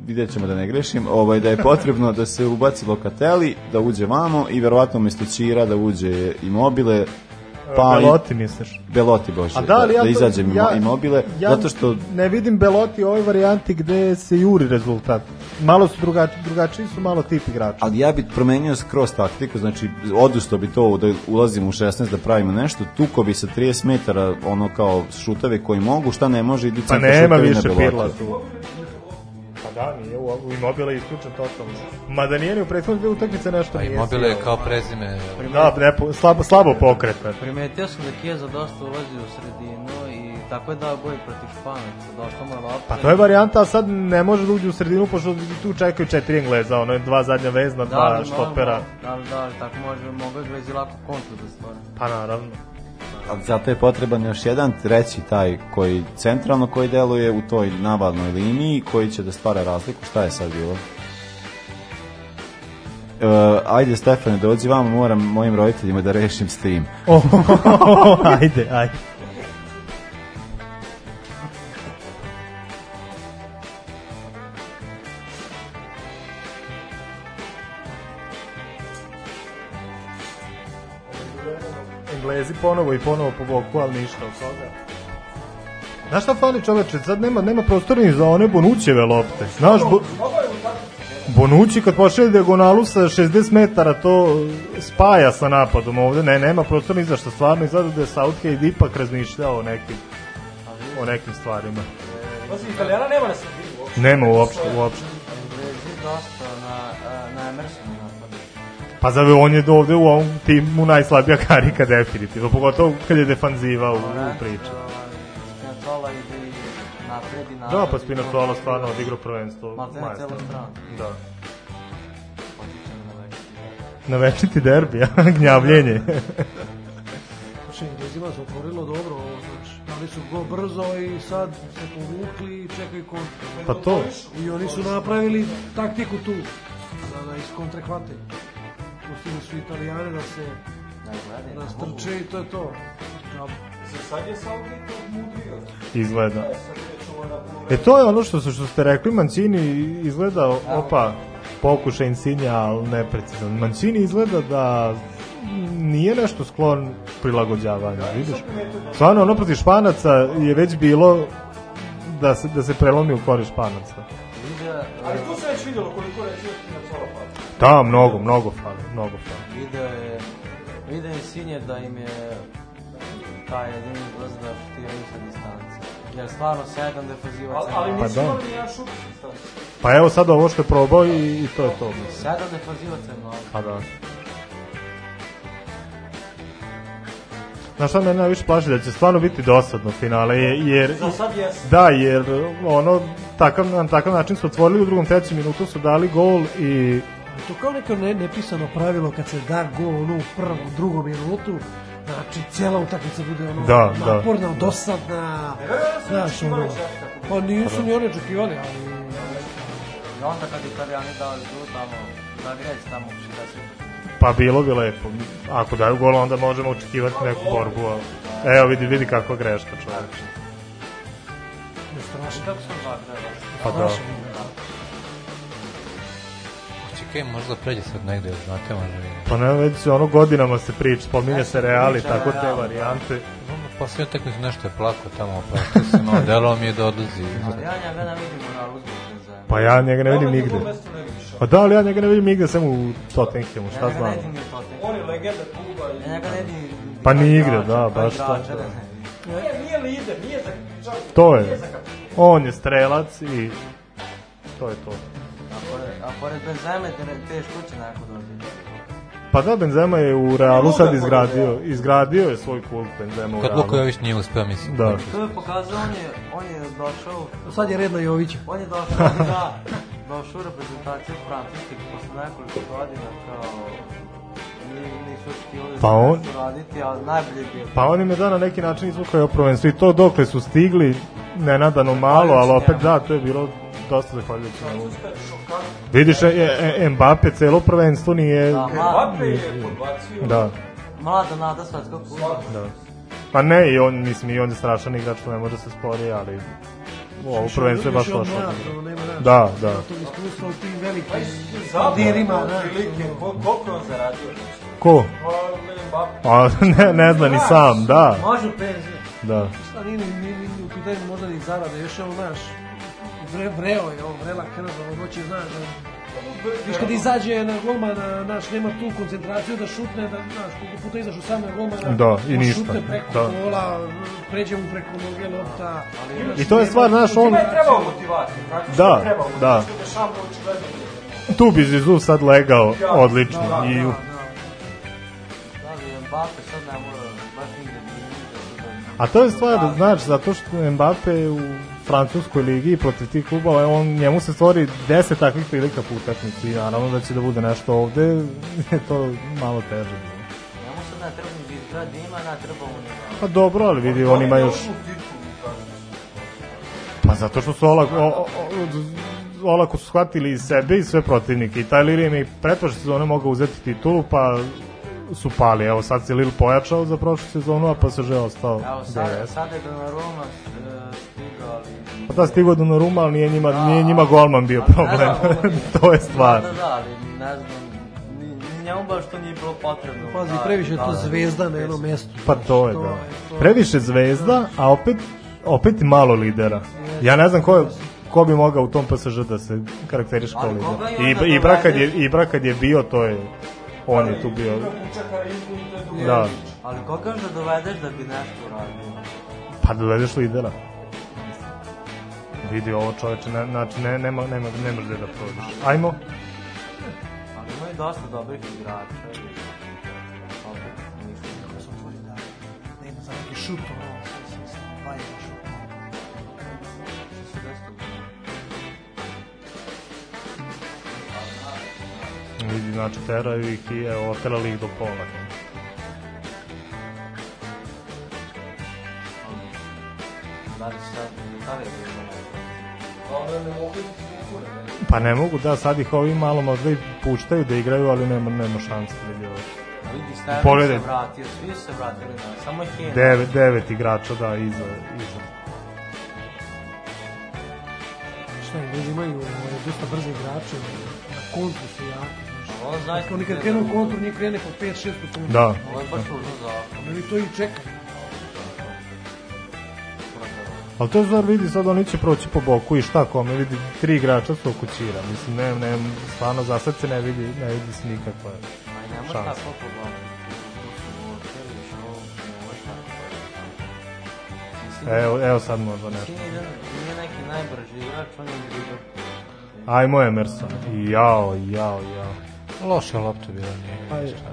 S2: vidjet ćemo da ne grešim, ovaj, da je potrebno da se ubaci Lokateli, da uđe vamo i verovatno mesto Čira da uđe i mobile,
S4: Pa
S2: Beloti
S4: misliš?
S2: Beloti, bože. A da, ali da, ja da, da izađem ja, imobile, ja zato
S4: što... ne vidim Beloti u ovoj varijanti gde se juri rezultat. Malo su drugačiji, drugačiji, su malo tip igrača.
S2: Ali ja bih promenio skroz taktiku, znači odusto bi to da ulazimo u 16 da pravimo nešto, tuko bi sa 30 metara ono kao šutave koji mogu, šta ne može, idi pa nema više pirla tu
S4: da, nije u, u Immobile je isključen totalno. Mada nije ni u prethodnoj dve utakmice nešto pa, nije.
S14: Immobile je kao prezime.
S4: Primetio, da, ne, slabo, slabo pokretno.
S14: Primetio sam da Kijeza dosta ulazi u sredinu i tako je dao gol protiv Španaca, došla mu
S4: lopta. Pa to je varijanta, a sad ne može da uđe u sredinu pošto tu čekaju četiri Engleza, ono je dva zadnja vezna, da, dva da, Da, da,
S14: da, tako može, mogu Englezi lako kontu da
S8: stvore. Pa naravno
S2: ali zato je potreban još jedan treći taj koji centralno koji deluje u toj navalnoj liniji koji će da stvara razliku šta je sad bilo uh, ajde Stefane dođi vam moram mojim roditeljima da rešim s tim
S4: ajde ajde Vezi ponovo i ponovo po boku, ali ništa od toga. Znaš šta fali čoveče, sad nema, nema prostornih za one Bonućeve lopte. Znaš, bo... Bonući kad pošelje dijagonalu sa 60 metara to spaja sa napadom ovde, ne, nema prostor ni za što stvarno izgleda da je Southgate ipak razmišljao o nekim, o nekim stvarima.
S8: Osim Italijana nema na Srbiji
S4: uopšte. Nema uopšte, uopšte. Englezi dosta na, na Emersonu Pa za on je ovde u ovom timu najslabija karika definitivno, pogotovo kad je defanziva u, u priči. Spinatola ide napred i napred.
S14: Da,
S4: pa Spinatola stvarno odigrao prvenstvo.
S14: Maltene majstor. celu Da.
S4: Na večiti derbi, gnjavljenje.
S8: znači, Englezima se otvorilo dobro, znači, dali su go brzo i sad se povukli i čekaju kontra.
S4: Pa to.
S8: I oni su napravili taktiku tu, da, da ih kontra pustili su italijane da se Najglede, da, da, da
S4: strče
S8: i to je to.
S4: Džaba. Za sad je Southgate odmudrio. Izgleda. E, e to je ono što, su, što ste rekli, Mancini izgleda, da. opa, pokušaj Insinja, ali neprecizan. Mancini izgleda da nije nešto sklon prilagođavanju, da, vidiš? Stvarno, ono protiv Španaca je već bilo da se, da se prelomi u korist Španaca.
S8: Ali tu se već vidjelo koliko je
S4: Da, mnogo, mnogo fali, mnogo fali.
S14: Video je, video je sinje da im je taj jedini brzda štio iza distance. Jer stvarno sjajan defanzivac. Ali, ali nisu pa da. ni jedan šut distance.
S4: Pa evo sad ovo što je probao i, i to je to.
S14: Sedam Sjajan defanzivac
S4: Pa da. Znaš šta me najviše plaši da će stvarno biti dosadno finale jer za sad jes. Da, jer ono takav na takav način su otvorili u drugom trećem minutu su dali gol i
S8: to kao neko ne, nepisano pravilo kad se da gol ono u prvom, drugom minutu, znači cela utakmica bude ono da, da. naporna, da. dosadna, e, znaš ono. Pa nisu ni oni očekivali, ali...
S14: I onda kad je italijani
S8: da zdu tamo,
S14: da greć tamo u 60
S4: Pa bilo bi lepo. Ako daju gol, onda možemo očekivati neku borbu. Ali... Evo vidi, vidi kako greška čoveče. Strašno. Kako sam
S14: Pa da. Čekaj, možda pređe sad negde, znate, možda je...
S4: Pa ne, već se ono godinama se prič, spominje se reali, tako da, te da. varijante.
S14: Pa Poslije utakmicu nešto je plako tamo, pa se malo delo mi je da odlazi. Ali ja njega ne vidim u
S4: realu Pa ja njega ne vidim nigde. Pa da, ali ja njega ne vidim nigde, sem u Tottenhamu, šta znam. On je legenda kluba. Ja njega ne vidim. Pa, da, pa ni da, baš to. Nije, nije lider, nije za... To je. On je strelac i to je to.
S14: A pored Benzema je teško će
S4: nakon dođe. Pa da, Benzema je u Realu sad izgradio, izgradio je svoj klub Benzema
S14: u Realu.
S4: Kad
S14: Luka Jović nije uspeo, mislim.
S4: Da.
S14: To je pokazao, on je, on je došao...
S8: Sad je red na Jovića.
S14: On je došao, da, došao u reprezentaciju Francuske posle nekoliko godina kao nisu očekivali pa da on, da raditi, a najbolje je
S4: Pa on im je da na neki način izvukao je prvenstvo i to dokle su stigli, nenadano malo, pa, ali pa, opet da, to je bilo dosta zahvaljujući njemu. Vidiš, e, e, Mbappe celo prvenstvo nije... Da, Mbappe je podbacio. Da.
S8: Mlada
S4: nada
S14: svetskog kluba. Da.
S4: Pa ne, i on, mislim, i on je strašan igrač, to ne može da se spori, ali ovo prvenstvo je baš loše. Da, da. To iskustvo u tim velikim dirima. Koliko on zaradio? Ko? A, pa, pa, ne, ne zna ni sam, da. Može penzije.
S8: Da. Šta nije, nije, nije u pitanju možda ni zarade, još je ono naš vre, vreo je, ovo vrela krv, ovo noći znaš da... Viš kada izađe na golmana, naš, nema tu koncentraciju da šutne, da, znaš, koliko puta izaš u
S4: samog
S8: golmana,
S4: da, i ništa. šutne
S8: preko
S4: da.
S8: gola, pređe mu preko noge lopta. Ali, naš,
S4: I to je stvar, znaš, on... Treba trebao
S8: motivaciju, znači, da, trebao, znači, da. da
S4: Tu bi Zizou sad legao, ja, da, da, odlično. Da, da, I... da, da. Mbappe sad ne mora baš nigde da- A to je stvar, znaš, zato što Mbappe u francuskoj ligi i protiv tih klubova, on, njemu se stvori 10 takvih prilika po utakmici. Naravno da će da bude nešto ovde, je to malo teže.
S14: Njemu
S4: se na trbu bi grad
S14: da ima, na trbu
S4: Pa dobro, ali vidi, on ima još... Pa zato što su olako, o, olako su shvatili i sebe i sve protivnike. I taj Lille im je pretpošle sezone mogao uzeti titulu, pa su pali. Evo sad se Lil pojačao za prošlu sezonu, a pa se že ostao. Evo
S14: sad, sad je Donnarumma e,
S4: Pa Da stigo do Noruma, ali nije njima, da. nije njima golman bio problem. to je stvar.
S14: Da, da, da
S4: ali
S14: ne znam, njemu baš to nije bilo potrebno.
S8: Pazi,
S14: da,
S8: previše da, to zvezda na jednom mestu.
S4: Pa to je, da. Previše zvezda, a opet opet malo lidera. Ja ne znam ko je, ko bi mogao u tom PSG da se karakteriš kao lider. I, i, bra kad je, I bra kad je bio, to je, on je tu bio.
S14: Da. Ali koga da dovedeš da bi nešto uradio?
S4: Pa dovedeš lidera vidi ovo čoveče, ne, znači ne, nema, nema, nemaš gde da prođeš. Ajmo.
S14: Ali ima i dosta dobrih igrača.
S8: Nema za neki šut, ono,
S4: pa je šut. Vidi, znači, teraju ih i evo, oterali ih do pola. Da li sad, da li bilo? Pa ne mogu, da, sad ih ovi malo možda i puštaju da igraju, ali nema, nema šanse da je ovo. Vidi, Steven se
S14: vratio, svi se vratili, da, samo ih je.
S4: Devet, devet igrača, da, iza, iza.
S8: Šta ne ljudi imaju ovaj, dosta brze igrače, na kontru su jaki. Ovo znači. Kad krenu u kontru, nije krene po 5-6 u da. kontru.
S4: Da.
S8: Ovo je baš da. ružno za.
S4: Ali to
S8: i čekaju.
S4: Ali to je zar vidi sad oni će proći po boku i šta kome vidi tri igrača sto kućira. Mislim ne ne stvarno za sad se ne vidi ne vidi se nikakva. Ma ne može tako po boku. Evo, evo sad možda nešto. Nije neki najbrži igrač, on je dribler. Ajmo Emerson. Jao, jao, jao.
S8: Loša lopta bila, nije ništa.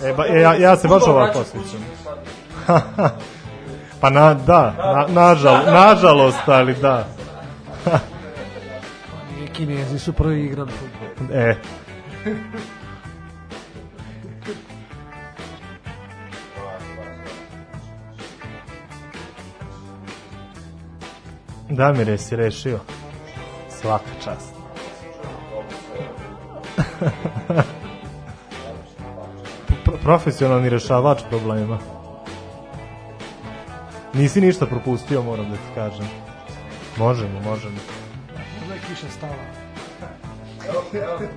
S4: Pa e, ba, e, ja, ja se baš ovako osjećam. pa na, da, na, nažal, da, da. nažalost, ali da.
S8: Kinezi su prvi igrali futbol. E.
S4: Damire, si rešio. Svaka čast. profesionalni rešavač problema. Nisi ništa propustio, moram da ti kažem. Možemo, možemo.
S8: Možda je kiša stala. Evo, evo.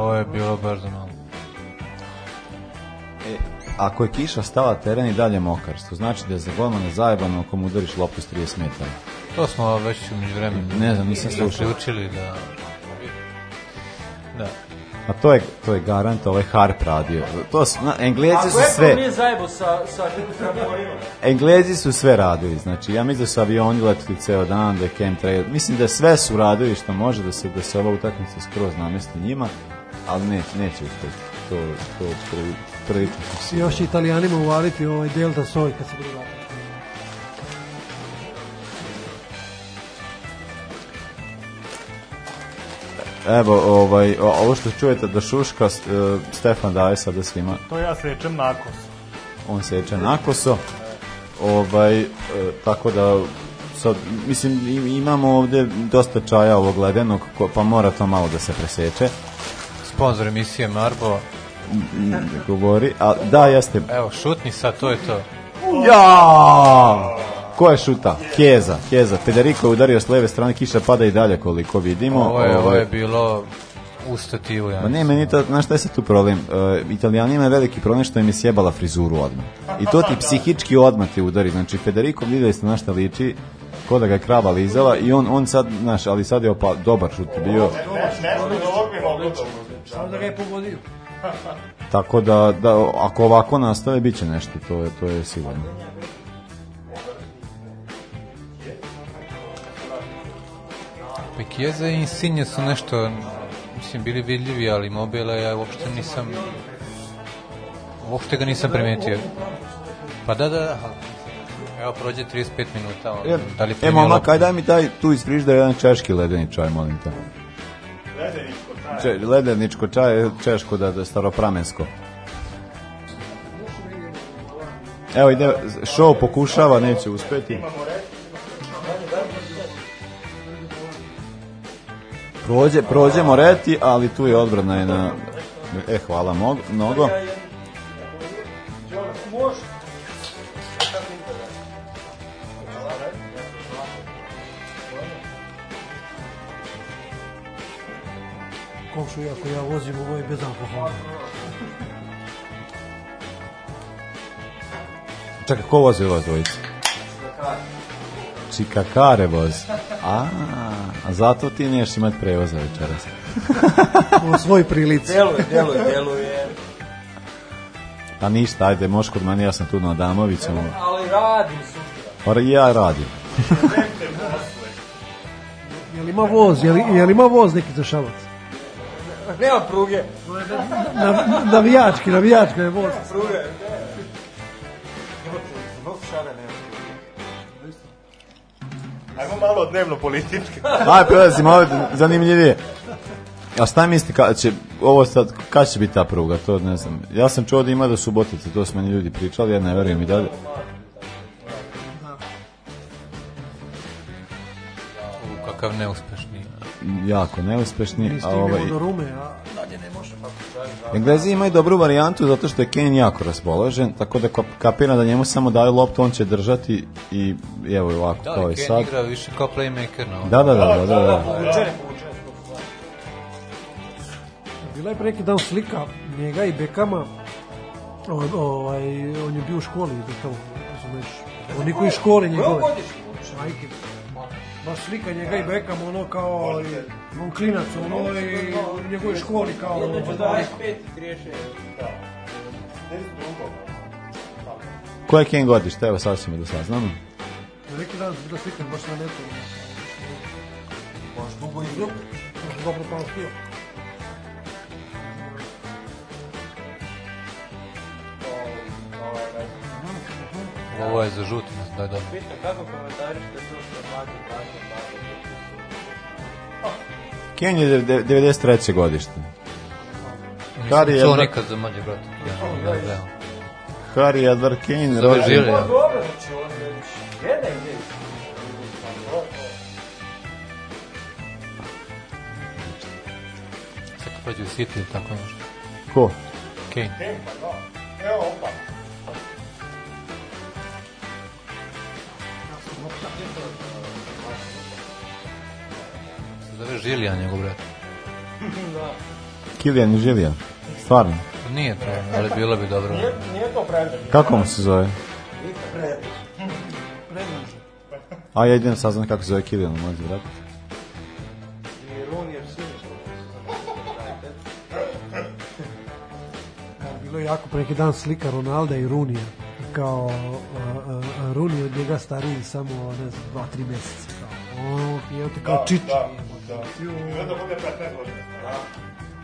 S14: Ovo je bilo baš za malo.
S2: E, ako je kiša stala, teren i dalje mokar, što znači da je za golmana zajebano ako mu udariš lopu s 30 metara.
S14: To smo već umeđu vremenu. Ne znam, nisam slušao. Učili da...
S2: Da. A to je, to je garant ovaj Harp radio. To su, na, Englezi su sve... Ako pa je zajebo sa, sa, sa Englezi su sve radili, znači ja mislim da su avioni letili ceo dan, da je chemtrail, mislim da sve su radili što može da se, da se ova utakmica skroz namesti njima, ali ne, neće uspeti. To, to prilično.
S8: Još italijanima uvaliti ovaj Delta Soy kad se budu vratili.
S2: Evo, ovaj, ovo što čujete da šuška, e, Stefan daje da svima.
S8: To ja sečem nakoso.
S2: On seče nakoso. Ovaj, e, tako da sad, mislim, imamo ovde dosta čaja ovog ledenog, pa mora to malo da se preseče.
S14: Sponzor emisije Marbo.
S2: Mm, govori, a da, jeste.
S14: Evo, šutni sad, to je to. Ja!
S2: Ko je šuta? Keza, Keza. Federico je udario s leve strane, kiša pada i dalje koliko vidimo.
S14: Ovo je, ovo je ovaj. bilo u stativu, ja.
S2: Ma ne, meni to, znaš šta je se tu problem? Uh, e, Italijanima je veliki problem što im je sjebala frizuru odmah. I to ti psihički odmah te udari. Znači, Federico videli ste na šta liči, ko da ga je krava lizala i on, on sad, znaš, ali sad je opa, dobar šut bio. Samo da ga je pogodio. Tako da, da ako ovako nastave, bit će nešto, to je, to je sigurno.
S14: Mekijeza i Insigne su nešto, mislim, bili vidljivi, ali Mobila ja uopšte nisam, uopšte ga nisam primetio. Pa da, da, Evo, prođe 35 minuta. On, e, da li e,
S2: mama, kaj daj mi taj, tu iz frižda jedan češki ledeni čaj, molim te. Ledeničko čaj. Če, ledeničko čaj, češko, da, da staropramensko. Evo ide, show pokušava, neće uspeti. Imamo red. prođe, prođe Moreti, ali tu je odbrana je na... E, hvala mnogo.
S8: komšu, iako ja vozim, ovo je bez alkohola.
S2: Čekaj, ko vozi vas dvojica? Čika Karevoz. A, a zato ti neš imat prevoza večeras.
S8: U svoj prilici. Deluje,
S2: deluje, deluje. Pa ništa, ajde, možeš kod mene, ja sam tu na Adamoviću.
S8: Ali radim sutra.
S2: Pa ja radim.
S8: jel ima voz, je li ima voz neki za šabac? Nema pruge. Navijački, navijački je voz. Nema pruge, nema. Ajmo malo dnevno politički.
S2: Aj, prelazimo ovdje, zanimljivije. A šta mislite, kada će, ovo sad, kada će biti ta pruga, to ne znam. Ja sam čuo da ima do Subotice, to su meni ljudi pričali, ja ne verujem i dalje.
S14: Kakav neuspešni.
S2: Jako neuspešni. Mi a ovaj... do Rume, a dalje ne može, pa Englezi imaju dobru varijantu zato što je Kane jako raspoložen, tako da kapiram da njemu samo daju loptu, on će držati i evo ovako da, kao i sad. Da, Kane
S14: igra više kao playmaker. No?
S2: Da, da, da. da, da, da, da.
S8: Bila je pre neki dan slika njega i Bekama, on, ovaj, on je bio u školi, Bekama, da razumeš. On niko iz škole njegove. Majke baš slika njega i da. Beckham, ono kao i klinac ono i u njegovoj školi kao ono. Između 25 i 36. Da. da.
S2: Koje Ken godište, evo sad ćemo da saznamo.
S8: Da neki dan su bila baš na netu. Baš dugo i dobro. pa pamstio.
S14: Ovo je za žuto, da, da.
S2: Pitam kako komentariš to što mlađe mlađe mlađe. je 93. godište.
S14: Harry je... Čuo nikad za mlađe brate. Ja, da. ja, ja.
S4: Harry Edward Kane, rođen...
S14: Pa dobro, znači on je jedan ide Sad kad u City, tako nešto.
S4: Ko?
S14: Kane. Kane, pa da. Evo, opa. Zove Žilija njegov brat. da.
S2: Kilijan i Žilija. Stvarno. Nije
S14: to, ali bilo bi dobro. Nije, nije to
S2: Predrag. Kako mu se zove? Predrag. Predrag. A ja idem saznam kako se zove Kilijan, mlađi brat. Bilo
S8: je jako preki dan slika Ronalda i Runija kao uh, uh, Runi od njega stariji samo, ne znam, dva, tri meseca. Kao, o, je te kao da, čiči. Da, da. I onda bude 15 godina. Pa da.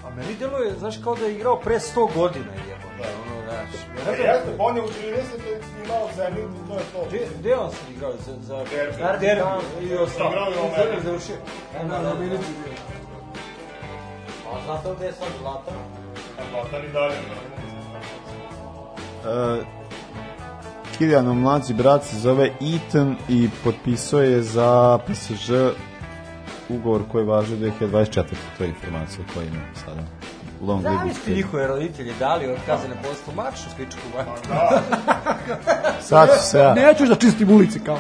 S8: A meni djelo je, znaš, kao da je igrao pre 100 godina, je. Da. Ono, znaš. E, jeste, pa on je u 30. imao zemlju, to je to. Gde, gde on se igrao? Za, za derbi. derbi. I ostao. Da, igrao je u Ameriku. Završio. Na, na, Ameriku. A znate gde je sad
S2: Zlatan? Zlatan i dalje. Uh, Kilijanov mlađi brat se zove Ethan i potpisao je za PSG ugovor koji važi 2024. To je informacija koju imam sada. Long da Zamisli
S15: njihove roditelje dali otkaze na poslu
S2: maču s pičku Da. Sad ću
S8: se
S2: ja. Neću
S8: da čistim ulice kao.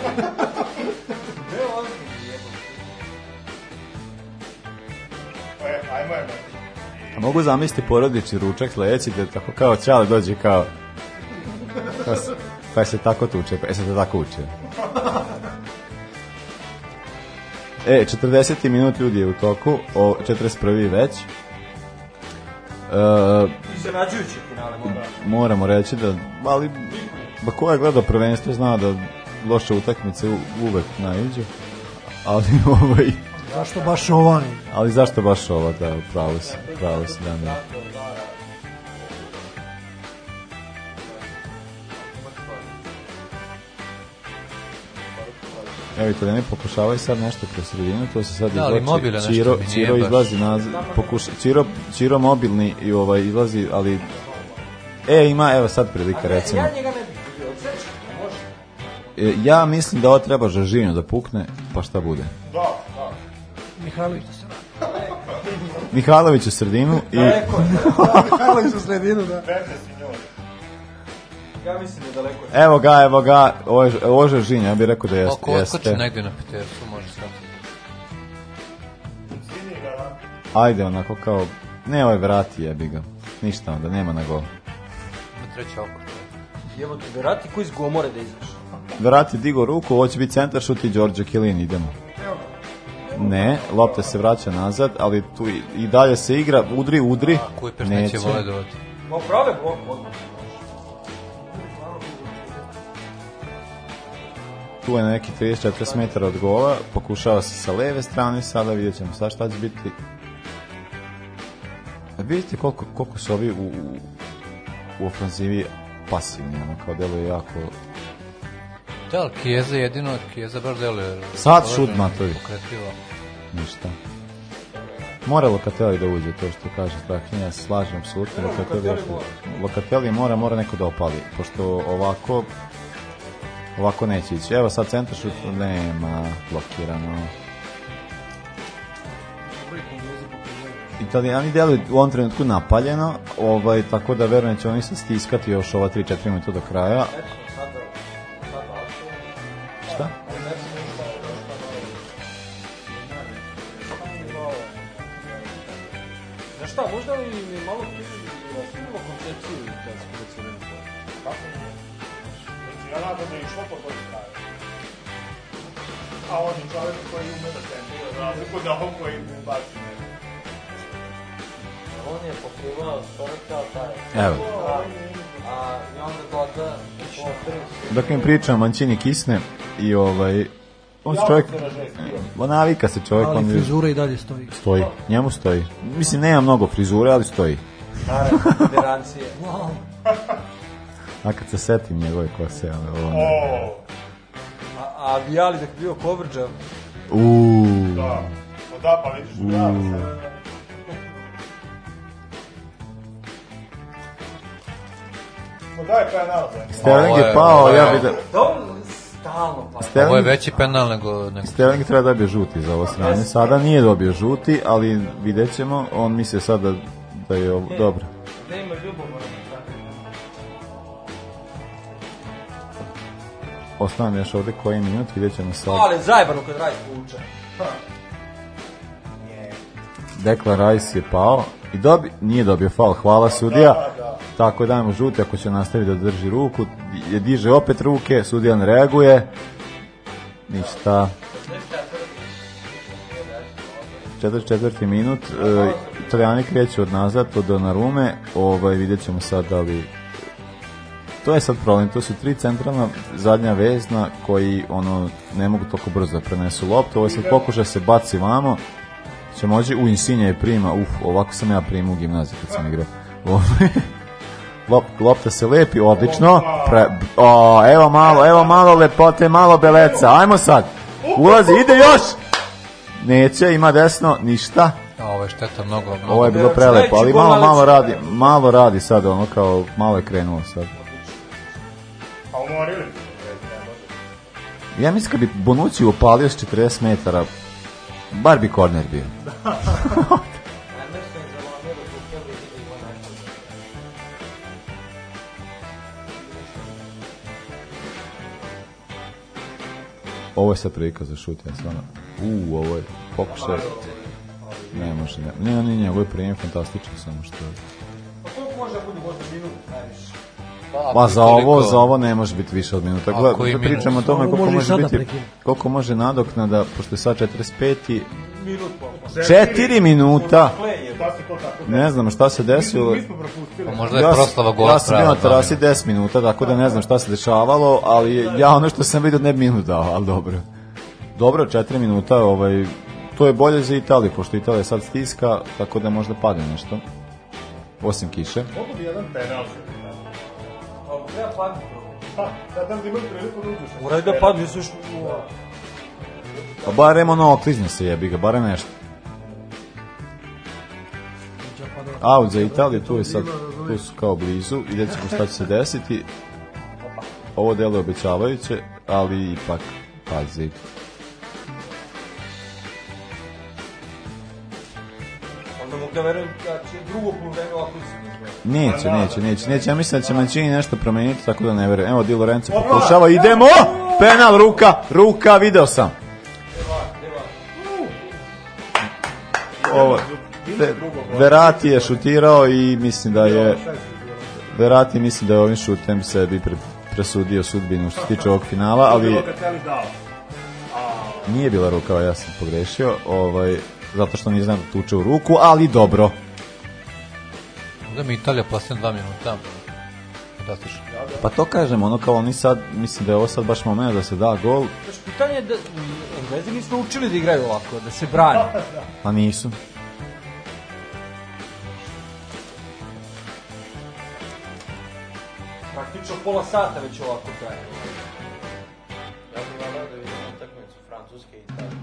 S2: E, A mogu zamisliti porodični ručak sledeći da tako kao čale dođe kao... kao Pa se tako tuče, pa se tako uče. E, 40. minut ljudi je u toku, o 41. već. Uh,
S15: e, Iznenađujući finale, mora.
S2: Moramo reći da, ali, ba ko je gledao prvenstvo zna da loše utakmice uvek naiđu, ali ovaj...
S8: Zašto baš ovaj?
S2: Ali zašto baš ova, da, pravo si, pravo si, da, da. Evo to da ne pokušavaj sad nešto kroz sredinu, to se sad
S14: da, izlači.
S2: Mobile Ciro, Ciro izlazi na pokuša, Ciro, Ciro mobilni i ovaj izlazi, ali E, ima, evo sad prilika, recimo. Ja njega ne... E, ja mislim da ovo treba Žažinju da pukne, pa šta bude?
S8: Da, da. Mihajlović
S2: Mihajlović u sredinu
S8: i... Da, Mihajlović u sredinu, da. 15
S15: Ja
S2: mislim da je daleko. Evo ga, evo ga, ovo je, ovo ja bih rekao da jeste. Oko Ako
S14: odskoči negde na peterku, može sad.
S2: Ajde, onako kao, ne ovaj vrati jebi ga. Ništa onda, nema na gol. Na
S15: treće oko. Evo te vrati koji iz gomore da izaš.
S2: Vrati digo ruku, ovo će biti centar šut i Đorđe Kilin, idemo. Ne, lopta se vraća nazad, ali tu i, i dalje se igra, udri, udri. A, Kujpeš
S14: neće, neće vole dovati. Ma prave blok odmah.
S2: tu je na neki 34 metara od gola, pokušava se sa leve strane, sada vidjet ćemo sad šta će biti. Vidite koliko, koliko su ovi u, u, u ofanzivi pasivni, ono kao deluje jako...
S14: Da, ali
S2: Kijeza
S14: jedino, Kijeza baš deluje...
S2: Sad šut Matovi. Pokretivo. Ništa. Mora Lokateli da uđe, to što kaže Strahinja, ja se slažem apsolutno. Lokateli, Lokateli mora, mora neko da opali, pošto ovako Ovako neće ići. Evo sad centar šut nema blokirano. Italijani deluju u ovom trenutku napaljeno, ovaj, tako da verujem da će oni se stiskati još ova 3-4 minuta do kraja, a on je čovjek koji ume da tempira, za razliku da on koji ne baci nešto. On je pokrivao skoro kao taj. Evo. A, a, I onda doda Dok im pričam, on čini kisne i ovaj, on se čovjek on da navika se čovjek ali on frizura i dalje stoji stoji njemu stoji mislim nema mnogo frizure ali stoji naravno wow. a kad se setim njegove kose ono, ono, A, a Vijali dok bio povrđav. Uuu. Da, pa da, pa vidiš, Vijali sad. Pa daj penal. Da. Sterling je pao, ja bih da... da stalno pa. Sterling, ovo je veći penal nego... nego... Sterling treba da dobije žuti za ovo pa sranje. Sada nije dobio žuti, ali vidjet ćemo. On misle sada da-, da, je ovo e, dobro. Da ima ljubomora Ostanem još ovde koji minut, vidjet ćemo sad. Ali zajebano kad Rajs uče. Dekla Rajs je pao i dobi, nije dobio faul, hvala sudija. Da, da. da. Tako dajemo žuti ako će nastaviti da drži ruku, Je diže opet ruke, sudija ne reaguje. Ništa. 44. minut, e, Italijani kreću od nazad, od Donarume, ovaj, vidjet ćemo sad da li to je sad problem, to su tri centralna zadnja vezna koji ono ne mogu toliko brzo da prenesu loptu, ovo sad pokuša da se baci vamo, će moći u insinje je prima, uf, ovako sam ja primio u gimnaziju kad sam igrao. Lop, lopta se lepi, odlično. Pre, o, evo malo, evo malo lepote, malo beleca. Ajmo sad. Ulazi, ide još. Neće, ima desno, ništa. A ovo je šteta mnogo. mnogo. Ovo je bilo prelepo, ali malo, malo radi, malo radi sad, ono kao, malo je krenulo sad. Pomorili. Ja mislim da bi Bonucci upalio s 40 metara, bar bi korner bio. ovo je sad prilika za šut, ja stvarno, u, ovo je pokušaj, ne može, ne, ne, ne, njegov je prijem fantastičan, samo što je. Pa koliko može da bude možda Pa, Ma za koliko... ovo, za ovo ne može biti više od minuta. Gleda, da pričamo o tome koliko može, biti, koliko može nadoknada, pošto je sad 45. Minut pa. 4 pa- minuta. Pa ne znam šta se desilo. Mi smo propustili. Možda je proslava gola. Ja sam bio na terasi 10 minuta, tako da ne znam šta se dešavalo, ali ja ono što sam vidio ne minut dao, ali dobro. Dobro, 4 minuta, ovaj, to je bolje za Italiju, pošto Italija sad stiska, tako da možda padne nešto. Osim kiše. Mogu bi jedan penal treba platiti. Pa, da tamo da imaju priliku da uđeš. Uraj ga pa, gdje su što... Pa barem ono okliznje se jebi ga, barem nešto. Out za Italiju, tu je sad, tu su kao blizu, vidjet ćemo šta će se desiti. Ovo delo je obećavajuće, ali ipak, pazi. Onda mogu da verujem da će drugo polovreme ovako Neće, neće, neće, neće. Ja mislim da će Mancini nešto promeniti, tako da
S16: ne verujem. Evo, Di Lorenzo pokušava, idemo! Penal, ruka, ruka, video sam. Ovo, Verati je šutirao i mislim da je... Verati mislim da je ovim šutem sebi presudio sudbinu što se tiče ovog finala, ali... Nije bila ruka, ja sam pogrešio, ovaj, zato što nisam da tuče u ruku, ali dobro. Da mi Italija posljedna 2 minuta. Fantastično. Pa to kažem, ono kao oni sad, mislim da je ovo sad baš moment da se da gol. Znaš, pitanje je da Englezi nisu učili da igraju ovako, da se brane. Da. Pa nisu. Praktično pola sata već ovako traje. Ja bih da vidim utakmicu Francuske i Italije.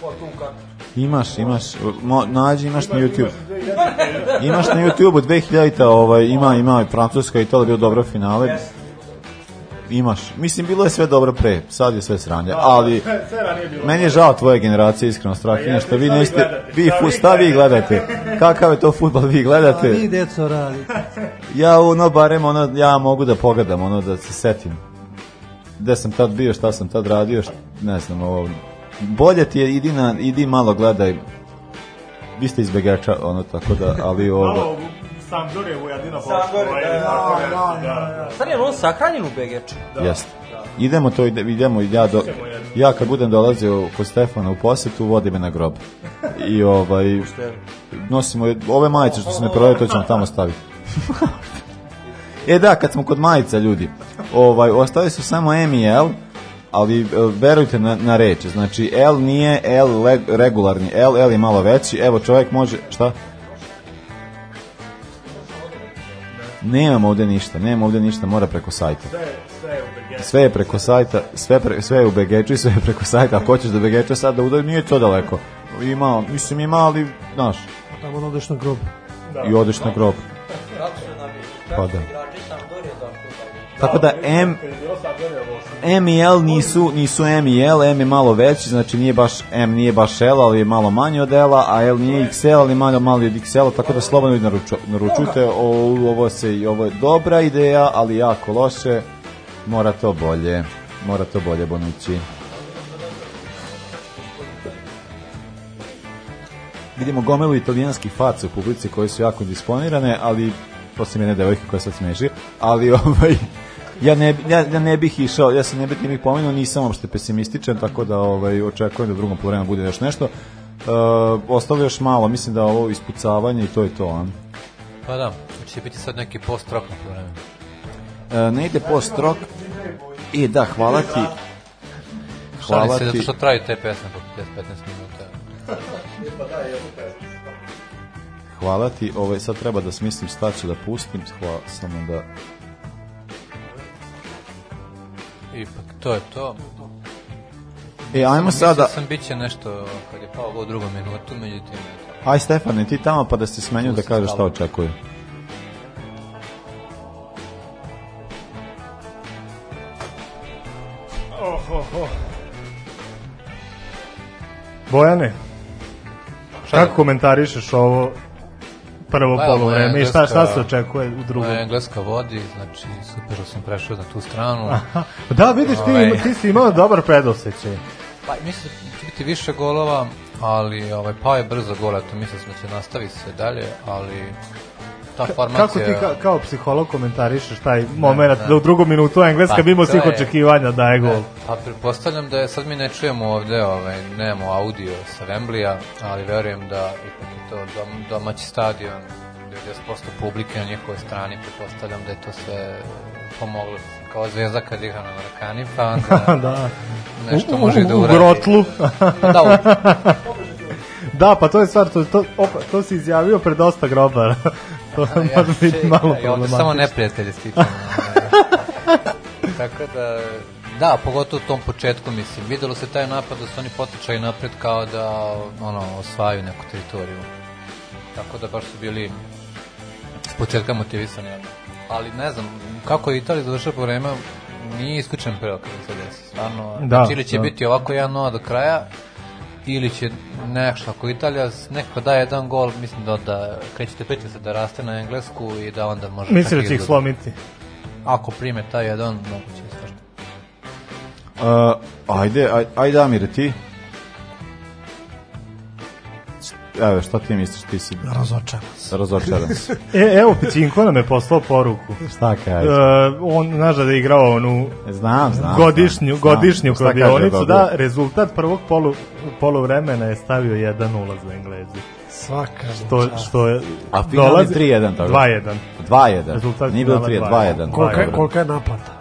S16: Pa tu kako? Imaš, imaš, mo, nađi, imaš na YouTube. Imaš na YouTube-u 2000-ta, ovaj, ima, ima i Francuska i to je da bio dobro finale. Imaš. Mislim, bilo je sve dobro pre, sad je sve sranje, da, ali meni je žao tvoje generacije, iskreno strah, što vi pa niste, vi fu, fusta vi gledate, kakav je to futbal vi gledate. vi deco radite. Ja ono, barem ono, ja mogu da pogledam, ono, da se setim. Gde sam tad bio, šta sam tad radio, šta, ne znam, ovo, bolje ti je, idi, na, idi malo gledaj. Vi ste izbjegača, ono, tako da, ali ovo... Sam Sampdoria Vojadina Boško. Sad je on sahranjen u Begeču. Da. Jeste. Idemo to, idemo, ja, do, ja kad budem dolazio kod Stefana u posetu, vodi me na grob. I ovaj, nosimo ove majice što se ne prodaje, to ćemo tamo staviti. e da, kad smo kod majica ljudi, ovaj, ostali su samo M i L, ali verujte na, na reč, znači L nije L regularni, L, L je malo veći, evo čovjek može, šta? Nemam ovde ništa, nemam ovde ništa, mora preko sajta. Sve je preko sajta, sve, pre, sve je u Begeču i sve je preko sajta, ako hoćeš da Begeča sad da udari, nije to daleko. Ima, mislim ima, ali, znaš. A tamo odeš na grob. I odeš na grob. Pa da. Tako da M M i L nisu, nisu M i L, M je malo veći, znači nije baš, M nije baš L, ali je malo manji od L, a L nije XL, ali malo mali od XL, tako da slobodno naruču, naručujte, o, ovo, se, ovo je dobra ideja, ali jako loše, mora to bolje, mora to bolje Bonući. Vidimo gomelu italijanskih faca u publici koje su jako disponirane, ali osim jedne devojke koja sad smeži, ali ovaj ja ne, ja, ja ne bih išao, ja se ne bih timih pomenuo, nisam uopšte pesimističan, tako da ovaj, očekujem da u drugom povremenu bude još nešto. E, ostalo još malo, mislim da ovo ispucavanje i to je to. An? Pa da, će biti sad neki post-rock na povremenu. E, ne ide post-rock, i e, da, hvala ti. Hvala Šali ti. Zato što traju te pesme po 15 minuta. Hvala ti, ovaj, sad treba da smislim šta ću da pustim, hvala, samo da Ipak, to je to. E, ajmo sada... Mislio sam bit će nešto kad je pao u drugom minutu, međutim... Aj, Stefan, ti tamo pa da se smenju da kažeš šta očekuje. Oh, oh, oh. Bojane, šta kako komentarišeš ovo prvo pa, polovreme i šta, šta se očekuje u drugom? Moja
S17: engleska vodi, znači super da sam prešao na tu stranu.
S16: Aha. da, vidiš, ti, ovaj... ti si imao dobar predosećaj. Pa,
S17: mislim da će biti više golova, ali ovaj, pao je brzo gol, eto, mislim da će nastavi se dalje, ali
S16: ta formacija... Kako ti ka, kao psiholog komentarišeš taj moment ne, ne. da u drugom minutu Engleska pa, mimo svih očekivanja da je gol?
S17: Pa pretpostavljam da je, sad mi ne čujemo ovde, ovaj, nemamo audio sa Vemblija, ali verujem da ipak je to dom, domaći stadion, 90% publike na njihovoj strani, pretpostavljam da je to sve pomoglo kao zvezda kad igra na Marakani, pa onda
S16: da. nešto može da uradi. U grotlu. da, u... da, pa to je stvar, to, to, opa, to si izjavio pred dosta grobara
S17: problem ja, može ja, biti malo problematično. samo neprijatelje stikam. Da. Tako da, da, pogotovo u tom početku, mislim, videlo se taj napad da su oni potičali napred kao da, ono, osvajaju neku teritoriju. Tako da baš su bili s početka motivisani. Ali ne znam, kako je Italija završila po vreme, nije isključen preokret se desi. Stvarno, da, znači ili će da. biti ovako 1-0 do kraja, ili će nešto, ako Italija nekako daje jedan gol, mislim da, da krećete pritisak da raste na englesku i da onda može...
S16: Mislim da će ih slomiti.
S17: Ako prime taj jedan, moguće je svašta.
S18: Uh, ajde, aj, ajde Amir, ti? Evo, šta ti misliš, ti si... Razočaran sam. Razočaran sam.
S19: e, evo, Pecinkona me poslao poruku.
S18: Šta kaže? Uh,
S19: on, znaš da je igrao onu...
S18: Znam, znam.
S19: Godišnju, znam, godišnju znam. kladionicu, da, rezultat prvog polu, polu vremena je stavio 1-0 za Englezi. Svaka što čast. što je
S18: a
S19: final je 3:1 tako. 2:1.
S18: 2:1. Rezultat nije bilo 3:1, 2:1.
S19: Kolika je, kolika je naplata?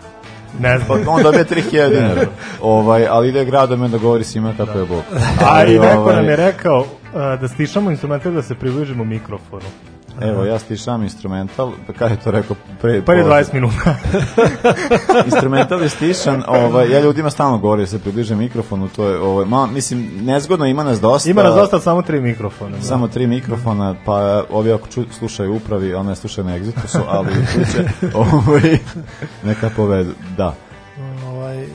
S18: Ne znam. Pa on dobije 3000 dinara. ovaj, ali ide gradom i onda govori svima kako da.
S19: je
S18: Bog.
S19: A i neko nam ovaj- je rekao, da stišamo instrumental da se približimo mikrofonu.
S18: Evo, ja stišam instrumental, pa kada je to rekao
S19: pre... Pa je 20 minuta.
S18: instrumental je stišan, ovaj, ja ljudima stalno govorim, da se približe mikrofonu, to je, ovaj, ma, mislim, nezgodno, ima nas dosta. Ima nas
S19: dosta, samo tri mikrofona.
S18: Da. Samo tri mikrofona, pa ovi ako ču, slušaju upravi, ona je slušaju na Exitusu, ali će, ovaj, neka povedu, da.
S19: Ovaj,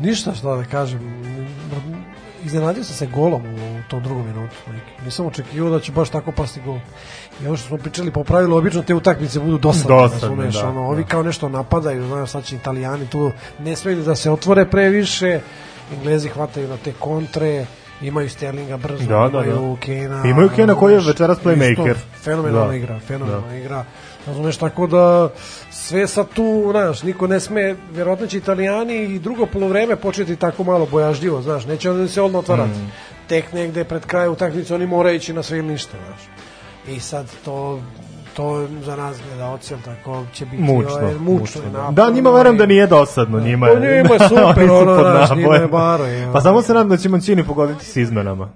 S19: ništa što da kažem, iznenadio sam se golom u to drugom minutu. Neki. Nisam očekivao da će baš tako pasti gol. I ovo što smo pričali po pravilu, obično te utakmice budu dosadne, dosadne razumeš, da, ono, ovi da. kao nešto napadaju, znaš, sad će italijani tu ne smeju da se otvore previše, Englezi hvataju na te kontre, imaju Sterlinga brzo, da, da, da. imaju da. Kena.
S16: Imaju Kena koji je večeras playmaker.
S19: Fenomenalna da. igra, fenomenalna da. igra. Razumeš, tako da sve sa tu, znaš, niko ne sme, verovatno će Italijani i drugo polovreme početi tako malo bojažljivo, znaš, neće onda se odmah otvarati. Mm tek negde pred kraja utakmice oni moraju ići na sve ili ništa, znaš. I sad to to za nas gledaocem tako će biti mučno, ovaj, mučno, mučno da. naporno,
S16: da njima verujem da ovaj. nije dosadno da. njima pa je, njima je super ono naš, njima je baro je, pa samo se nadam da će Mancini pogoditi s izmenama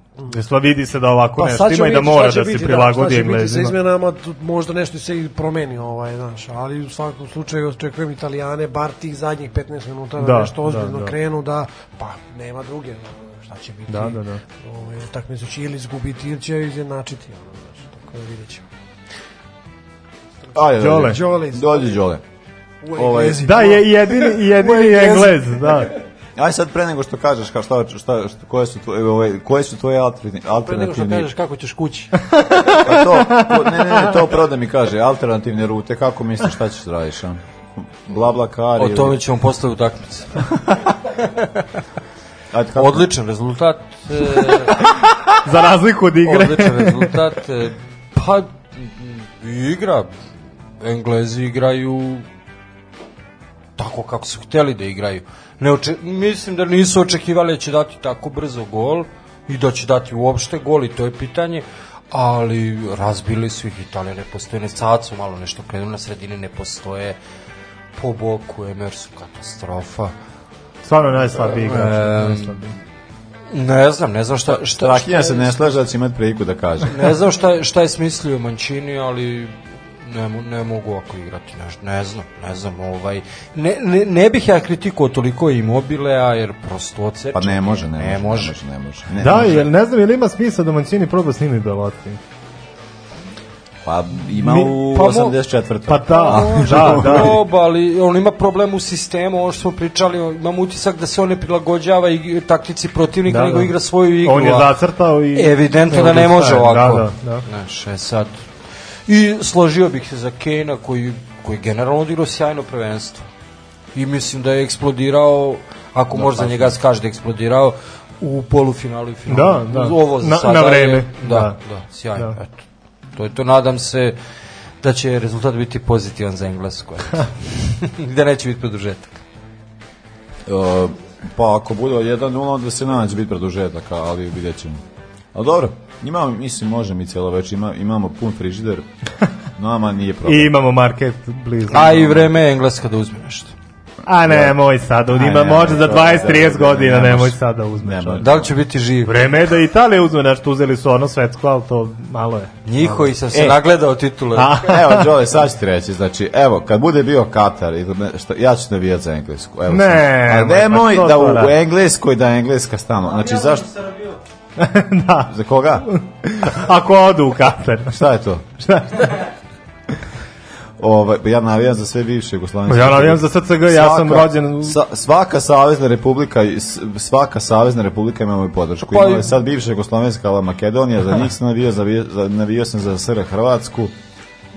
S16: Sva vidi se da ovako pa, nešto
S19: ima
S16: i da mora da se da, prilagodi da, Englezima.
S19: Sa izmenama možda nešto se i promeni, ovaj, znaš, ali u svakom slučaju očekujem Italijane, bar tih zadnjih 15 minuta da, da nešto ozbiljno da, da. krenu, da, pa, nema druge. Znaš šta će biti da, da, da. Ovaj, utakmicu će ili izgubiti ili će izjednačiti ono,
S18: znači, tako da vidjet Ajde, Đole. Đole. Dođi Đole.
S16: Ovaj, da, je jedini, jedini Englez, da.
S18: Aj sad pre nego što kažeš kao šta šta, šta koje su tvoje ove ovaj, koje su tvoje alternativne alternativne. Pre
S19: nego što kažeš kako ćeš kući.
S18: pa to, ne ne ne to proda mi kaže alternativne rute kako misliš šta ćeš da radiš, a?
S19: bla kari. O tome ćemo posle utakmice. Odličan rezultat. E,
S16: Za razliku od igre.
S19: odličan rezultat. E, pa, igra. Englezi igraju tako kako su hteli da igraju. Ne oče, mislim da nisu očekivali da će dati tako brzo gol i da će dati uopšte gol i to je pitanje ali razbili su ih Italija ne postoje, ne sad su malo nešto krenu na sredini ne postoje po boku Emersu katastrofa
S16: Stvarno najslabiji igrač.
S19: Um, Ne znam, ne znam šta...
S18: šta ja se ne slaže da će imati priliku da kažem. ne
S19: znam šta, šta je smislio Mancini, ali ne, ne mogu ako igrati nešto, ne znam, ne znam, ovaj, ne, ne, ne bih ja kritikovao toliko i mobilea, jer prosto odsečan.
S18: Pa ne može, ne, ne može, može. Ne
S16: može, ne može. Ne da, može. jer ne znam, je li ima smisla da Mancini proba s njim i
S18: Pa ima Mi, u pa 84.
S16: Pa da,
S19: on, da,
S16: da.
S19: Proba, da. da. ali on ima problem u sistemu, ono što smo pričali, imam utisak da se on ne prilagođava i taktici protivnika, da, nego da. igra svoju igru.
S16: On je zacrtao i...
S19: Evidentno da ne da, može ovako. Da, da, da. Znaš, je sad... I složio bih se za Kejna koji, koji generalno odigrao sjajno prvenstvo. I mislim da je eksplodirao, ako da, možda pa njega skaže da je eksplodirao, u polufinalu i finalu.
S16: Da, da. Ovo za na, sada na vreme.
S19: Je, da, da, da sjajno. Da. Eto, To je to, nadam se da će rezultat biti pozitivan za Englesku. da neće biti produžetak. Uh,
S18: pa ako bude 1-0, onda se nadam da će biti produžetak, ali vidjet ćemo. Ali dobro, imamo, mislim, možemo i cijelo već, ima, imamo pun frižider, nama nije problem.
S16: I imamo market blizu.
S19: A i vreme je Engleska da uzme nešto.
S16: A ne, da. moj sada, ima možda za 20-30 godina, ne, moj sada uzmeš. Da
S19: li će biti živ?
S16: Vreme je da Italija uzme nešto, uzeli su ono svetsko, ali to malo je.
S19: Njihovi sam se e. nagledao titule.
S18: Evo, Joe, sad ću ti reći, znači, evo, kad bude bio Katar, što, ja ću navijat za Englesku.
S16: Evo, ne, a
S18: nemoj da u Engleskoj, da Engleska stano. Znači, zašto?
S16: da.
S18: Za koga?
S16: Ako odu u Katar.
S18: Šta je to? Šta je to? Ovaj pa ja navijam za sve bivše Jugoslavije.
S16: Ja navijam za SCG, ja sam rođen sa,
S18: svaka savezna republika svaka savezna republika ima moju podršku. Pa, Imala je sad bivša Jugoslavijska ala Makedonija, za njih sam navijao, za, za navijao sam za SR Hrvatsku.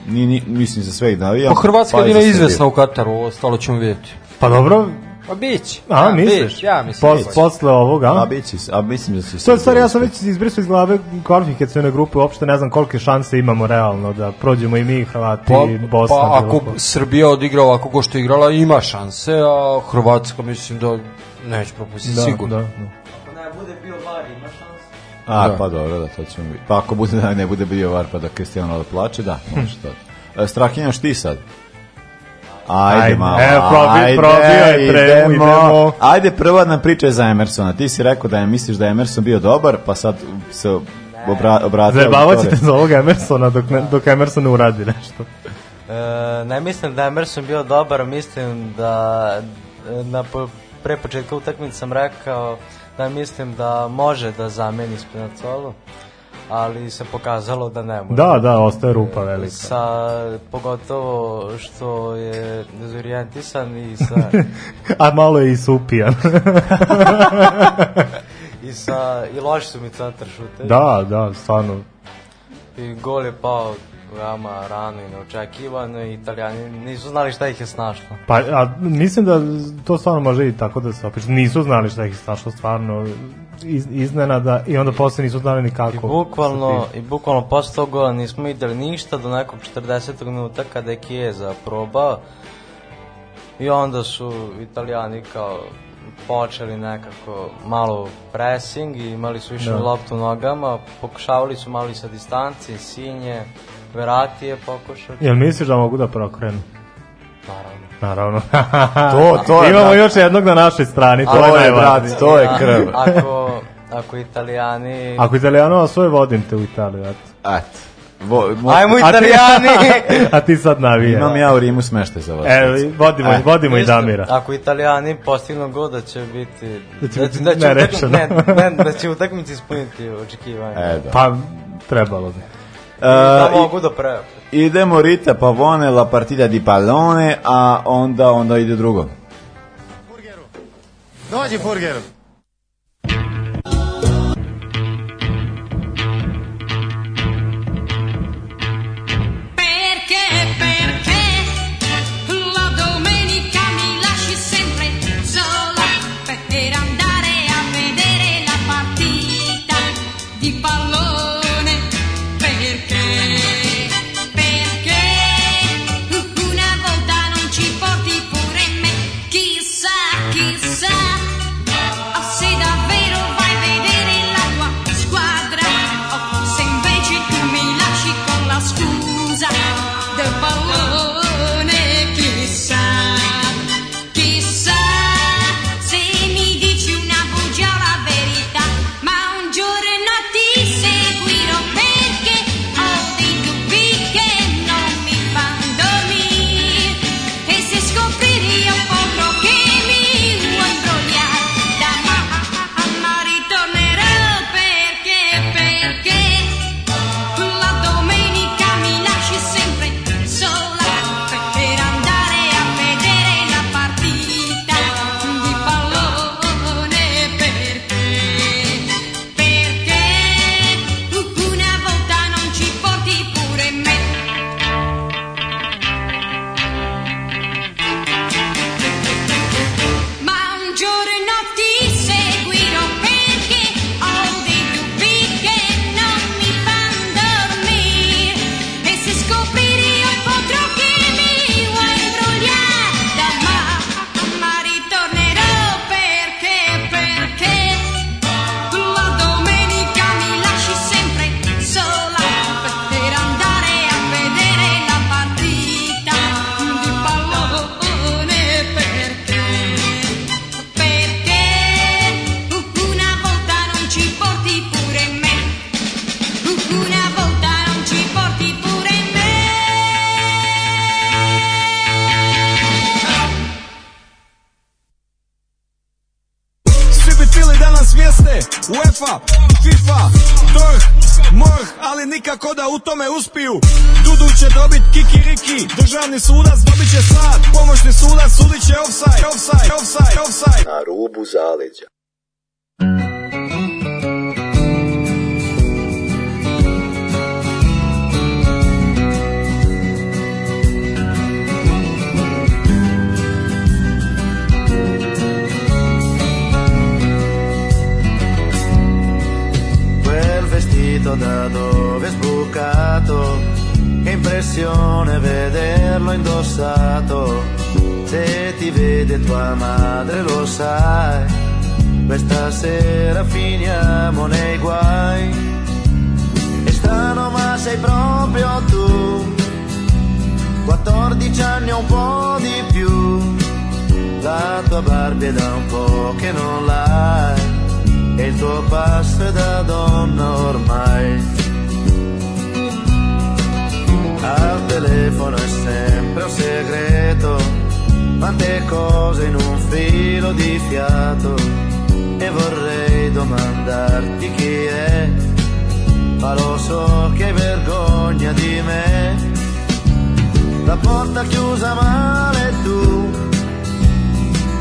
S18: Ni, ni mislim za sve ih navijam. Pa
S19: Hrvatska pa je izvesna u Kataru, ostalo ćemo videti.
S16: Pa dobro, Pa
S19: bić.
S16: A, ja, misliš? Bić, ja mislim. Pos, bić. posle ovoga?
S18: A, bići, a mislim da
S16: se... To, stvari, ja sam već izbrisao iz glave kvalifikacijone grupe, uopšte ne znam kolike šanse imamo realno da prođemo i mi, Hrvati, pa, Bosna.
S19: Pa,
S16: ako bilo.
S19: Srbija odigra ovako ko što je igrala, ima šanse, a Hrvatska mislim da neće propustiti
S18: da,
S19: sigurno.
S18: Da,
S20: da. Ako ne bude bio var, ima šanse.
S18: A, da. pa dobro, da, to ćemo biti. Pa ako bude, da ne bude bio var, pa da Kristijano da plače, da, može to. E, Strahinjaš ti sad? Ajde,
S16: malo. Evo, probi, ajde, probio je tremu, idemo. idemo.
S18: Ajde, prvo nam pričaj za Emersona. Ti si rekao da je, misliš da je Emerson bio dobar, pa sad se obra, obratio.
S16: Zabavat ćete za ovog Emersona dok, ne, dok Emerson ne uradi nešto.
S17: E, ne mislim da je Emerson bio dobar, mislim da na pre početka utakmice sam rekao da mislim da može da zameni Spinazzolu ali se pokazalo da ne može.
S16: Da, da, ostaje rupa velika.
S17: Sa, pogotovo što je dezorijentisan i sa...
S16: A malo je i supijan.
S17: I sa, i loši su mi centar šute.
S16: Da, da, stvarno.
S17: I gol je pao veoma rano i neočekivano i italijani nisu znali šta ih je snašlo.
S16: Pa, a mislim da to stvarno može i tako da se opiče. Nisu znali šta ih je snašlo stvarno iz, iznenada i onda posle nisu znali ni kako.
S17: I bukvalno, i bukvalno posle tog gola nismo videli ništa do nekog 40. minuta kada je Kijeza probao i onda su italijani kao počeli nekako malo pressing i imali su više da. loptu nogama, pokušavali su malo i sa distanci, sinje, vrati je pokušao.
S16: Jel misliš da mogu da prokrenu?
S17: Naravno.
S16: Naravno. to, to
S18: je,
S16: Imamo brat. još jednog na našoj strani,
S18: to, to je, brat, to je krv.
S17: ako, ako italijani...
S16: Ako italijano osvoje, vodim te u Italiju, eto.
S18: Eto.
S19: Vo, mo, Ajmo italijani! A ti,
S16: a ti sad navija.
S18: Imam ja u Rimu smešte za vas.
S16: E, vodimo, e, vodimo i Damira.
S17: Ako italijani postignu god da će biti... Da će biti da će, da, da će, ne, ne, da će utakmici ispuniti očekivanje.
S16: E,
S17: da.
S18: Pa,
S16: trebalo bi
S18: da mogu da pre. Idemo Rita Pavone, La partita di pallone, a onda onda ide drugo. Furgeru. Dođi
S19: Furgeru.
S21: UEFA, FIFA, DORH, MORH, ali nikako da u tome uspiju. Dudu će dobit kikiriki, državni sudac dobit će sad, pomoćni sudac sudit će offside, offside, offside, offside.
S22: Na rubu zaleđa. capito da dove è sbucato, che impressione vederlo indossato. Se ti vede tua madre lo sai, questa sera finiamo nei guai. È strano ma sei proprio tu, 14 anni o un po' di più, la tua Barbie da un po' che non l'hai e il tuo passo è da donna ormai. Al telefono è sempre un segreto, tante cose in un filo di fiato e vorrei domandarti chi è, ma lo so che hai vergogna di me. La porta chiusa male tu,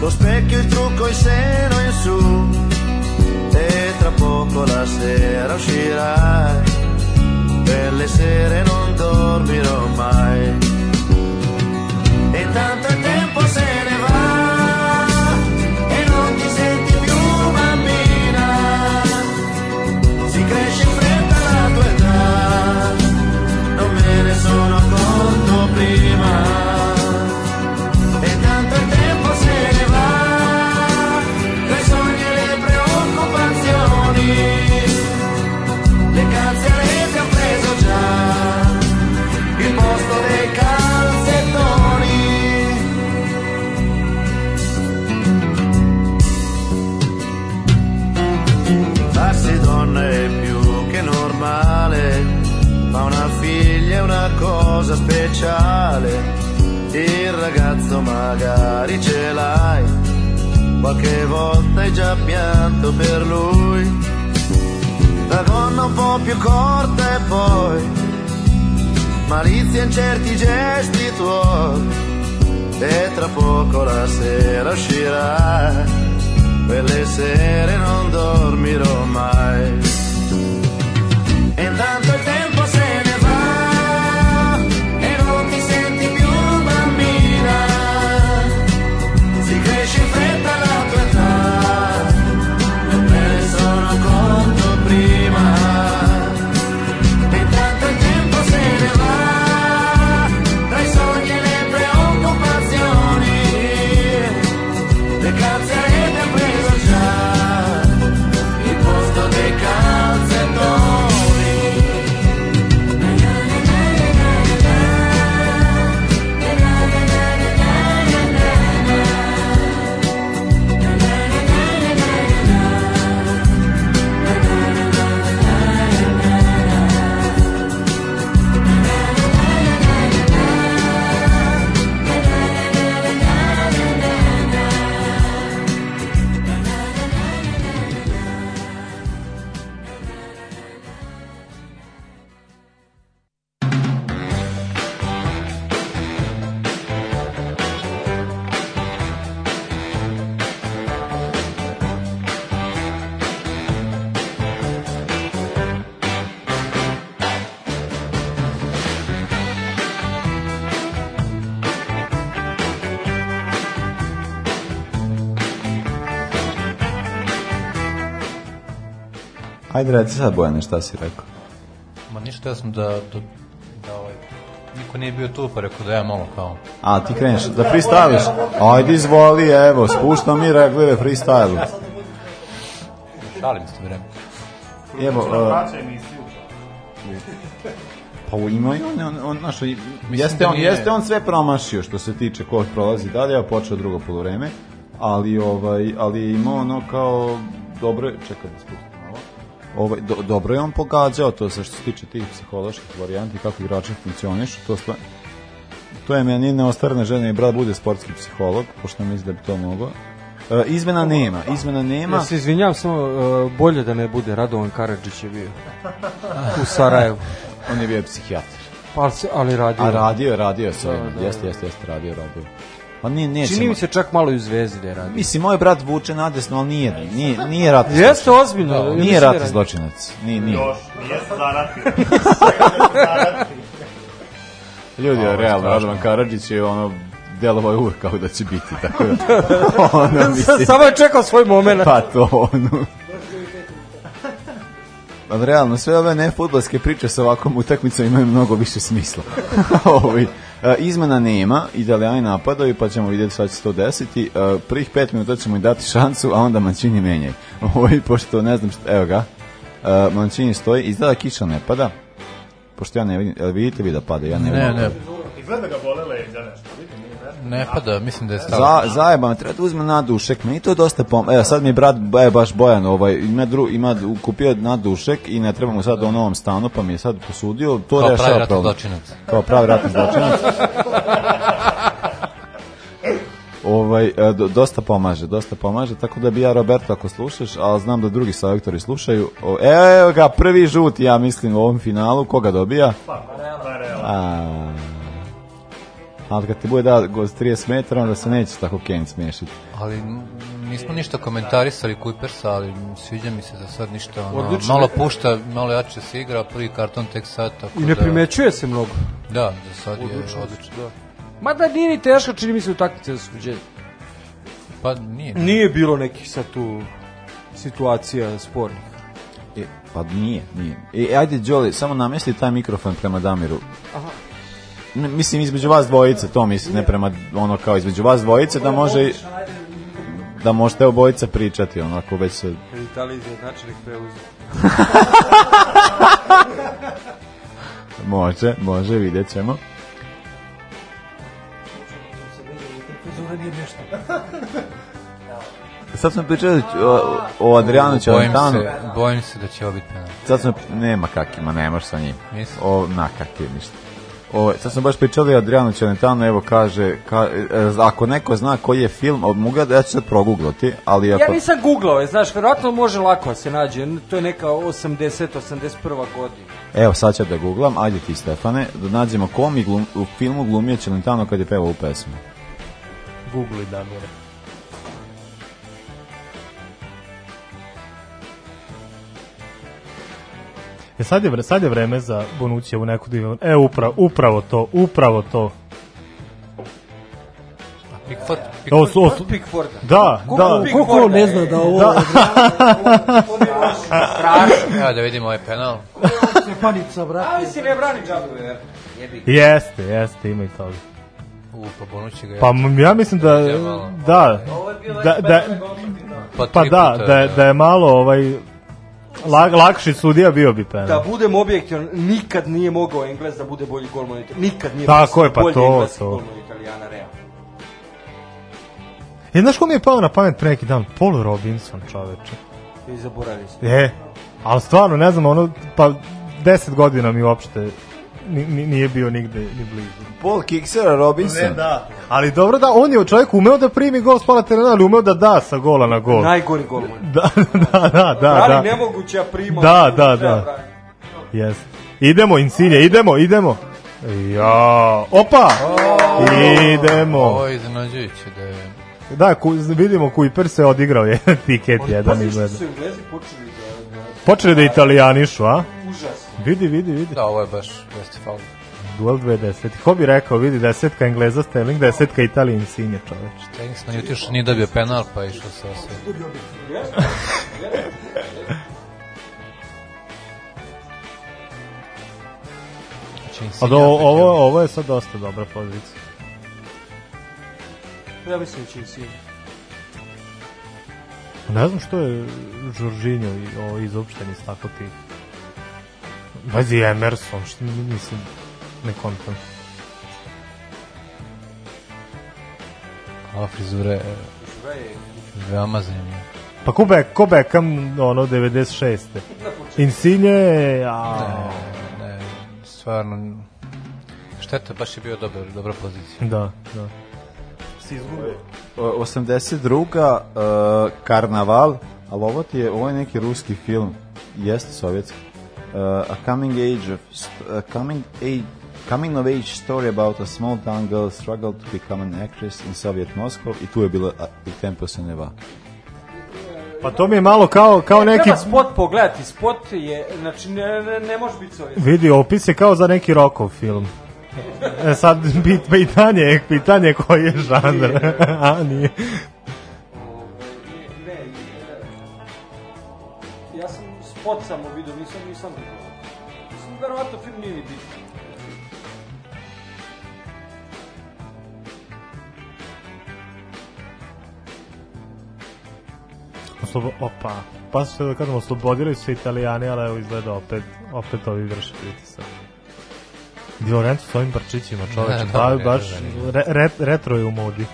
S22: lo specchio, il trucco, il seno in su tra poco la sera uscirai, per le sere non dormirò mai. E tanto è
S18: cosa speciale, il ragazzo magari ce l'hai, qualche volta hai già pianto per lui, la gonna un po' più corta e poi, malizia in certi gesti tuoi, e tra poco la sera uscirà, quelle sere non dormirò mai. E intanto il tempo Ajde, reci sad, Bojane, šta si rekao?
S17: Ma ništa, ja sam da, da, da ovaj, niko nije bio tu, pa rekao da ja malo kao...
S18: A, ti kreneš, da pristaviš? Ajde, izvoli, evo, spušta mi regleve, freestyle. Šalim
S17: se vreme.
S18: Evo, uh, pa ima i on, on, on, znaš, jeste, da on, jeste on sve promašio što se tiče ko prolazi dalje, a počeo drugo polovreme, ali, ovaj, ali imao ono kao, dobro, čekaj da spušta ovaj, do, dobro je on pogađao to sa što se tiče tih psiholoških varijanti kako igrači funkcionišu to stvar, to je meni neostarna žena i brat bude sportski psiholog pošto mislim da bi to mogao Uh, e, izmena nema, izmena nema.
S19: Ja se izvinjam, samo e, bolje da ne bude Radovan Karadžić je bio u Sarajevu.
S17: on je bio psihijatar.
S19: Pa, ali radio. A
S18: radio je, radio se. Da, da, jeste, da. jeste, jeste, radio, radio.
S16: Pa ne, nije Čini mi se čak malo i u Zvezdi da radi.
S18: Mislim, moj brat vuče nadesno, ali nije, nije, nije rat zločinac.
S16: Jeste ozbiljno. Da,
S18: nije rat zločinac. Nije, nije. Još, nije zaratio. Ljudi, Ovo, realno, Radovan Karadžić je ono delovao je uvek kao da će biti, tako
S16: da... ono, mislim, Samo je čekao svoj moment.
S18: Pa to, ono... Ali pa realno, sve ove nefutbalske priče sa ovakvom utakmicom imaju mnogo više smisla. Ovi, ovaj, E, izmena nema, italijani napadaju, pa ćemo vidjeti šta će se to desiti. E, prvih pet minuta ćemo im dati šansu, a onda Mancini menjaju. Ovo pošto ne znam šta, evo ga, e, Mancini stoji, izgleda kiša ne pada, pošto ja ne vidim, vidite vi da pada, ja ne, ne vidim. Ne, ne. Izgleda ga da bole leđa
S17: da nešto ne pada, mislim da je
S18: stavljeno. Za, zajebano, treba da uzme nadušek, meni to dosta pom... Evo, sad mi je brat, e, baš Bojan, ovaj, ima, dru, ima kupio nadušek i ne trebamo mu sad o novom stanu, pa mi je sad posudio, to Kao
S17: rešava problem.
S18: Kao pravi ratni zločinac. ovaj, e, dosta pomaže, dosta pomaže, tako da bi ja Roberto ako slušaš, a znam da drugi selektori slušaju, evo ga, prvi žuti, ja mislim, u ovom finalu, koga dobija? Pa, Barela ali kad ti bude da gost 30 metara, onda se neće tako Kane smiješiti.
S17: Ali nismo ništa komentarisali Kuipersa, ali sviđa mi se za sad ništa. Ono, Odlično. malo pušta, malo jače se igra, prvi karton tek sad. Tako I
S16: ne
S17: da,
S16: primećuje se mnogo.
S17: Da, za sad odlično,
S19: je odlično. Da. Ma da, nije ni teško, čini mi se u taktice za suđenje.
S17: Pa nije.
S19: Nije bilo nekih sad tu situacija spornih.
S18: E, pa nije, nije. E, ajde, Đoli, samo namesti taj mikrofon prema Damiru. Aha mislim između vas dvojice, to mislim, ne prema ono kao između vas dvojice, da može da možete obojica pričati, onako ako već se... Iz znači nek preuze. može, može, vidjet ćemo. Sad smo pričali o, o Adrianu Čalentanu. Bojim se,
S17: bojim se da će ovo biti penal.
S18: Sad smo, nema kakima, nemaš sa njim. Mislim. O, na kakima, ništa. Ovaj sad sam baš pričali Adriano Celentano, evo kaže ka, e, e, ako neko zna koji je film od Muga, ja ću se proguglati, ali
S19: ako... Ja nisam guglao, je, znaš, verovatno može lako da se nađe. To je neka 80 81. godina.
S18: Evo sad ću da guglam, ajde ti Stefane, da nađemo kom glum, u filmu glumio Celentano kad je pevao u pesmu.
S16: Gugli Damire. E sad je, sad je vreme za Bonucija u neku divan. Da e, upravo, upravo to, upravo to.
S17: Pickford, Pickford, to su, to
S16: Da,
S19: Kuku,
S16: da.
S19: Kako ne zna da ovo... Da. Strašno.
S17: Evo da vidimo ovaj penal. Se
S19: panica, brate.
S17: Ali si ne brani džabu,
S16: Jeste, jeste, ima i to. U, pa
S17: Bonucci ga Pa
S16: ja mislim da... Da, da, da, pa pa da, pa da, da, da je malo ovaj Lag, lakši sudija bio bi penal.
S19: Da budem objektivan, nikad nije mogao Engles da bude bolji golman od Italijana. Nikad nije
S16: Tako je, pa bolji to, to. golman od Italijana, realno. E, ko mi je pao na pamet pre neki dan? Paul Robinson, čoveče.
S17: I zaboravio
S16: smo. E, ali stvarno, ne znam, ono, pa 10 godina mi uopšte nije bio nigde ni
S18: blizu. Paul Kiksera Robinson. Ne,
S16: da. Ali dobro da, on je čovjek umeo da primi gol s pola terena, ali umeo da da sa gola na gol.
S19: Najgori
S16: gol. Da, da, da, da. Pravi da. nemoguća prima. Da, da, da. Yes. Idemo, Insinje, idemo, idemo. Ja, opa! Oh. O, idemo. Ovo je da
S17: je... Da,
S16: ku, vidimo Kuiper se odigrao je tiket jedan pa izgleda. Počeli da, da-, da italijanišu, a?
S19: Užasno.
S16: Vidi, vidi, vidi.
S17: Da, ovo je baš jeste faul.
S16: Duel 2010. Ko bi rekao, vidi, desetka Engleza Sterling, desetka Italijan Sinje, čoveč. Sterling
S17: se naljutio što nije dobio penal, pa išao sa sve. A
S16: do, ovo, ovo je sad dosta dobra
S17: pozicija. Ja
S16: mislim da će Insigne. Ne znam što je Žoržinjo i ovo izopšteni iz tako tih Vazi Emerson, što mislim, ne kontam.
S17: Ova frizura je veoma zanimljiva.
S16: Pa ko, Beck, ko Beckham, ono, 96. Insilje, a... Ne,
S17: ne, stvarno... Šteta, baš je bio dobar, dobra
S16: pozicija. Da, da. Si izgubio. 82. Uh,
S18: e, karnaval, ali ovo ti je, ovo je neki ruski film, jeste sovjetski. Uh, a coming age of a coming age Coming of Age story about a small town girl struggled to become an actress in Soviet Moscow i tu je bilo i tempo se ne
S16: Pa to mi je malo kao, kao e, neki...
S19: Treba spot pogledati, spot je, znači ne, ne, ne može biti sovjetski.
S16: Vidi, opis je kao za neki rokov film. E sad, bit, pitanje, pitanje koji je žanr, a nije.
S19: Pod samo vidio,
S16: nisam, nisam video. Mislim, verovatno film nije ni bitno. Oslobo, opa, pa se da kažem, oslobodili su italijani, ali evo izgleda opet, opet ovi vrše pritisak. Diorenzo s ovim parčićima, čoveče, da, da, baš re, re, retro je u modi.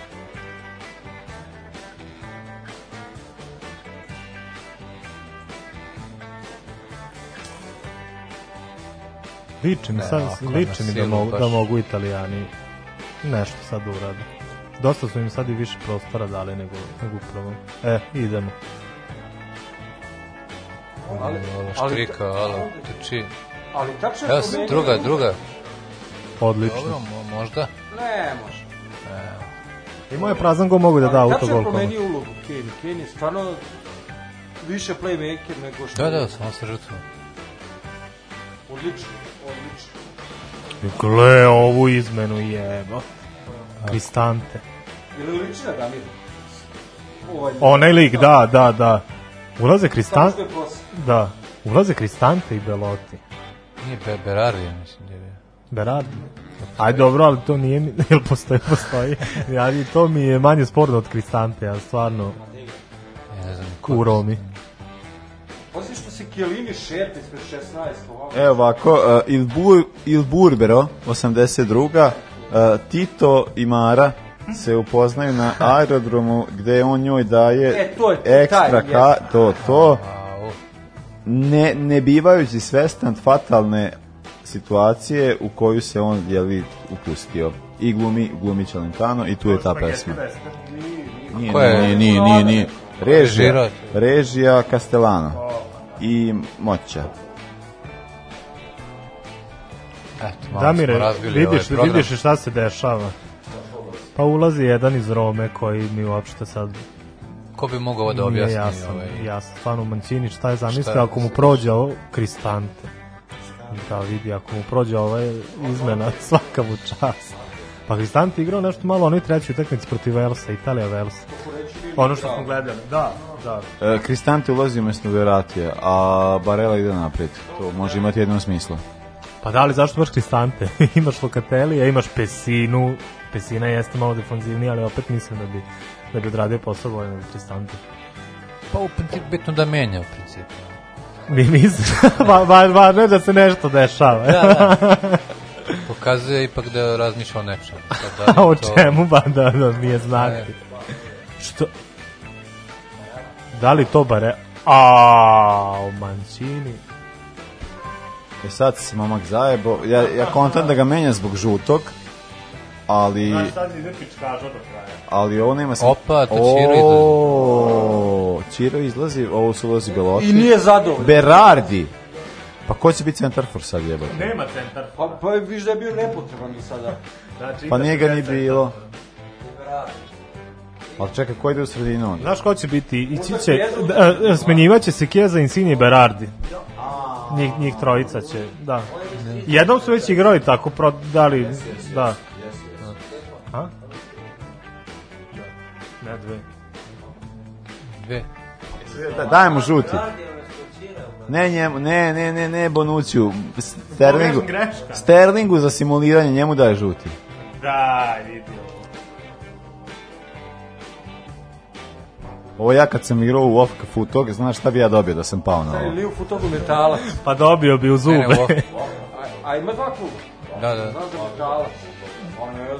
S16: Liče mi, sad, liče mi da, mogu, da mogu italijani nešto sad da urade. Dosta su im sad i više prostora dali nego, nego upravo. E, idemo. Ali,
S17: ono štrika, ali, teči.
S18: Ali tačno Evo, se, druga, druga.
S16: Odlično. Dobro,
S18: možda.
S19: Ne, može.
S16: E, Imao je prazan go, mogu da da auto gol. Tačno je
S19: promenio ulogu Kane. Kane je stvarno više playmaker nego što...
S17: Da, da, samo se žrtvo.
S19: Odlično.
S16: Odlično. Gle, ovu izmenu jeba. Kristante. Ili
S19: liči na
S16: Damira? Ovaj, Onaj lik, da, da, da. da. Ulaze Kristante... Da. Ulaze Kristante i Beloti.
S17: Nije Be Berardi, ja mislim da
S16: je. Berardi? Aj dobro, ali to nije, jel postoji, postoji. Ali to mi je manje sporno od Kristante, ja stvarno. Ja ne znam. U Romi.
S19: Osim se Kelini
S18: šeta ispred 16. Evo ovako, uh, Il, Bur, Il Burbero, 82. Uh, e, Tito i Mara se upoznaju na aerodromu gde on njoj daje e, to je, ekstra taj, ka, to, to. Ne, ne bivajući svestan fatalne situacije u koju se on jeli upustio. I glumi, glumi Čalentano i tu je ta pesma. Nije, nije, nije, nije, nije. Režija, režija Castellano i moća. Eto,
S16: malo Damire, smo razbili ovaj vidiš, ovaj program. vidiš šta se dešava. Pa ulazi jedan iz Rome koji mi uopšte sad
S17: Ko bi mogao ovo da nije objasni? ovaj?
S16: Ja stvarno Mancini šta je zamislio Šta ako mu prođe ovo Kristante. Da vidi, ako mu prođe ova izmena svaka mu čast. Pa Kristante igrao nešto malo onoj treći utakmic protiv Velsa, Italija Velsa. Ono što da- smo gledali, da. Da.
S18: E, Kristante ulazi umjesto Veratija, a Barela ide napred. To može imati jedno smisla.
S16: Pa da li zašto baš Kristante? imaš Lokatelija, imaš Pesinu. Pesina jeste malo defanzivnija, ali opet mislim da bi da bi odradio posao Vojna Kristante.
S17: Pa u principu bitno da menja u
S16: principu. Mi mislim, va, va, važno je da se nešto dešava. da, da.
S17: Pokazuje ipak da razmišlja o nečemu.
S16: Da o čemu, ba, da, da, nije znati. Što, Da li to bare... A, Mancini.
S18: E sad se momak zajebo. Ja, ja kontam da ga menja zbog žutog, ali... Znaš, sad ide Ali ovo nema se...
S17: Opa, to Čiro
S18: izlazi. Čiro izlazi, ovo su ulazi Belotti.
S19: I nije zadovoljno.
S18: Berardi. Pa ko će biti centar for sad jebati?
S19: Nema centar. Pa, pa viš da je bio nepotreban i sada.
S18: Znači, pa da nije ga ni bilo. Berardi. Ali čekaj, ko ide u sredinu onda?
S16: Znaš ko će biti? I će, da, e, smenjivaće se Kjeza, Insini i Berardi. Njih, njih trojica će, da. Jednom su već igrali tako, pro, dali, da. A? Ne, dve. Dve. Da,
S18: dajemo žuti. Ne, njemu, ne, ne, ne, ne, Bonuciju. Sterlingu. Sterlingu za simuliranje, njemu daje žuti. Da, vidio. Ovo ja kad sam igrao u Ofka Futog, znaš šta bi ja dobio da sam pao na ovo?
S19: Ili
S18: u
S19: Futogu metalac.
S16: Pa dobio bi u zube. Ne,
S19: ne, A, a ima dva kluba.
S17: Da, da.
S16: Znaš da metalac.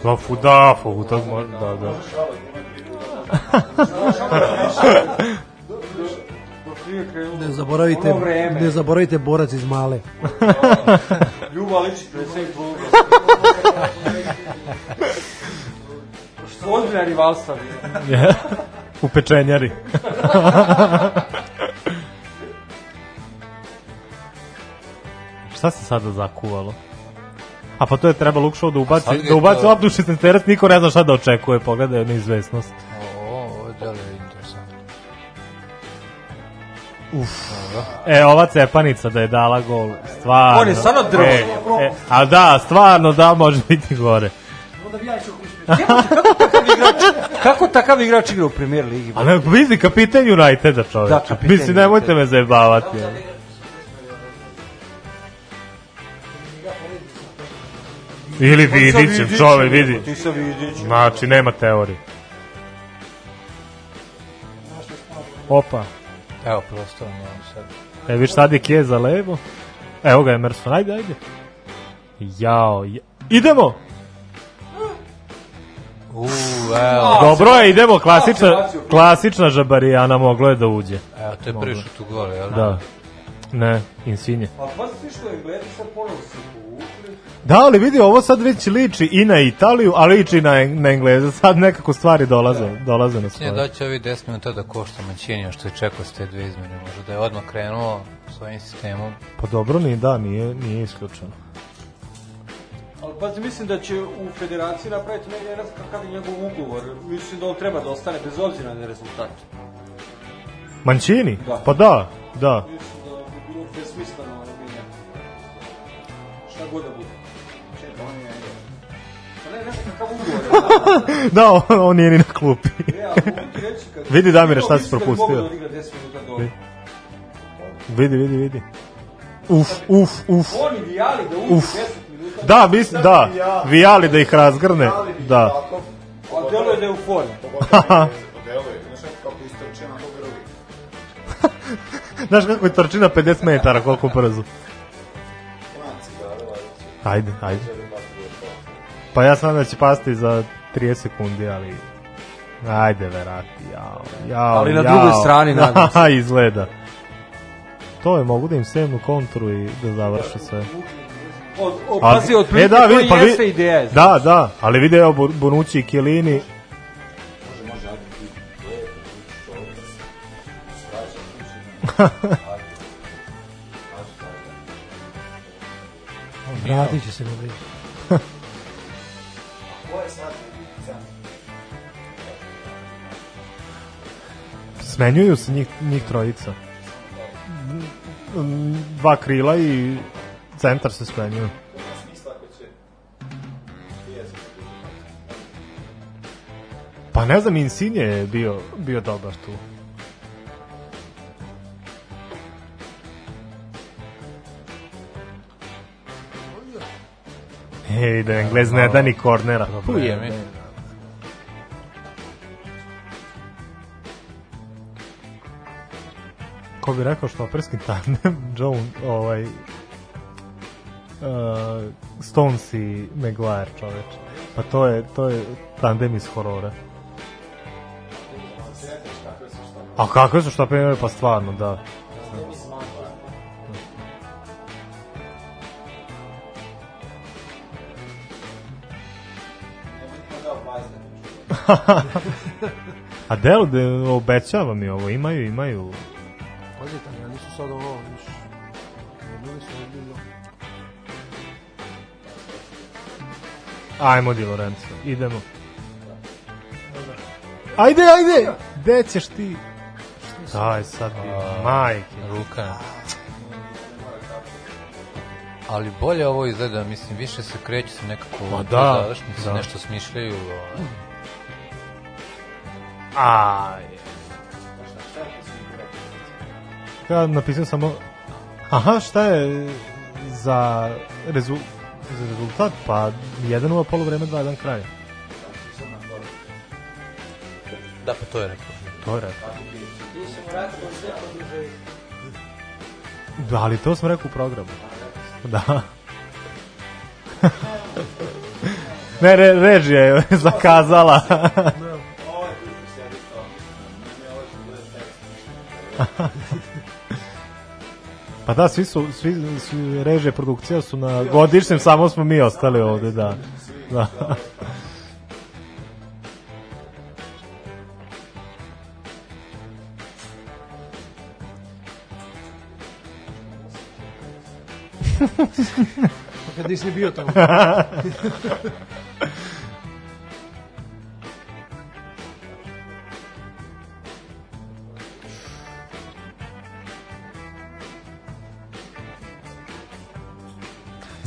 S16: Da, fu, da, fu, da, da, da. Ne zaboravite, ne zaboravite borac iz Male.
S19: Ljuba Ličić, predsednik kluba. Što ozbiljna rivalstva bila
S16: u pečenjari. Šta se sada zakuvalo? A pa to je treba Lukšov da ubaci, da ubaci to... obdušitni teret, niko ne zna šta da očekuje, pogledaj neizvesnost. O, ovo je interesantno. Uf. E, ova cepanica da je dala gol, stvarno.
S19: On je
S16: stvarno
S19: drvo. E, e,
S16: a da, stvarno da, može biti gore. Onda
S19: bi ja išao kako takav igrač, igra u premier ligi? A
S16: ne, vidi kapiten Uniteda čovjek. Da, kapiten Mislim, nemojte me zajebavati. Ja. Ili Vidićem, čovek, vidi. Ti sa Vidićem. Znači, nema teorije. Opa.
S17: Evo, prosto, nemam
S16: sad. E, viš sad je Kje za levo. Evo ga Emerson, ajde, ajde. Jao, ja. idemo!
S17: U,
S16: evo. Dobro je, idemo, klasična, klasična žabarijana moglo je da uđe.
S17: Evo, je prvi šut u gore, jel?
S16: Da. Ne, Insigne. A pa si što je Englezi sad ponovo se povukli? Da, ali vidi, ovo sad već liči i na Italiju, ali liči i na, na Engleze. Sad nekako stvari dolaze, da. dolaze na svoje.
S17: Nije doći ovi 10 minuta da košta Mancinija što je čekao s te dve izmene. Možda da je odmah krenuo svojim sistemom.
S16: Pa dobro, ni da, nije, nije isključeno
S19: pazi, mislim da će u federaciji napraviti negdje, ne znam kakav je njegov ugovor. Mislim da on treba da ostane bez obzira na rezultate.
S16: Mancini?
S19: Da.
S16: Pa da, da.
S19: Mislim da bi bilo besmisleno ono menja. Šta god da bude. Čekaj, on je...
S16: Pa ne, ne znam kakav ugovor je. da, on, on nije ni na klupi. ne, ali mogu ti reći kad... Vidi Damire šta si propustio. Mislim da bi mogu da odigra 10 minuta do... Vidi, vidi, vidi. Uf, uf, uf.
S19: Oni vijali da uđu 10
S16: Da, mislim, da. Vijali da ih razgrne. Da.
S19: A deluje da je u formi. Deluje. Znaš
S16: kako
S19: istrči na
S16: to Znaš kako je trči 50 metara, koliko brzo. Ajde, ajde. Pa ja sam da će pasti za 30 sekundi, ali... Ajde, verati, jao, jao,
S17: Ali na jao. drugoj strani, nadam se.
S16: izgleda. To je, mogu da im sevnu kontru i da završe sve
S19: od, od, ali, pazi, od e, da, vidi, pa vi, jeste
S16: ideja. Znači. Da, da, ali vidi, evo, Bonucci i Chiellini,
S19: Vratit će se mi bliže.
S16: Smenjuju se njih, njih trojica. Dva krila i Centar se spremio. Pa ne znam, Insigne je bio, bio dobar tu. Ej, da Englez ne da ni kornera.
S17: Puje mi.
S16: Ko bi rekao što operski tandem, Jones, ovaj, uh, Stones i Maguire čoveč pa to je, to je tandem iz horora a kakve su šta imaju pa stvarno da A delo da obećava mi ovo, imaju, imaju. Pazi, italijani nisu sad ovo Ajmo, Di Lorenzo, idemo. Ajde, ajde! Gde ćeš ti? Daj sad, A, majke. Ruka.
S17: Ali bolje ovo izgleda, mislim, više se kreću se nekako...
S16: Ma da, završnici, da.
S17: Nešto smišljaju. Aj.
S16: Ja napisao samo... Aha, šta je za rezultat za rezultat? Pa, 1-0 polovreme, 2-1 kraj.
S17: Da, pa to je rekao.
S16: To je rekao. Da, ali to sam rekao u programu. Da. ne, re, režija je zakazala. Pa da, svi su, svi, svi reže produkcija su na godišnjem, samo smo mi ostali ovde, da. da. Kad nisi
S19: bio tamo.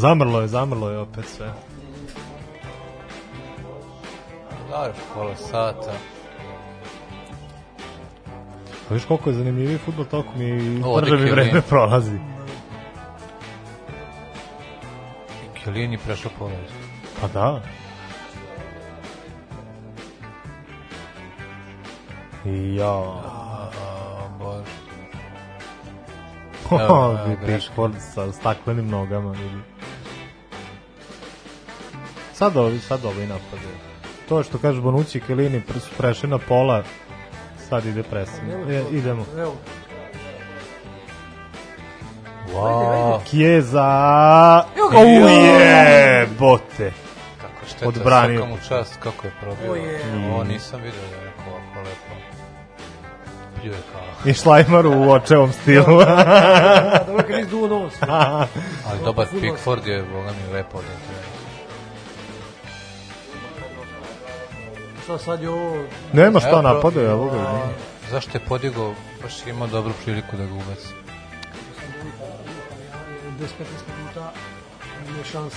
S16: Zamrlo je, zamrlo je opet sve.
S17: Dobro, pola sata.
S16: Pa viš koliko je zanimljiviji futbol, toliko mi brže mi vreme prolazi.
S17: Kelini prešao pola.
S16: Pa da. I ja. Da. Pickford sa staklenim nogama. Sad ovi, sad ovi napadaju. To što kaže Bonucci i Kelini su prešli na pola, sad ide pressing. E, idemo. Wow. Kjeza! Uje, bote! Kako šteta, Odbranio. svaka mu
S17: čast, kako je probio. Ovo nisam vidio. Da
S16: popljuje kao. I šlajmar u očevom stilu. da,
S19: da, da, da, da, nos.
S17: Ali dobar Pickford je, boga mi, lepo da je.
S19: Šta sad je ovo?
S16: Nema šta napada, ja voga.
S17: Zašto je podigao, baš imao dobru priliku da ga ubaci. 10-15 minuta
S19: je šansa.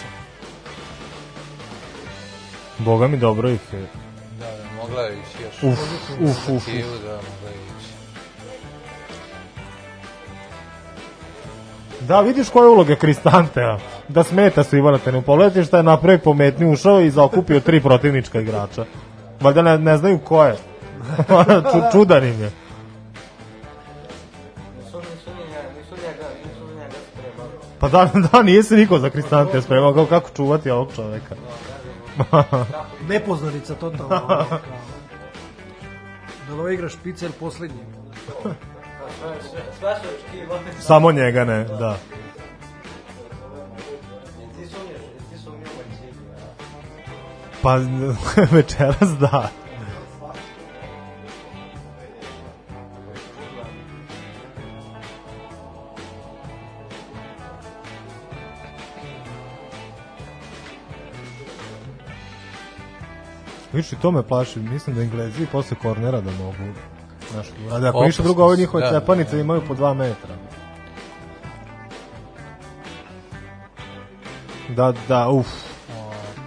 S16: Boga mi dobro ih je.
S17: Da, da, mogla je
S16: ići još. Uf, uf, uf. Da, mogla je Da, vidiš koja je uloga Kristantea? Da smeta su Ivana Tenim. Pogledajte šta je napravio pometni ušao i zaokupio tri protivnička igrača. Valjda ne, ne znaju ko je. Ču, čudan im je. Pa da, da, nije se niko za Kristante spremao, kao kako čuvati ovog čoveka.
S19: Nepoznanica totalno. Da li ovo igra špicer poslednji?
S16: Sva su očekivao. Samo njega ne, da. Pa večeras da. Više to me plaši, mislim da Englezi posle kornera da mogu Znaš, a da, ako ništa drugo, ove njihove da, da cepanice da, imaju po 2 metra. Da, da, uf.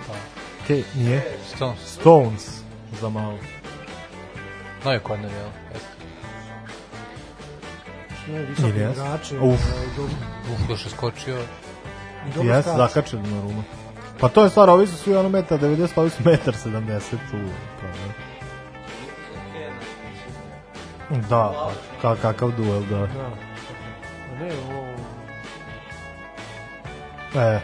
S16: pa. Ke, nije? Stones. Stones, za malo.
S17: No je kodno, jel? Ne, visoki
S16: igrači. Uf. Ovaj,
S17: uf, još je skočio.
S16: Jes, zakačen na rumu. Pa to je stvar, ovi su svi ono metar 90, pa ovi su metar 70 u... Kao, Da, pa, ka, kakav duel, da. da.
S19: Ne, ovo...
S16: E,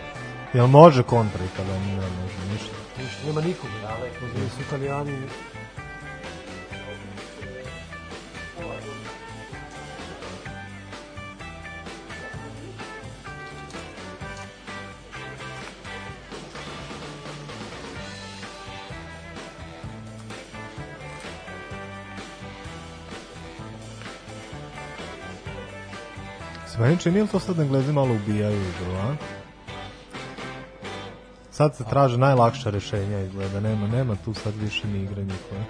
S16: jel može kontra i kada ne može ništa?
S19: Ništa, nema nikoga, ali su italijani
S16: Meni čini ili to sad Englezi malo ubijaju igru, a? Sad se traže najlakša rešenja izgleda, nema, nema tu sad više ni igre njihove.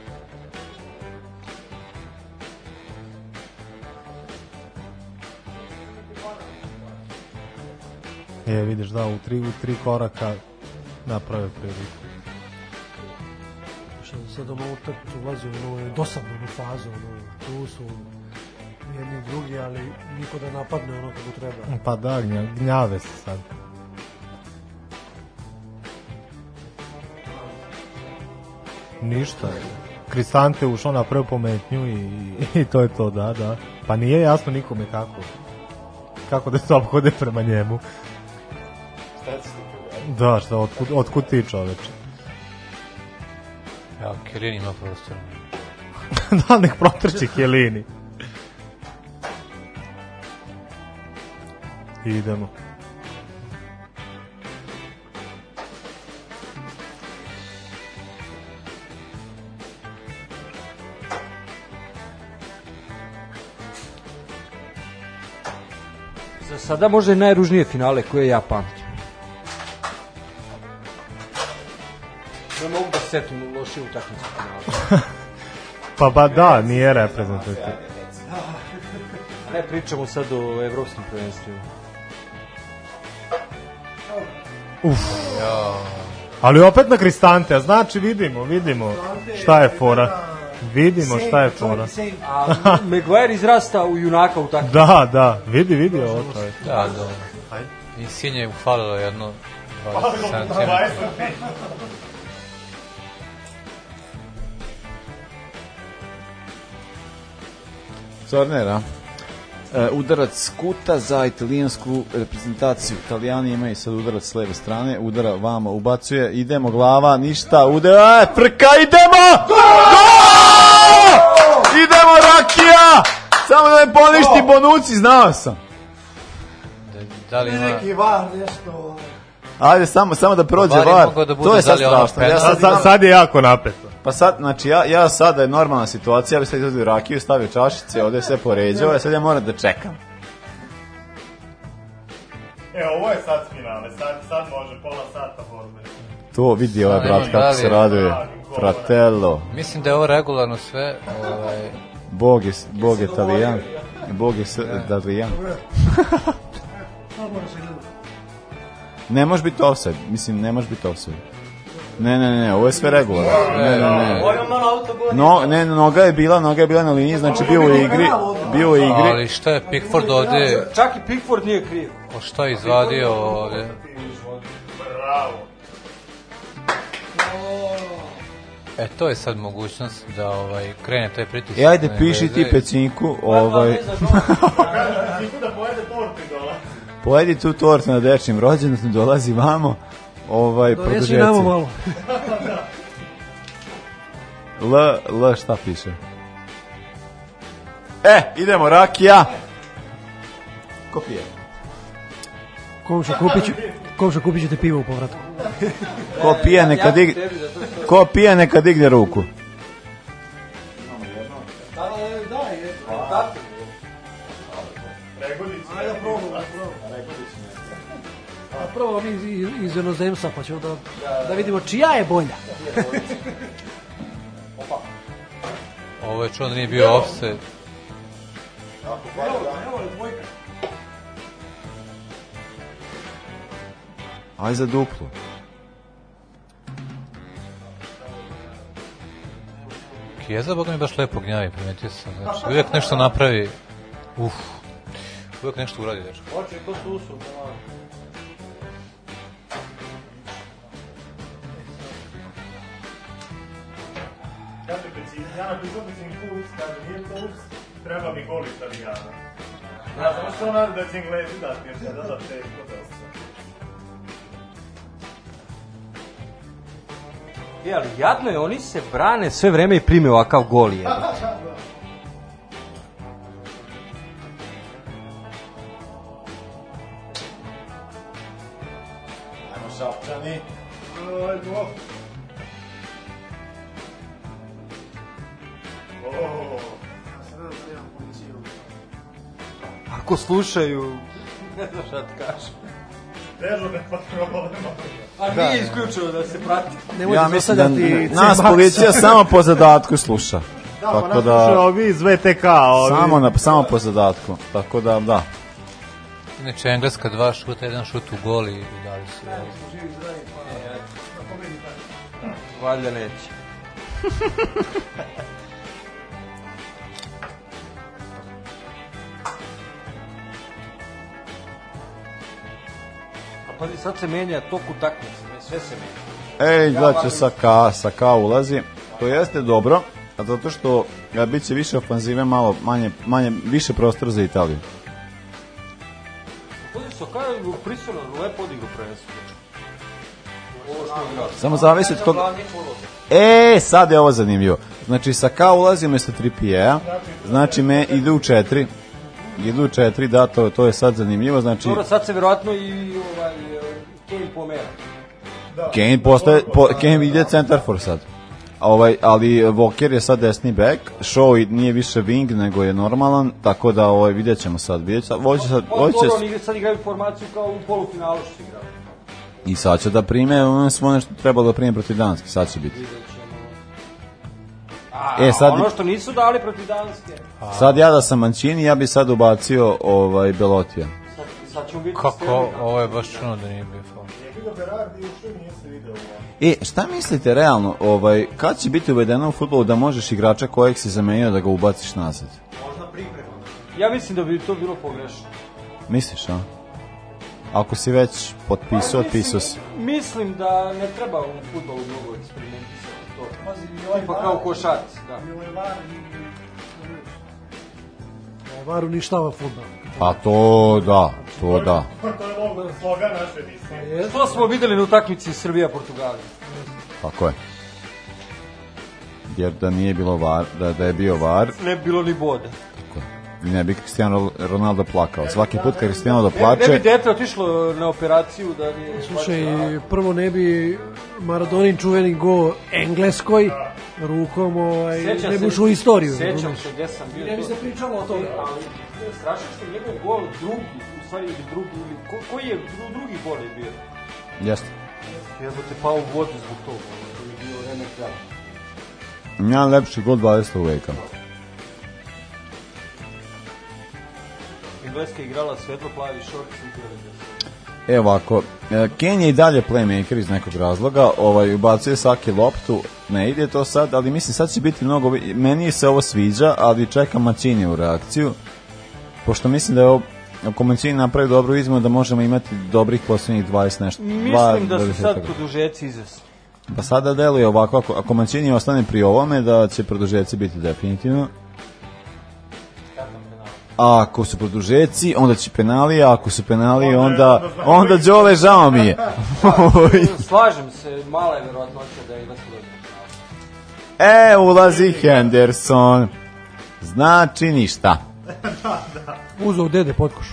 S16: E, vidiš da u tri, u tri koraka naprave priliku. Što
S19: sad ovo opet ulazi u ono, dosadnu fazu, ono, tu su jedni drugi, ali niko da napadne ono kako treba. E,
S16: pa da, gnja, gnjave se sad. Ništa. Kristante ušao na prvu pometnju i, i to je to, da, da. Pa nije jasno nikome kako. Kako da se obhode prema njemu. Da, šta, otkud, otkud ti čoveče? Ja, Kelin
S17: ima
S16: prostor. da, nek protrči Kelini. Idemo.
S19: Za sada možda i najružnije finale koje ja pamtim. Ne mogu da setim u loši utakmicu finala.
S16: pa ba da, nije reprezentativno.
S19: Ne pričamo sad o evropskim prvenstvima.
S16: Uf. Ali opet na kristante, znači vidimo, vidimo šta je fora. Vidimo šta je fora.
S19: A Maguire izrasta u junaka u takvom.
S16: Da, da, vidi, vidi ovo. To je.
S17: Da, da. Ajde. I Sinje je falilo jedno 20 cm.
S18: Zornera. Da. Uh, udarac kuta za italijansku reprezentaciju. Italijani imaju sad udarac s leve strane, udara vama, ubacuje, idemo glava, ništa, udara, prka, idemo! Go! Idemo, Rakija! Samo da ne poništi Bonuci, znao sam. Da, da li
S19: ima... Neki
S18: var, nešto... Ajde, samo, samo da prođe pa var. Da to je sad da strašno. Ja sad, sad, sad je jako napeto. Pa sad, znači ja, ja sada je normalna situacija, ja bi sad izvodio rakiju, stavio čašice, ovde sve poređao, ja sad ja moram da čekam.
S19: E, ovo je sad finale, sad, sad može pola sata borbe.
S18: To vidi ovaj brat kako se raduje. Fratello.
S17: Mislim da je ovo regularno sve. Ovaj...
S18: Bog je, Bog
S17: je
S18: talijan. Bog je talijan. Ne može biti offside, mislim, ne može biti offside. Ne, ne, ne, ovo je sve regularno. Ne, ne, ne. No, ne, noga je bila, noga je bila na liniji, znači bio u igri, bio u igri.
S17: Ali šta je Pickford
S18: ovde?
S19: Čak i Pickford nije kriv.
S17: O šta je izvadio ovde? Bravo. E, to je sad mogućnost da ovaj, krene taj pritisak. E,
S18: ajde, piši ti pecinku. Ovaj... Pecinku da pojede torte dolazi pojedi tu tortu na dečnim rođendan, dolazi vamo, ovaj, produžeci. Dovesi nama malo. L, L šta piše? E, idemo, rakija.
S17: Ko pije?
S19: Komša Kupić, komša Kupić te pivo u povratku. Ko
S18: pija neka digne, ko pija neka digne ruku.
S19: prvo ovi iz, iz inozemstva, pa ćemo da, da, da, vidimo čija je bolja.
S17: Opa. Ovo je čudan nije bio offset. Evo, evo je dvojka.
S18: Aj za duplo.
S17: Kijeza, boga mi baš lepo gnjavi, primetio sam. Znači, uvijek nešto napravi. Uf. Uvijek nešto uradi, dečko. Oči, to su usud, Kaže, kad si ja napisao bi Zinkus, kaže, nije to treba mi gol italijana. Ja da. sam što ona da će englezi dati, jer će da da teško dosta. E, ali jadno je, oni se brane sve vreme i prime ovakav gol, je.
S16: Da. Ajmo, Šapčani. Ajmo. Ako slušaju,
S17: ne znam šta
S19: ti kažem. Dežurne patrole. A da. nije isključivo da se prati.
S18: Ne ja mislim da ti nas policija samo po zadatku sluša. Da, tako da,
S16: sluša ovi iz VTK.
S18: Ovi. Samo, na, samo po zadatku. Tako da, da.
S17: Inače, Engleska dva šuta, jedan šut u gol i dali su. Da,
S19: Valjda neće.
S18: pazi,
S19: sad se menja
S18: tok utakmice,
S19: sve se menja.
S18: Ej, sa K, sa K ulazi. To jeste dobro, a zato što ja, e, bit će više ofanzive, malo manje, manje, više prostora za Italiju. Pazi, Saka je prisilno lepo
S19: odigrao
S18: prenesu. Samo zavisi od toga. E, sad je ovo zanimljivo. Znači, sa K ulazi mesto 3 pija, znači me ide u 4. ide u 4, da, to, to je sad zanimljivo. Znači... Dobro,
S19: sad se verovatno i ovaj,
S18: Kane pomera. Da. Kane, postaje, da. po, Kane ide centar for sad. Ovaj, ali Walker je sad desni bek, Shaw nije više wing nego je normalan, tako da ovaj, videćemo sad. Vidjet sad, hoće sad... Ovo
S19: će... Dobro, oni sad igraju
S18: formaciju
S19: kao u polufinalu
S18: što igrao. I sad će da prime, ono smo nešto trebalo da prime protiv Danske, sad će biti. E,
S19: A, e, sad, ono što nisu dali protiv
S18: Danske. A. Sad ja da sam Mancini, ja bi sad ubacio ovaj, Belotija.
S17: Sad ćemo vidjeti Kako, ovo je baš čuno da nije
S19: bio faul. Da
S18: e, šta mislite realno, ovaj, kad će biti uvedeno u futbolu da možeš igrača kojeg si zamenio da ga ubaciš nazad? Možda
S19: pripremno. Ja mislim da bi to bilo pogrešno.
S18: Misliš, a? Ako si već potpisao, pa, otpisao si.
S19: Mislim da ne treba u futbolu mnogo eksperimentisati to. Pazi, pa kao košarac, da. VAR uništava futbal.
S18: Pa to da, to da. To
S19: je mogu da sloga naše emisije. Što pa smo videli na utakmici Srbija-Portugalija?
S18: Tako je. Jer da nije bilo VAR, da, da je bio VAR...
S19: Ne bilo ni boda. Tako
S18: je. Ne bi Cristiano Ronaldo plakao. Svaki put kad Cristiano da plače... Ne,
S19: ne bi dete otišlo na operaciju da
S16: nije... Slušaj, prvo ne bi Maradonin čuveni go Engleskoj... Da rukom ovaj,
S19: ne
S16: buš u istoriju.
S19: Sećam se gde sam bio. Ne bi se pričalo o tome. Ali Strašić je njegov gol drugi, u stvari ili drugi, ili ko, koji je drugi gol je bio?
S18: Jeste.
S19: Jebote pao u vodu zbog toga. To je bio
S18: vreme kraja. Ja lepši god 20. veka.
S19: Engleska igrala svetlo plavi šort i
S18: Evo ovako, e, Kenja i dalje playmaker iz nekog razloga, ovaj, ubacuje svaki loptu, ne ide to sad, ali mislim sad će biti mnogo, meni se ovo sviđa, ali čekam Maćini u reakciju, pošto mislim da je ovo ako Mancini napravi dobru izmu, da možemo imati dobrih posljednjih 20 nešto.
S19: Mislim 20, da su sad produžeci izasli.
S18: Pa sada deluje ovako, ako, ako Mancini ostane pri ovome, da će produžeci biti definitivno a ako su produžeci, onda će penali, a ako su penali, onda, onda Đole žao mi je.
S19: Slažem se, mala je verovatnoća da je
S18: E, ulazi Henderson. Znači ništa.
S16: Da, da. Uzao dede potkoš.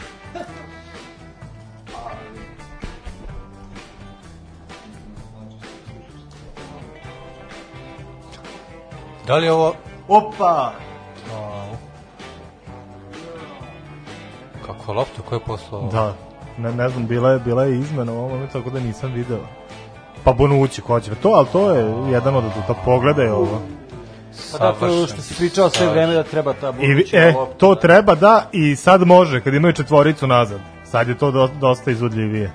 S16: Da li je ovo...
S17: Opa! Kako loptu, ko
S16: je
S17: poslao?
S16: Da, ne, ne znam, bila je, bila je izmena u ovom momentu, tako da nisam video. Pa Bonucci, ko će to, ali to je jedan od da pogledaj ovo.
S19: Pa
S16: da,
S19: to što si pričao sve vreme da treba ta
S16: Bonucci e, lopta. To da. treba, da, i sad može, kad imaju četvoricu nazad. Sad je to dosta izudljivije.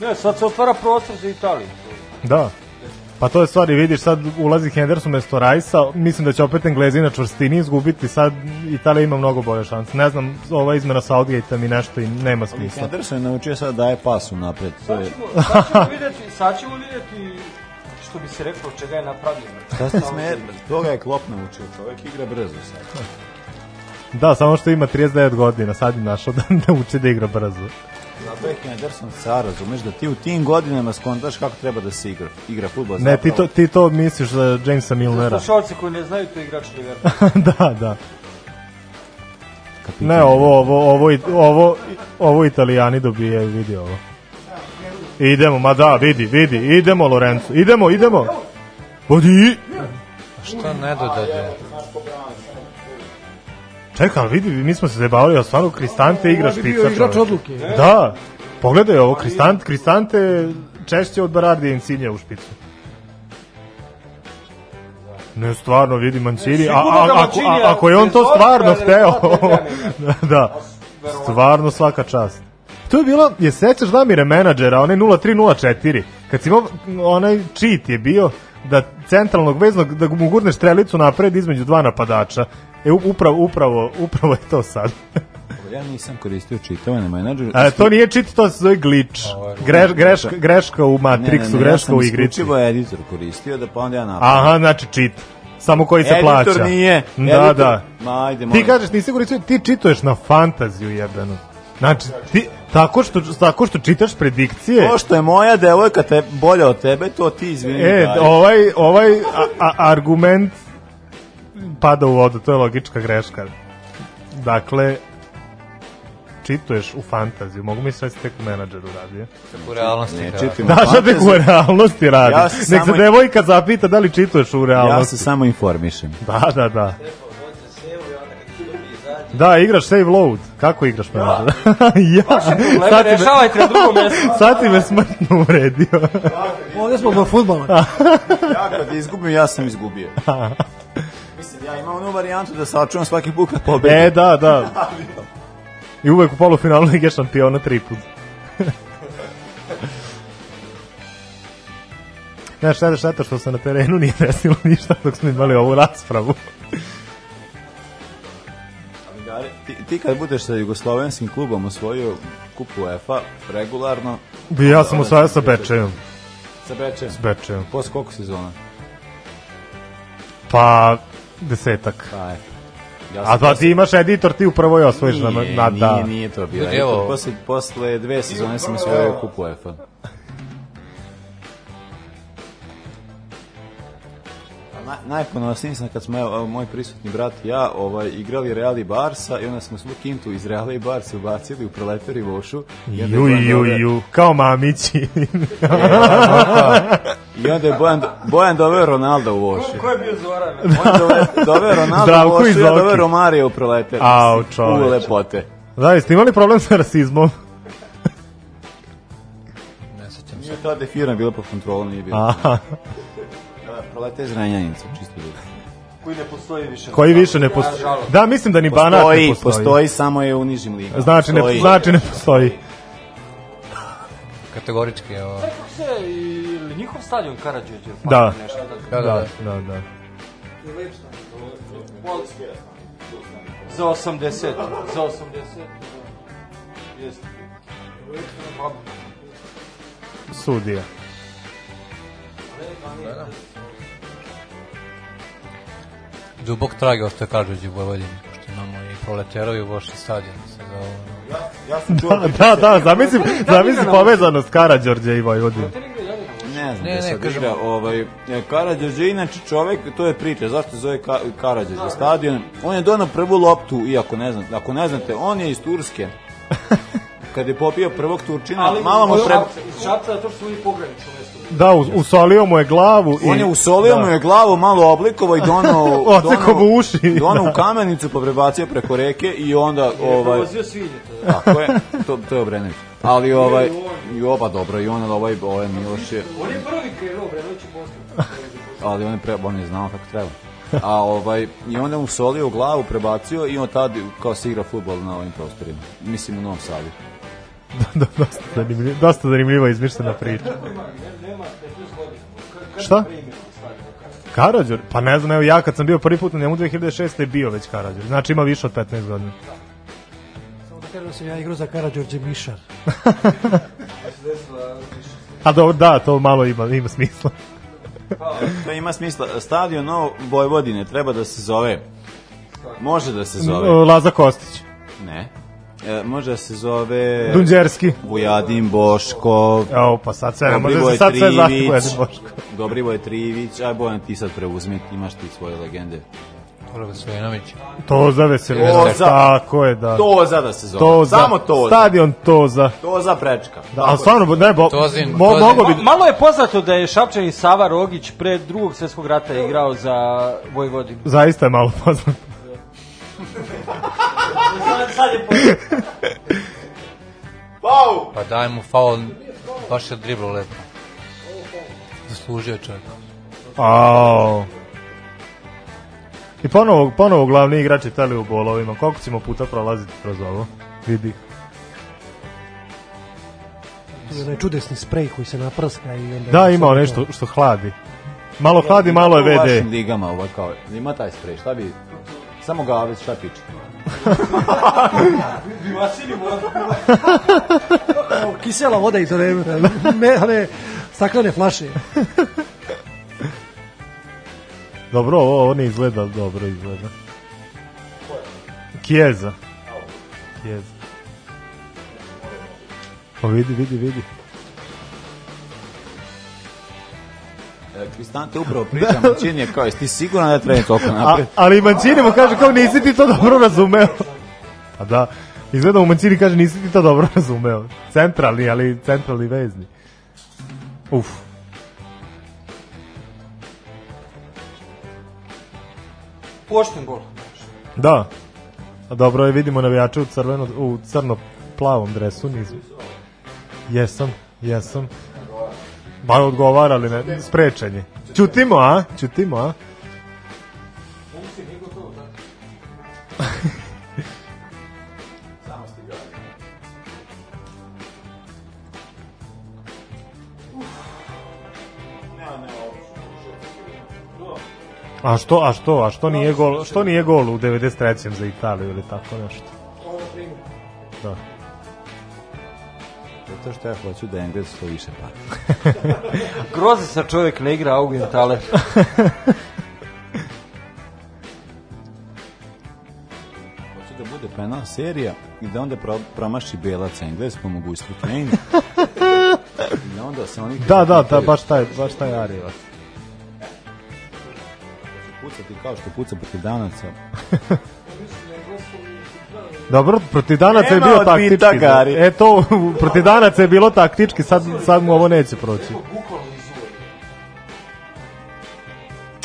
S19: Ne, sad se otvara prostor za Italiju.
S16: Da. Pa to je stvari, vidiš, sad ulazi Henderson mesto Rajsa, mislim da će opet Englezi na čvrstini izgubiti, sad Italija ima mnogo bolje šanse. Ne znam, ova izmena Southgate-a mi nešto i nema smisla.
S18: Henderson je naučio sad da daje pas u napred. To je...
S19: Sad ćemo videti, sad ćemo vidjeti
S18: što
S19: bi se reklo čega je napravljeno.
S18: Šta ste smerili? Toga je Klopp naučio, čovek igra brzo
S16: sad. Da, samo što ima 39 godina, sad je našao da uči da igra brzo.
S18: Pek Anderson sa, razumeš da ti u tim godinama skontaš kako treba da se igra, igra futbol.
S16: Ne, ti to, ti to misliš za Jamesa Milnera.
S19: Slušalci koji ne znaju to igrač Liverpoola.
S16: da, da. Kapitan. Ne, ovo, ovo, ovo, ovo, ovo italijani dobije, vidi ovo. Idemo, ma da, vidi, vidi, idemo Lorenzo, idemo, idemo. Odi!
S17: Pa šta ne dodade?
S16: Čekaj, vidi, mi smo se zajebavali, a stvarno Kristante igra špica. Ovo igrač odluke. Da, pogledaj ovo, Kristant, Kristante češće od Barardije Incinje u špicu. Ne, stvarno, vidi Mancini, a, a, da ako, a, ako je on to stvarno hteo, da, da, da stvarno svaka čast. To je bilo, je sećaš Damire menadžera, onaj 0304, kad si imao, onaj cheat je bio da centralnog veznog, da mu gurneš strelicu napred između dva napadača E, upravo, upravo, upravo je to sad.
S18: ja nisam koristio čitavane menadžer. A
S16: to nije čit, to se zove glitch. Greš, greš, greška u Matrixu, greška u igrici.
S18: Ne, ne, ne, ja sam isključivo editor koristio, da pa onda ja
S16: napravim. Aha, znači čit. Samo koji se
S18: editor
S16: plaća. Editor
S18: nije. Da,
S16: editor. da.
S18: Ma, ajde,
S16: moram. ti kažeš, nisi koristio, ti čituješ na fantaziju jebenu. Znači, ti, tako što, tako što čitaš predikcije.
S18: To što je moja devojka te, bolja od tebe, to ti izvini.
S16: E, daj. ovaj, ovaj a, a, argument pada u vodu, to je logička greška. Dakle, čituješ u fantaziju. Mogu mi sve tek u menadžeru radi.
S17: U realnosti
S16: ne, radi. Da, sad tek u realnosti radi. Ja Nek se devojka zapita da li čituješ u realnosti.
S18: Ja se samo informišem.
S16: Da, da, da. Da, igraš save load. Kako igraš ja. menadžer? ja. Sad
S19: ti rešavajte na
S16: drugom mestu. Sad ti me smrtno uvredio.
S19: Ovde smo do futbola.
S18: ja kad izgubim, ja sam izgubio.
S19: Ja imam onu varijantu da sačuvam svaki put kad pobedim.
S16: E, da, da. I uvek u da. polufinalu Lige šampiona tri put. Znaš, šteta, šteta što se na terenu nije desilo ništa dok smo imali ovu raspravu. Ali,
S18: ti, ti kad budeš sa jugoslovenskim klubom osvojio kupu UEFA regularno...
S16: Bi ja sam osvajao
S18: sa
S16: Bečejom. Sa
S18: Bečejom?
S16: S Bečejom.
S18: Posle koliko sezona?
S16: Pa, desetak. Pa, ja A pa ti imaš editor, ti upravo je osvojiš na, na da.
S18: Nije, nije to bilo. Evo, posle, posle dve sezone sam osvojio kup UEFA. Pa na, najponosniji sam kad smo evo, moj prisutni brat i ja ovaj, igrali Real i Barsa i onda smo svu kintu iz Real i Barsa ubacili u preleter i vošu.
S16: Ju, ju, ju, kao mamići. e, pa,
S18: pa. I onda je Bojan, Bojan doveo Ronaldo u Voši. Ko, ko
S19: je bio
S18: Zoran? On dove, doveo Ronaldo Zdravko u Voši, ja doveo Romarija u Proletar. Au, čoveč. U lepote.
S16: Da, jeste imali problem sa rasizmom? ne
S18: sećam se. Nije tada firma bila pod kontrolom, nije bilo. Da, proleter Da, Proletar čisto bilo. Koji ne
S19: postoji više.
S16: Koji više ne postoji. Da, mislim da ni postoji, Banat ne
S18: postoji. Postoji, samo je u nižim ligama.
S16: Znači, ne, znači ne postoji.
S17: Kategorički je ovo.
S19: Kako se i
S16: njihov stadion
S17: Karadžođe?
S16: Pa da.
S17: Nešto,
S16: da,
S17: da, da. da, da. Za 80. Za 80. Jeste. Pa... Sudija. Da, da. Dubok trage ošto je Karadžođe
S16: u Vojvodini, pošto imamo i proletarov i Vošin stadion. Sad, ovo... Ja, ja sam čuo... da, da, da, zamislim, zamislim povezanost Karadžorđe i Vojvodine
S18: ne znam. Ne, da ne, kažem. Ovaj, e, Karadžođe, inače čovek, to je priča, zašto zove Ka, Karadžođe stadion? On je donao prvu loptu, iako ne znam, ako ne znate, on je iz Turske. kad je popio prvog Turčina, ali, malo mu
S19: pre... Iz Šapca, to su
S16: i pogranično mesto. Da, usolio mu je glavu. I...
S18: On je usolio da. mu je glavu, malo oblikovao i donao...
S16: Oceko mu uši.
S18: Donao da. u kamenicu, pa prebacio preko reke i onda... Je, ovaj, provozio svinje. Da. Tako je, to, to je Obrenović. Ali ovaj, i oba dobro, i on ovaj, ovaj Miloš je...
S19: On je
S18: prvi
S19: krenuo, Obrenović je posle.
S18: Ali on je, pre, on je znao kako treba a ovaj i onda mu solio glavu prebacio i on tad kao se igra fudbal na ovim prostorima mislim u Novom Sadu
S16: Da, da, dosta, zanimljiva, dosta zanimljiva izmišljena priča. Šta? Karadžor? Pa ne znam, evo ja kad sam bio prvi put na njemu 2006. je bio već Karadžor. Znači ima više od 15 godina.
S19: Samo da kažem da sam ja igrao za Karadžorđe Mišar.
S16: A dobro, da, to malo ima, ima smisla.
S18: to da, ima smisla. Stadion Novo Vojvodine treba da se zove... Može da se zove...
S16: Laza Kostić.
S18: Ne e, može da se zove...
S16: Dunđerski.
S18: Vujadin Boškov.
S16: Evo, pa sad
S18: sve, može
S16: se sad sve zvati Vujadin Boškov.
S18: Dobrivoj Trivić, aj Bojan, ti sad preuzmi, imaš ti svoje legende.
S17: Toga Stojanović.
S16: Toza Veselinović. Toza. Tako je, da.
S18: Toza da se zove. Toza. Samo Toza.
S16: Stadion Toza.
S18: Toza prečka.
S16: Da, ali stvarno, ne, bo, Tozin, mo, Tozin. Mogo bi...
S19: Malo je poznato da je Šapčan Sava Rogić pre drugog svetskog rata igrao za Vojvodinu.
S16: Zaista je malo poznato
S17: sad Pa daj mu faul, baš je driblo lepo. Zaslužio čovjek.
S16: Au. I ponovo, ponovo glavni igrač Italije u bolovima. Koliko ćemo puta prolaziti kroz ovo? Vidi.
S19: Tu je
S16: onaj
S19: čudesni
S23: sprej koji se
S19: naprska
S23: i onda...
S16: Da, ima nešto što hladi. Malo hladi, malo je VD. U vašim
S18: ligama, ovo kao, ima taj sprej, šta bi... Samo ga, šta piče. Bi
S23: vasili Kisela voda iz to ne, one staklene flaše.
S16: Dobro, ovo, ovo ne izgleda dobro izgleda. Kjeza. Kijeza. Pa vidi, vidi, vidi.
S18: E, Kristante upravo pričam, da. Mancini je kao, jesi siguran da treba toliko napred? A,
S16: ali Mancini mu kaže kao, nisi ti to dobro razumeo. A da, izgleda mu Mancini kaže, nisi ti to dobro razumeo. Centralni, ali centralni vezni. Uf. Pošten
S19: gol.
S16: Da. A dobro je, vidimo navijače u, crveno, u crno-plavom dresu nizu. Jesam, jesam. Ba, odgovara li ne? Sprečanje. Ćutimo, a? Ćutimo, a? A što, a što, a što nije gol, što nije gol u 93. za Italiju ili tako nešto? Ovo primjer. Da
S18: zato što ja hoću da Engles to više para. Groze sa čovjek ne igra Augmentale. hoću da bude penal serija i da onda pro, promaši Belac Engles po mogućstvu Kane.
S16: I onda se oni... Da, da, da, baš taj, baš taj Arijevac
S18: pucati kao što puca protiv danaca.
S16: Dobro, protiv danaca je bio taktički. Pitagari. Da. E to, protiv danaca je bilo taktički, sad, sad mu ovo neće proći.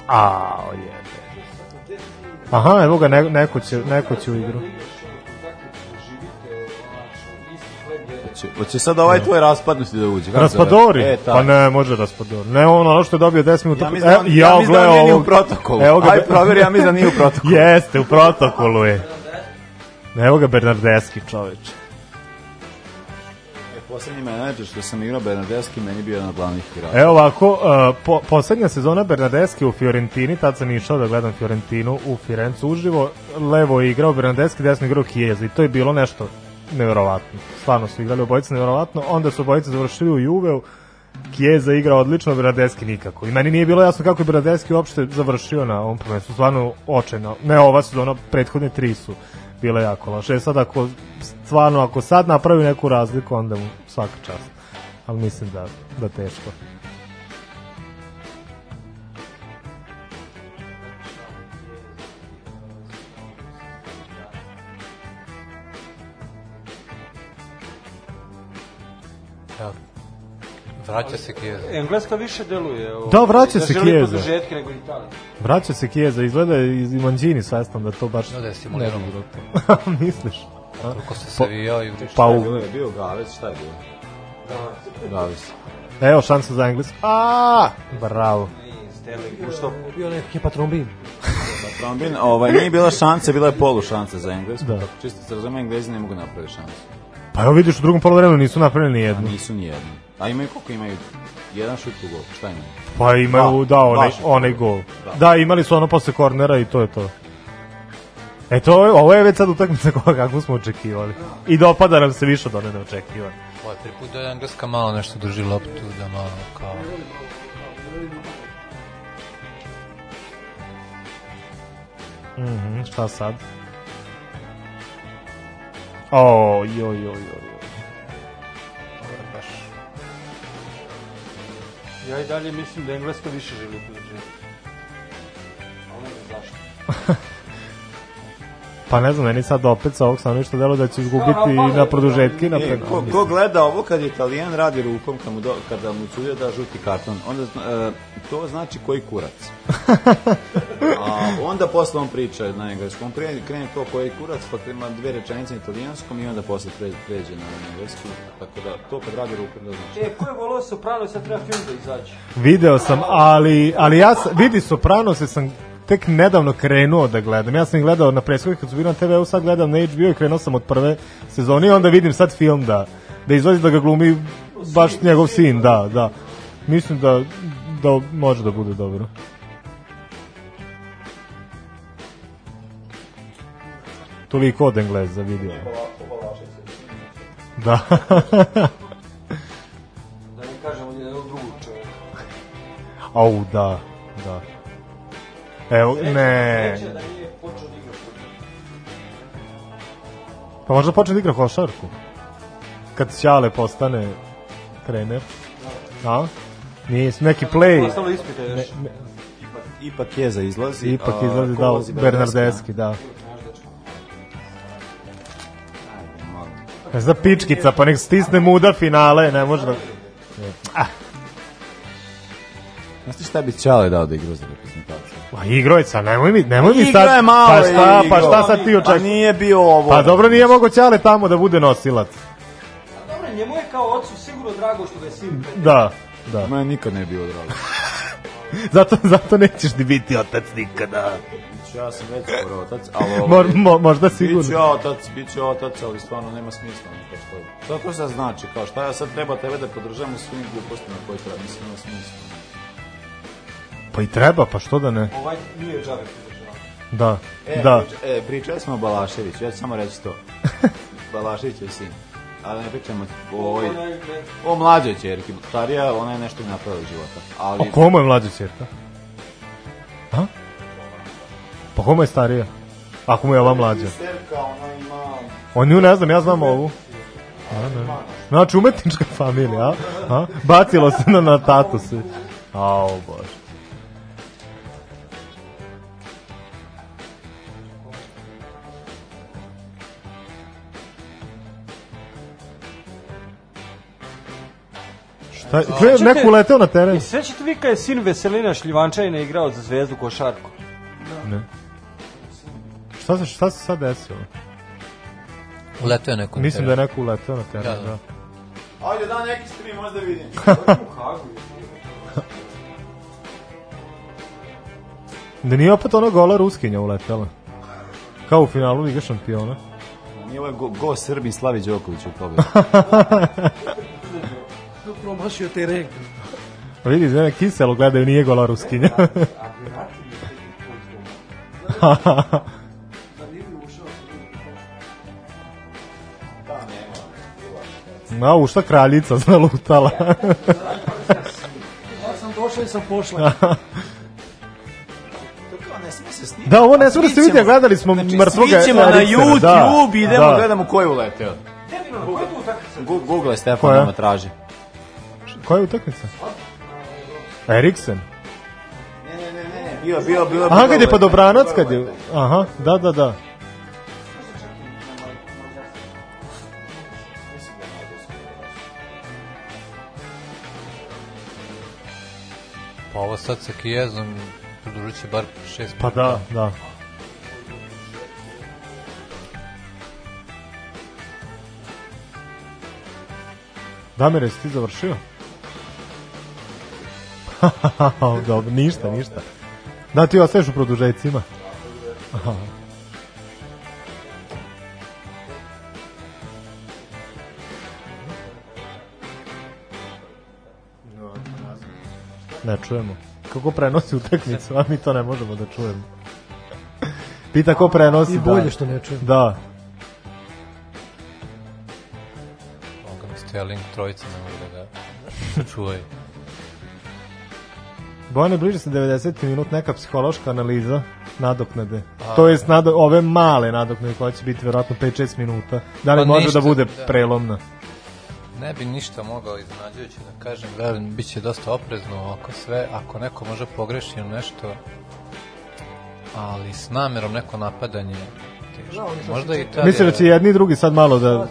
S16: Ao, jebe. Aha, evo ga, ne, neko, će, neko će u igru.
S18: Hoće, hoće sad ovaj tvoj
S16: raspadnosti da uđe. Raspadori? E, pa ne, može raspadori. Ne ono, ono što je dobio 10 minuta. Ja mislim,
S18: da e, ja, ja mislim da nije u protokolu. Evo ga, Aj, proveri, ja mislim da nije u protokolu.
S16: Jeste, u protokolu je. Evo ga Bernardeski čoveč. E,
S18: poslednji menadžer što sam igrao Bernardeski meni bio jedan od glavnih igrača.
S16: Evo ovako, uh, po, poslednja sezona Bernardeski u Fiorentini, tad sam išao da gledam Fiorentinu u Firencu uživo, levo je igrao Bernardeski, desno igrao Kijeza i to je bilo nešto neverovatno. Stvarno su igrali obojice neverovatno, onda su obojice završili u Juveu, Kijeza igra odlično, Bernardeski nikako. I meni nije bilo jasno kako je Bernardeski uopšte završio na ovom prvenstvu. Stvarno očajno. Ne ova sezona, prethodne tri su bila jako loša. E sad ako stvarno ako sad napravi neku razliku onda mu svaka čast. Ali mislim da da teško.
S18: Vraća se Kijeza.
S19: E, Engleska više deluje.
S16: Ovo, da, vraća da se Kijeza. Da nego Italija. Vraća se Kijeza, izgleda iz Mancini svestan da to baš... No, da
S18: je simulirano.
S16: Misliš?
S18: A? Koliko pa- se savijao i... Pa, u... Bilo je bio Gavec, šta je bilo?
S16: Gavec. Da, evo šansa za Englesku. A! Bravo. Sterling,
S23: što bio neki patrombin.
S18: patrombin, ovaj nije bila šanse, bila je polu šanse za Englesku. Da. Čisto se razume, Englezi ne mogu napraviti šansu.
S16: Pa evo vidiš u drugom poluvremenu nisu napravili ni pa jednu. nisu
S18: ni jednu. A imaju koliko imaju? Jedan
S16: šut u gol,
S18: šta imaju?
S16: Pa imaju, da, da onaj, onaj gol. Da. da, imali su ono posle kornera i to je to. E to, ovo je već sad utakmica koga kako smo očekivali. I dopada nam se više od one neočekivane. Ovo
S18: je prvi put da ovaj, je Engleska malo nešto drži loptu, da malo kao...
S16: Mhm, mm šta sad? O, oh, joj, joj, joj.
S19: Ja i dalje mislim da Engleska više želi u Ona ne zašto.
S16: Pa ne znam, meni sad opet sa ovog stanovišta delo da će izgubiti i na produžetki. Na pre...
S18: ko, ko gleda ovo kad Italijan radi rukom kad mu do, kada mu sudija da žuti karton, onda e, to znači koji kurac. A onda posle on priča na engleskom, pre, krene to koji kurac, pa ima dve rečenice na italijanskom i onda posle pre, pređe na engleski. Tako da to kad radi rukom da znači.
S19: E,
S18: ko je volao Soprano,
S19: sad treba film da izađe.
S16: Video sam, ali, ali ja, vidi Soprano se sam tek nedavno krenuo da gledam. Ja sam ih gledao na preskovi kad su bili na TV-u, sad gledam na HBO i krenuo sam od prve sezone i onda vidim sad film da, da izlazi da ga glumi baš sin, njegov sin, da, da. Mislim da, da može da bude dobro. Toliko od Engleza vidio.
S19: Da. da ne kažemo jednog drugog čoveka.
S16: Au, da, da. Evo,
S19: ne.
S16: Da
S19: da da
S16: pa možda počne da igra košarku. Kad Ćale postane trener. Da? Nije, neki play. Ostalo ispite još. Ne, ne.
S18: Ipak, ipak je za izlazi.
S16: Ipak izlazi, da, Bernardeski, da. Ne zna pičkica, pa nek stisne muda finale, ne može da... Ah.
S18: Znaš ti šta bi Ćale dao da igra za reprezentaciju?
S16: Ma pa igro je sad, nemoj mi, nemoj mi sad. je malo pa šta, pa šta sad ti
S18: Pa nije bio ovo.
S16: Pa dobro, nije mogo Ćale tamo da bude nosilac.
S19: Pa dobro, njemu je kao ocu sigurno drago što
S16: ga
S18: je
S19: sin pre-
S16: Da, da.
S18: Ma nikad ne bi bilo drago.
S16: Zato, zato nećeš ni biti otac nikada.
S18: Ja sam već skoro otac, ali... ovo-
S16: Mo, mo, možda Biću sigurno.
S18: ja otac, bit ja otac, ali stvarno nema smisla. ono, kao što- znači? Kao šta ja sad treba tebe da podržavam u svim glupostima koje treba? Mislim, nema smisla
S16: pa i treba, pa što da ne?
S19: Ovaj nije džabe
S16: Da,
S18: e,
S16: da.
S18: Priča, e, pričali smo o Balaševiću, ja ću samo reći to. Balašević je sin. Ali ne pričamo o ovoj... O mlađoj čerki. Starija, ona je nešto napravila iz života. Ali... A
S16: komu je mlađa čerka? A? Pa komu je starija? Ako mu je ova mlađa. Serka, ona ima... On nju ne znam, ja znam ovu. A, ne. Znači, umetnička familija, a? a? Bacilo se na, na tatu se. Ao, bože. Šta, kre, A, neko uleteo na teren. I
S19: sećate vi kad je sin Veselina Šljivančanina igrao za zvezdu košarku? Da. Ne.
S16: Šta se, šta se sad desilo?
S18: Uleteo
S16: je
S18: neko na
S16: Mislim da je neko uleteo na teren, da. da. da.
S19: Ajde, da neki stream, možda vidim.
S16: da nije opet ona gola Ruskinja uletela? Kao u finalu Liga šampiona?
S18: Nije ovaj go, go Srbi Slavi Đoković u pobjedu.
S23: tu
S16: promašio te regl. Vidi, žene kiselo gledaju, nije goloruskinja. Na, u šta kraljica zalutala.
S19: Ja sam došao i sam pošla.
S16: Da, ovo ne smije se vidi, gledali smo
S18: znači, mrtvoga. Znači, na YouTube, da, idemo, da. gledamo ko je uleteo. Google, Google Stefan nama traži.
S16: Koja
S18: je
S16: utakmica? Eriksen? Ne, ne,
S18: ne, ne, bio, bio, bio.
S16: Aha, kad je pa Dobranac, kad je... Aha, da, da, da.
S18: Pa ovo sad sa Kijezom produžit će bar šest Pa
S16: da, da. Damire, si ti završio? Dobro, ništa, ništa. Da, ti ostaješ u produžecima. Aha. Ne čujemo. Kako prenosi utakmicu, a mi to ne možemo da čujemo. Pita ko prenosi.
S23: I da. bolje da. što ne čujemo.
S18: Da.
S16: Mogu
S18: mi Sterling trojica
S16: ne mogu
S18: da ga čuvaju.
S16: Bojane, bliže se 90 minut neka psihološka analiza nadoknade. A, to jest nado, ove male nadoknade koja će biti verovatno 5-6 minuta. Da li pa može ništa, da bude da. prelomna?
S18: Ne bi ništa mogao iznenađujući da kažem, verujem, bit će dosta oprezno oko sve, ako neko može pogrešiti nešto, ali s namerom neko napadanje, teško. Da,
S16: Možda i ta... Mislim da će jedni i drugi sad malo da, da,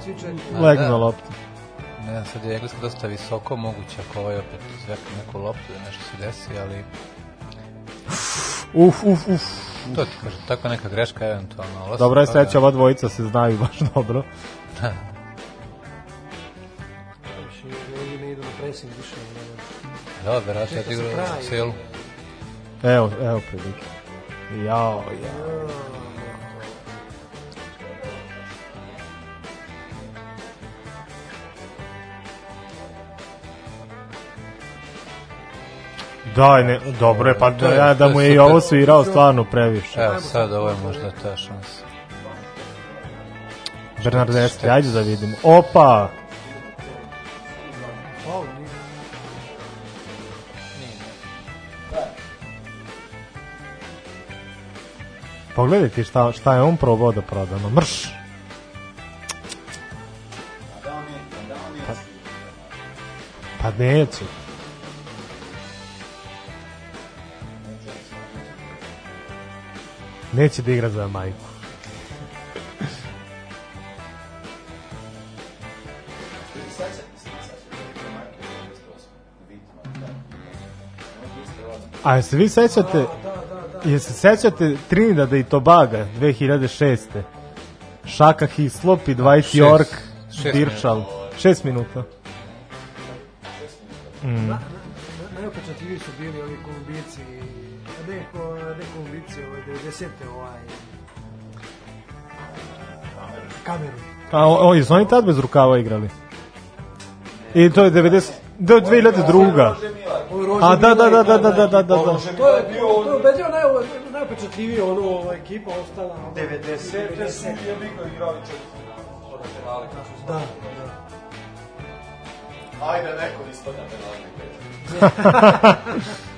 S16: da legnu na da. loptu
S18: ne znam, sad je Engleska dosta visoko, moguće ako ovaj opet zvekne neku loptu da nešto se desi, ali...
S16: Uf, uf, uf.
S18: To ti kažem, tako neka greška eventualno. Osim
S16: dobro je sreća, ova dvojica se znaju baš dobro.
S18: Da. ne idu na pressing više. Da, verovatno ja ti igra celu. Evo,
S16: evo prilike. Jao, jao. Da, ne, dobro je, pa da, ja da mu je i ovo svirao stvarno previše.
S18: Evo sad, ovo je možda ta šansa.
S16: Bernardeste, ajde da vidim. Opa! Pogledaj ti šta, šta je on probao da prodano. Mrš! Pa, pa neću. Neće da igra za majku. A se vi sećate, je se sećate Trinidada i Tobaga 2006. Šaka Hislop i Dwight York, Birchal. 6 minuta. 6 minuta.
S23: Mm. Najopočatljiviji su bili ovi
S16: sete ovaj kameru. A o, oni su oni tad bez rukava igrali? I to je 90... Do 2002. A da, da, da, da, da, da, da, da, da. To je bio to je ubedljivo naj najpečatljiviji ono ova ekipa ostala 90 su je bilo igrali četvrtfinale Da, da. Ajde neko
S23: ispadne na ovaj
S18: penale.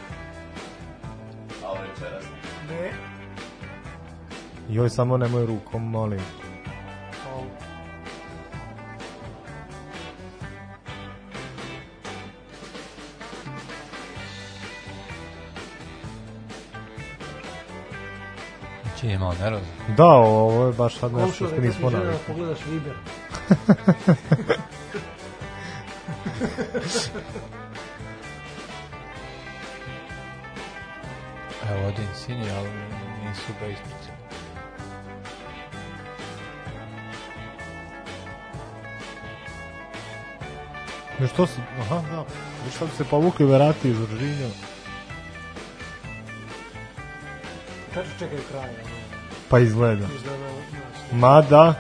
S16: Joj, samo nemoj rukom, molim.
S18: Čini je malo nervozno.
S16: Da, ovo je baš sad nešto što nismo navikli. Komšo, da, da,
S23: pogledaš Viber. Evo, odin sinji, ali nisu
S18: baseball.
S16: Ne što se, aha, da. Ne što se povukli Verati i Žoržinjo.
S19: Čekaj, čekaj kraj.
S16: Pa izgleda. Izgleda, da.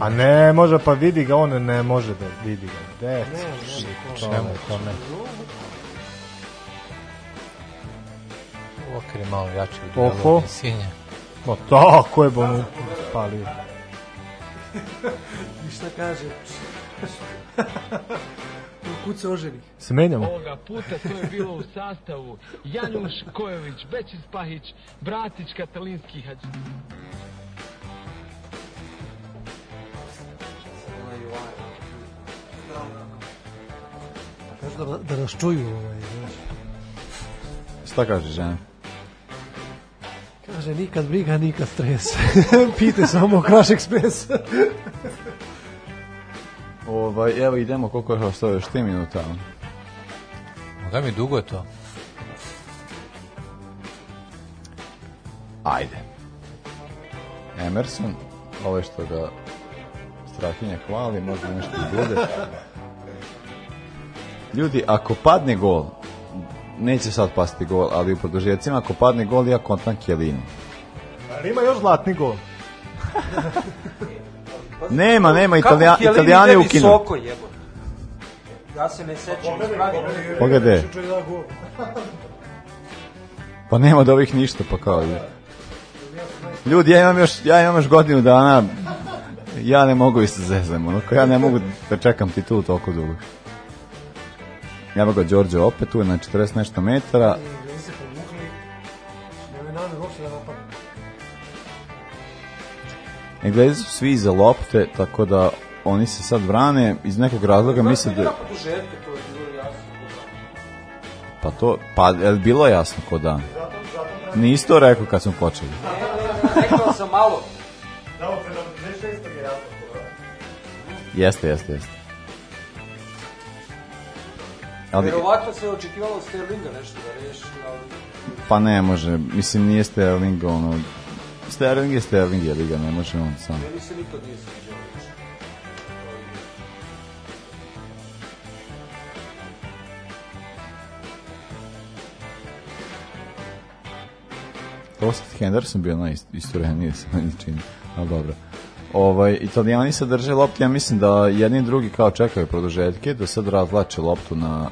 S16: a ne može, pa vidi ga, on ne može da vidi ga. Dec, shit, čemu to ne.
S18: Walker malo jači
S16: u Oho. sinje. Ma tako je, bonu, palio.
S23: I šta kaže? kuca oženih.
S16: Se menjamo. Ovoga puta to je bilo u sastavu Janjuš Kojović, Bećis Pahić, Bratić Katalinski Hadži.
S23: Kažu da, da nas čuju. Ovaj, znaš.
S18: Šta kažeš, žena?
S23: Kaže, nikad briga, nikad stres. Pite samo Crash Express.
S18: Ovaj, evo idemo, koliko je ostao još 3 minuta? Moga mi dugo je to. Ajde. Emerson, ovo ovaj što ga Strahinja hvali, možda nešto i bude. Ljudi, ako padne gol, neće sad pasti gol, ali u produžecima ako padne gol, ja kontam Kjelini.
S19: Ali ima još zlatni gol.
S18: Nema, nema, Italija, Italijani ukinu. Kako Helini visoko jebo?
S19: Ja se ne sećam.
S18: Pogledaj. Pa nema od ovih ništa, pa kao je. Ljudi, ja imam još, ja imam još godinu dana, ja ne mogu više da se zezam, onako, ja ne mogu da čekam titul toliko dugo. Evo ga Đorđe opet tu je na 40 nešto metara, Englezi su svi za lopte, tako da oni se sad brane, iz nekog razloga misle da... Pa to, pa je bilo jasno ko dan? Nisi to rekao kad smo počeli.
S19: Rekao sam malo. Da,
S18: Jeste, jeste, jeste.
S19: Ali... Verovatno se očekivalo Sterlinga nešto da reši,
S18: ali... Pa ne može, mislim nije Sterlinga, ono Sterling je Sterling, je ga, ne može on sam. Meni se nikad nije sviđao. Oscar Henderson bio najistureniji se meni čini, ali dobro. Ovaj, italijani se drže lopte, ja mislim da jedni i drugi kao čekaju produžetke, da sad razlače loptu na,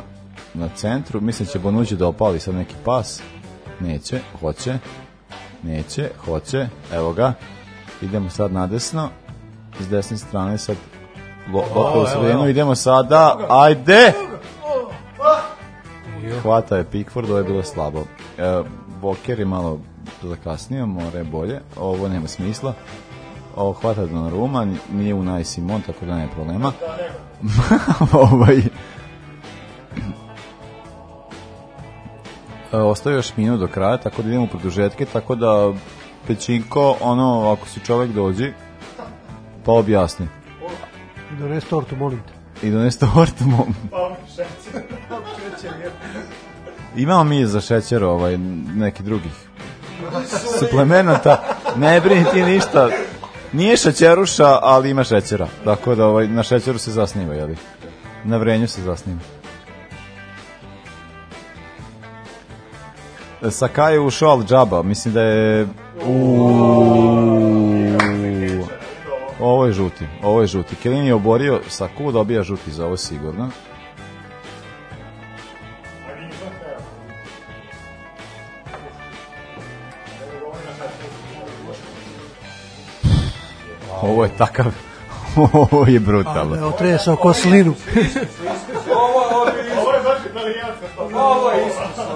S18: na centru, mislim da će Bonuđi da opali sad neki pas, neće, hoće, Neće, hoće, evo ga. Idemo sad na desno. S desne strane sad lopta u sredinu. Idemo sada, ajde! Hvata je Pickford, ovo je bilo slabo. E, Boker je malo zakasnio, more je bolje. Ovo nema smisla. Ovo hvata Donnarumma, nije u Simon, tako da nema problema. Da, ovaj... E, ostaje još minut do kraja, tako da idemo u produžetke, tako da Pećinko, ono, ako si čovek dođi, pa objasni.
S23: I dones tortu, molim te.
S18: I dones tortu, molim. Pa, šećer. Imamo mi za šećer ovaj, neki drugih pa, suplemenata. Ne brini ti ništa. Nije šećeruša, ali ima šećera. Tako da ovaj, na šećeru se zasniva, jeli? Na vrenju se zasniva. Sakai je ušao al džaba, mislim da je... Uuuu... Ovo je žuti, ovo je žuti. Kelin je oborio, Saku dobija žuti za ovo sigurno. Ovo je takav, ovo je brutalno. Evo,
S23: da, tresao ko slinu. Ovo
S18: je
S23: baš italijanska.
S18: Ovo je isto.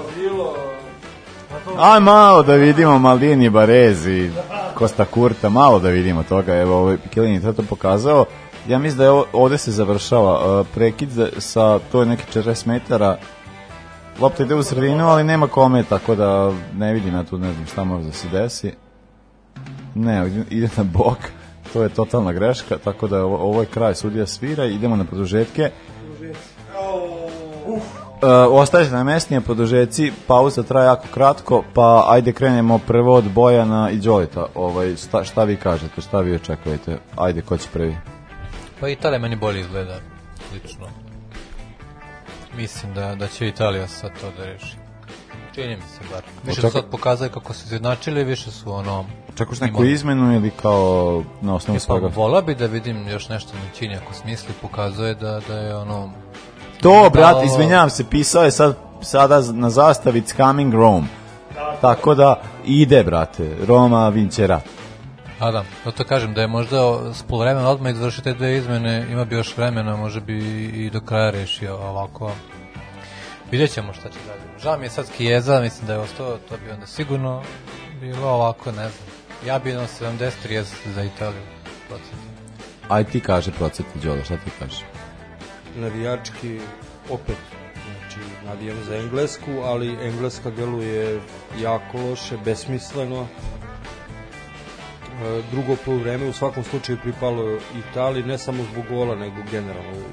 S18: Aj malo da vidimo Maldini, Barezi, Costa Curta, malo da vidimo toga. Evo, ovaj Kelini je to pokazao. Ja mislim da je ovo, ovde se završava uh, prekid sa, to je neki 40 metara, lopta ide u sredinu, ali nema kome, tako da ne vidim ja tu, ne znam šta može da se desi. Ne, ide na bok, to je totalna greška, tako da ovo, ovo je kraj, sudija svira, idemo na produžetke. Produžetke. Uf. Uh, ostajete na mesnije podužeci, pauza traje jako kratko, pa ajde krenemo prvo od Bojana i Đolita. Ovaj, šta, šta vi kažete, šta vi očekujete? Ajde, ko će prvi? Pa Italija meni bolje izgleda, lično. Mislim da, da će Italija sad to da reši. Čini mi se bar. Više
S16: Očekaj...
S18: su sad pokazali kako su izjednačili, više su ono...
S16: Očekuš neku imali. izmenu ili kao na osnovu e, pa, svega?
S18: Vola bi da vidim još nešto na Čini, ako smisli pokazuje da, da je ono To, brate, izvinjavam se, pisao je sad, sada na zastavi It's Coming Rome. Tako da ide, brate, Roma Vincerat. A da, pa to kažem da je možda s pol vremena odmah izvršio te dve izmene, ima bi još vremena, može bi i do kraja rešio ovako. Vidjet ćemo šta će dalje. Žao mi je sad Kijeza, mislim da je ostao, to bi onda sigurno bilo ovako, ne znam. Ja bi na 70-30 za Italiju procentu. Aj ti kaže procenti, Đola, šta ti kaže?
S19: navijački opet znači navijam za englesku, ali engleska deluje jako loše, besmisleno. E, drugo poluvreme u svakom slučaju pripalo Italiji, ne samo zbog gola, nego generalno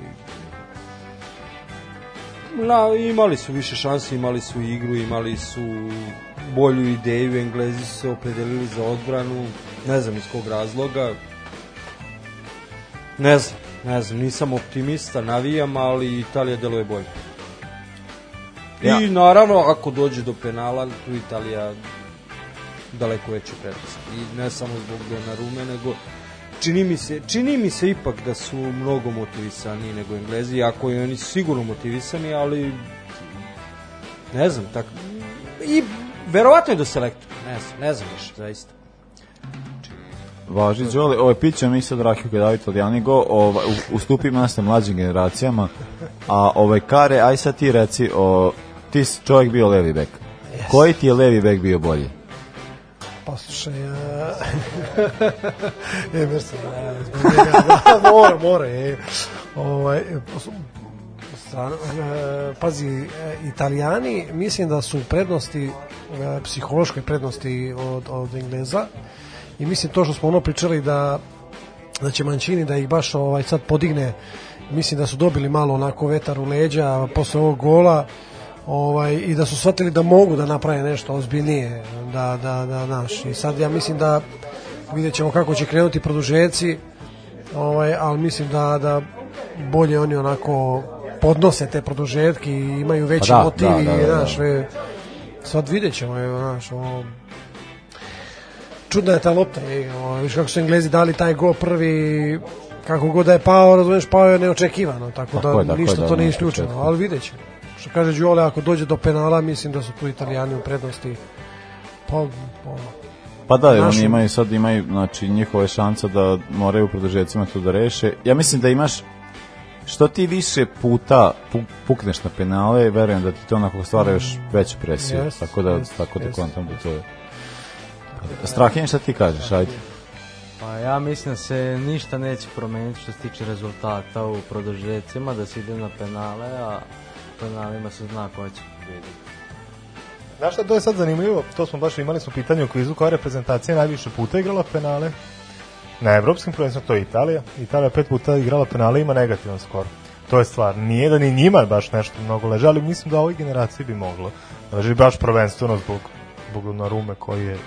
S19: na, imali su više šansi imali su igru, imali su bolju ideju, Englezi su se opredelili za odbranu, ne znam iz kog razloga, ne znam, ne znam, nisam optimista, navijam, ali Italija deluje bolje. Ja. I naravno, ako dođe do penala, tu Italija daleko veći prednost. I ne samo zbog Donarume, nego čini mi se, čini mi se ipak da su mnogo motivisani nego Englezi, ako i oni su sigurno motivisani, ali ne znam, tak i verovatno je do selektora, ne znam, ne znam više, zaista.
S18: Važi, Đole, ovo je pića mi sad Rahio Gadavi Talianigo, ovaj, ustupi nas na mlađim generacijama, a ovaj Kare, aj sad ti reci, o, ti si čovjek bio levi bek. Yes. Koji ti je levi bek bio bolji?
S23: poslušaj, pa, uh, e, uh, zbog njega, mora, mora, je. Ovaj, stran, e, pazi, italijani, mislim da su prednosti, psihološke prednosti od, od Engleza, i mislim to što smo ono pričali da da će Mančini da ih baš ovaj sad podigne mislim da su dobili malo onako vetar u leđa posle ovog gola ovaj i da su shvatili da mogu da naprave nešto ozbiljnije da da da naš i sad ja mislim da videćemo kako će krenuti produžeci ovaj al mislim da da bolje oni onako podnose te produžetke i imaju veći pa da, motiv da, da, da, da. i sve sad videćemo evo znaš ovo čudna je ta lopta. Viš kako su Englezi dali taj go prvi, kako god da je pao, razumeš, pao je neočekivano, tako, pa da tako da, je, ništa da, to nije isključeno, ali vidjet ćemo. Što kaže Đule, ako dođe do penala, mislim da su tu italijani u prednosti.
S18: Pa, pa, pa da, našim... oni imaju sad imaju znači njihove šanse da moraju u produžecima to da reše. Ja mislim da imaš što ti više puta pukneš na penale, verujem da ti to onako stvara još mm, veću presiju. Yes, tako da yes, tako da yes. kontam da to je Strahinja, šta ti kažeš, ajde.
S24: Pa ja mislim da se ništa neće promeniti što se tiče rezultata u produžecima, da se ide na penale, a penalima se zna ko će pobediti.
S19: Znaš šta, to je sad zanimljivo, to smo baš imali smo pitanje u kvizu koja reprezentacija najviše puta igrala penale na evropskim prvenstvom, to je Italija. Italija pet puta igrala penale ima negativan skor. To je stvar. Nije da ni njima baš nešto mnogo leže, ali mislim da ovoj generaciji bi moglo. Da leže baš prvenstveno zbog, zbog rume koji je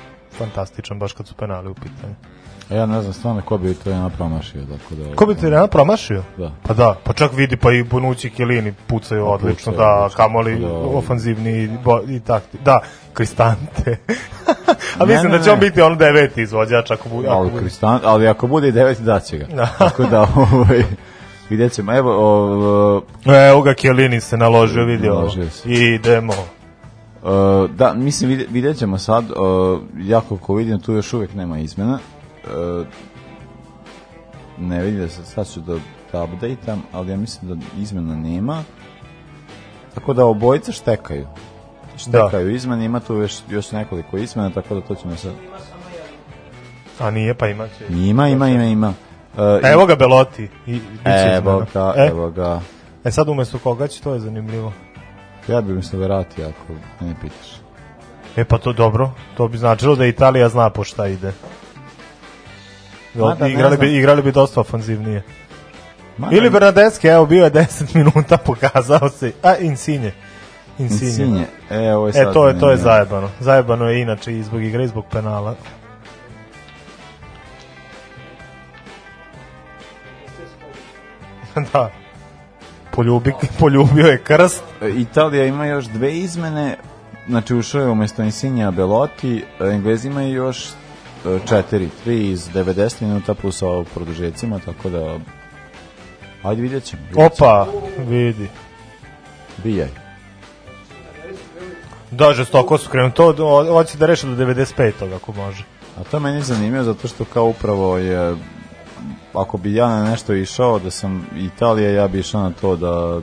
S19: fantastičan baš kad su penali u pitanju.
S18: A e, ja ne znam stvarno ko bi to trenera promašio. tako
S19: da, ko bi to trenera promašio? Da. Pa da, pa čak vidi pa i Bonucci i Kelini pucaju pa odlično, pucaju, da, kamoli da, da, ofanzivni i, bo, i takti. Da, Kristante. A mislim ne, ne, da će on biti on deveti izvođač ako
S18: bude. Ali, ako Kristante, ali ako bude i deveti daće ga. Da. Tako da, ovaj, vidjet ćemo. Evo, ov,
S19: evo ga Kelini se naložio, vidio. Naložio se. I idemo.
S18: Uh, da, mislim, vidjet ćemo sad, uh, ja koliko vidim, tu još uvek nema izmena. Uh, ne vidim da se, sad ću da, da update-am, ali ja mislim da izmena nema. Tako da obojica štekaju. Da. Štekaju da. izmene, ima tu još, još nekoliko izmena, tako da to ćemo sad...
S19: A nije, pa
S18: ima će. Ima, ima, ima, ima.
S19: Uh, evo ga Beloti. I, i
S18: evo ga, e? evo ga.
S19: E sad umesto koga će, to je zanimljivo.
S18: Ja bih mislim da vrati ako ne pitaš.
S19: E pa to dobro, to bi značilo da Italija zna po šta ide. Mada, igrali, bi, igrali bi dosta ofanzivnije. Mada, Ili da. Bernadetski, evo bio je 10 minuta, pokazao se, a Insigne. Insigne. Insigne.
S18: E, ovo je e, sad e, to je, to je zajebano. Zajebano je inače i zbog igre i zbog penala.
S19: da poljubi, poljubio je krst.
S18: Italija ima još dve izmene, znači ušao je umesto Insignea Belotti, Englezi imaju još e, četiri, tri iz 90 minuta plus ovo produžecima, tako da ajde vidjet ćemo. Vidjet
S19: ćemo. Opa, vidi.
S18: Bijaj.
S19: Da, žestoko su krenu, to hoće da reše do 95. ako može.
S18: A to meni zanimljivo zato što kao upravo je ako bi ja na nešto išao da sam Italija, ja bi išao na to da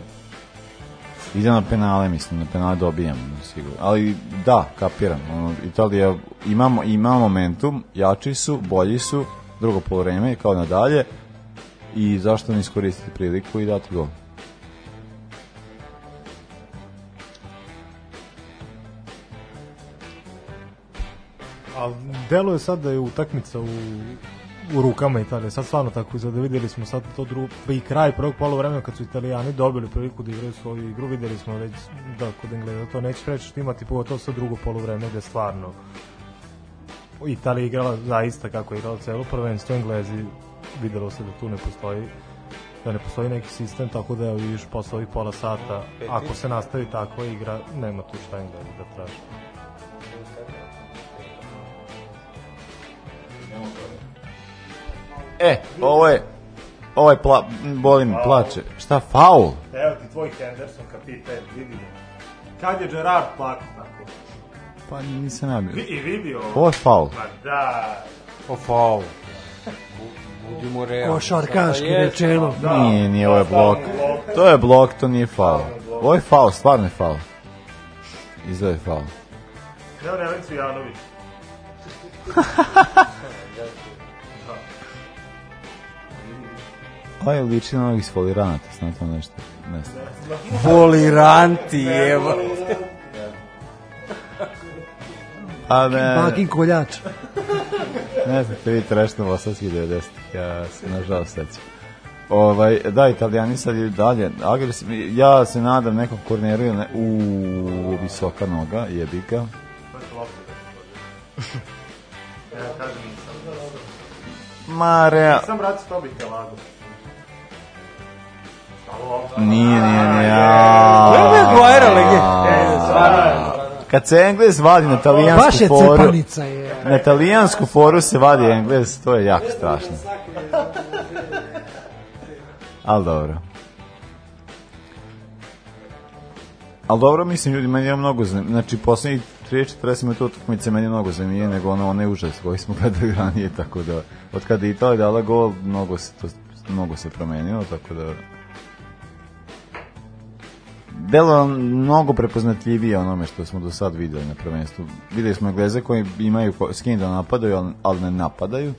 S18: ide na penale, mislim, na penale dobijam sigurno. Ali da, kapiram. Ono, Italija imamo, ima momentum, jači su, bolji su, drugo poluvreme i kao nadalje. I zašto ne iskoristiti priliku i dati gol? A
S19: deluje sad da je utakmica u u rukama Italije. Sad stvarno tako izgleda. Videli smo sad to drugo, pa i kraj prvog polovremena kad su Italijani dobili priliku da igraju svoju igru, videli smo već da kod Engleza to neće preći imati pogotovo sa drugo polovreme gde stvarno Italija igrala zaista kako je igrala celo prvenstvo Englezi videlo se da tu ne postoji da ne postoji neki sistem, tako da evo vidiš posle ovih pola sata, ako se nastavi takva igra, nema tu šta Englezi da traži.
S18: Nemo E, ovo je ovo je pla, boli mi, plače. Šta, faul?
S23: Evo ti tvoj Henderson, kapitan, vidimo. Kad je Gerard
S18: plako tako? Pa nisam nabio.
S23: Vi, I vidio
S18: ovo.
S23: Ovo
S18: je
S24: faul.
S23: Pa da.
S24: O
S23: faul. Budimo realni. Košarkaški rečeno.
S18: Da, nije, nije, ovo je pa da, blok. To je blok, to nije faul. Ovo je faul, stvarno je faul. Izgleda je faul. Evo Neven Cvijanović. On je liči na ovih sfoliranata, znate ono nešto. Ne
S19: Voliranti, evo.
S23: A ne. Bakin koljač.
S18: ne znam, te vidite rešno Vosavski 90. Ja se nažalost sećam. Ovaj, da, italijani sad i dalje agresivni. Ja se nadam nekom korneru ili ne. Uuu, visoka noga, jebika. Ma, rea... Sam brat Stobika lagu. Nije, nije, nije.
S23: Ovo je Guajra legend.
S18: Kad se Engles vadi na talijansku Baš je foru... je. Na talijansku foru se vadi Engles, to je jako strašno. Ali dobro. Ali dobro, mislim, ljudi, meni je mnogo zanimljivo. Znači, poslednji 3-4 minuta utakmice meni je mnogo zanimljivije nego ono, onaj užas koji smo gledali ranije, tako da, od kada je Italija dala gol, mnogo se, to, mnogo se promenilo, tako da, delo mnogo prepoznatljivije onome što smo do sad videli na prvenstvu. Videli smo Engleze koji imaju skin da napadaju, ali ne napadaju.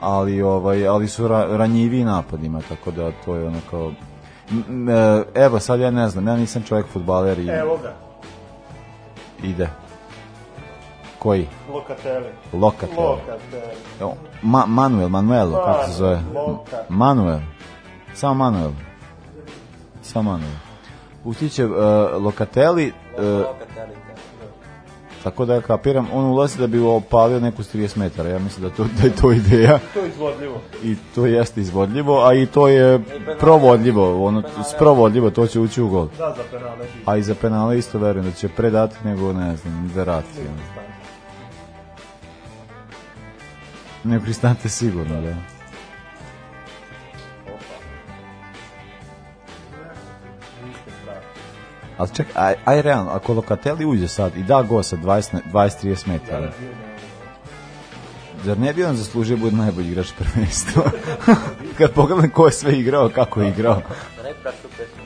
S18: Ali ovaj ali su ra, ranjiviji napadima, tako da to je ono kao e, evo sad ja ne znam, ja nisam čovjek fudbaler i Evo ga. Ide. Koji?
S23: Lokatelli.
S18: Lokatelli.
S23: Lokatelli.
S18: Ma, Manuel, Manuelo, kako se pa, zove? Loka. Manuel. Samo Manuel. Samo Manuel ući će uh, e, Lokateli uh, e, tako da kapiram on ulazi da bi opalio neku 30 metara ja mislim da, to, da je to ideja
S23: to je izvodljivo
S18: i to jeste izvodljivo a i to je provodljivo ono, sprovodljivo, to će ući u gol
S23: da, za penale da.
S18: a i za penale isto verujem da će predati nego ne znam verati ne pristante sigurno da Ali ček, aj, aj realno, ako Lokateli uđe sad i da go sa 20-30 metara, zar ne bi on zaslužio da bude najbolji igrač prvenstva? Kad pogledam ko je sve igrao, kako je igrao. Da
S24: ne bi prašao PSG.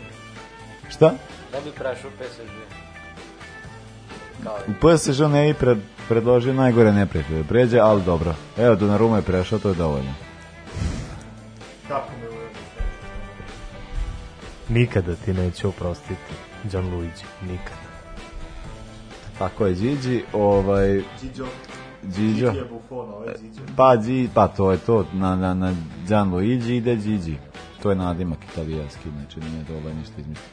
S18: Šta? Da ne bi prašao PSG. U PSG ne bi pred, predložio najgore neprijatelje. Pređe, ali dobro. Evo, Donnarumma je prešao, to je dovoljno. Kako mi
S24: Nikada ti neću oprostiti. Gianluigi, nikada.
S18: Tako je, Gigi, ovaj... Gigi Gigi Buffon, ovaj Gigi. Pa, Gigi, pa to je to, na, na, na Gianluigi ide Gigi. To je nadimak italijanski, znači nije to ovaj ništa izmišljeno.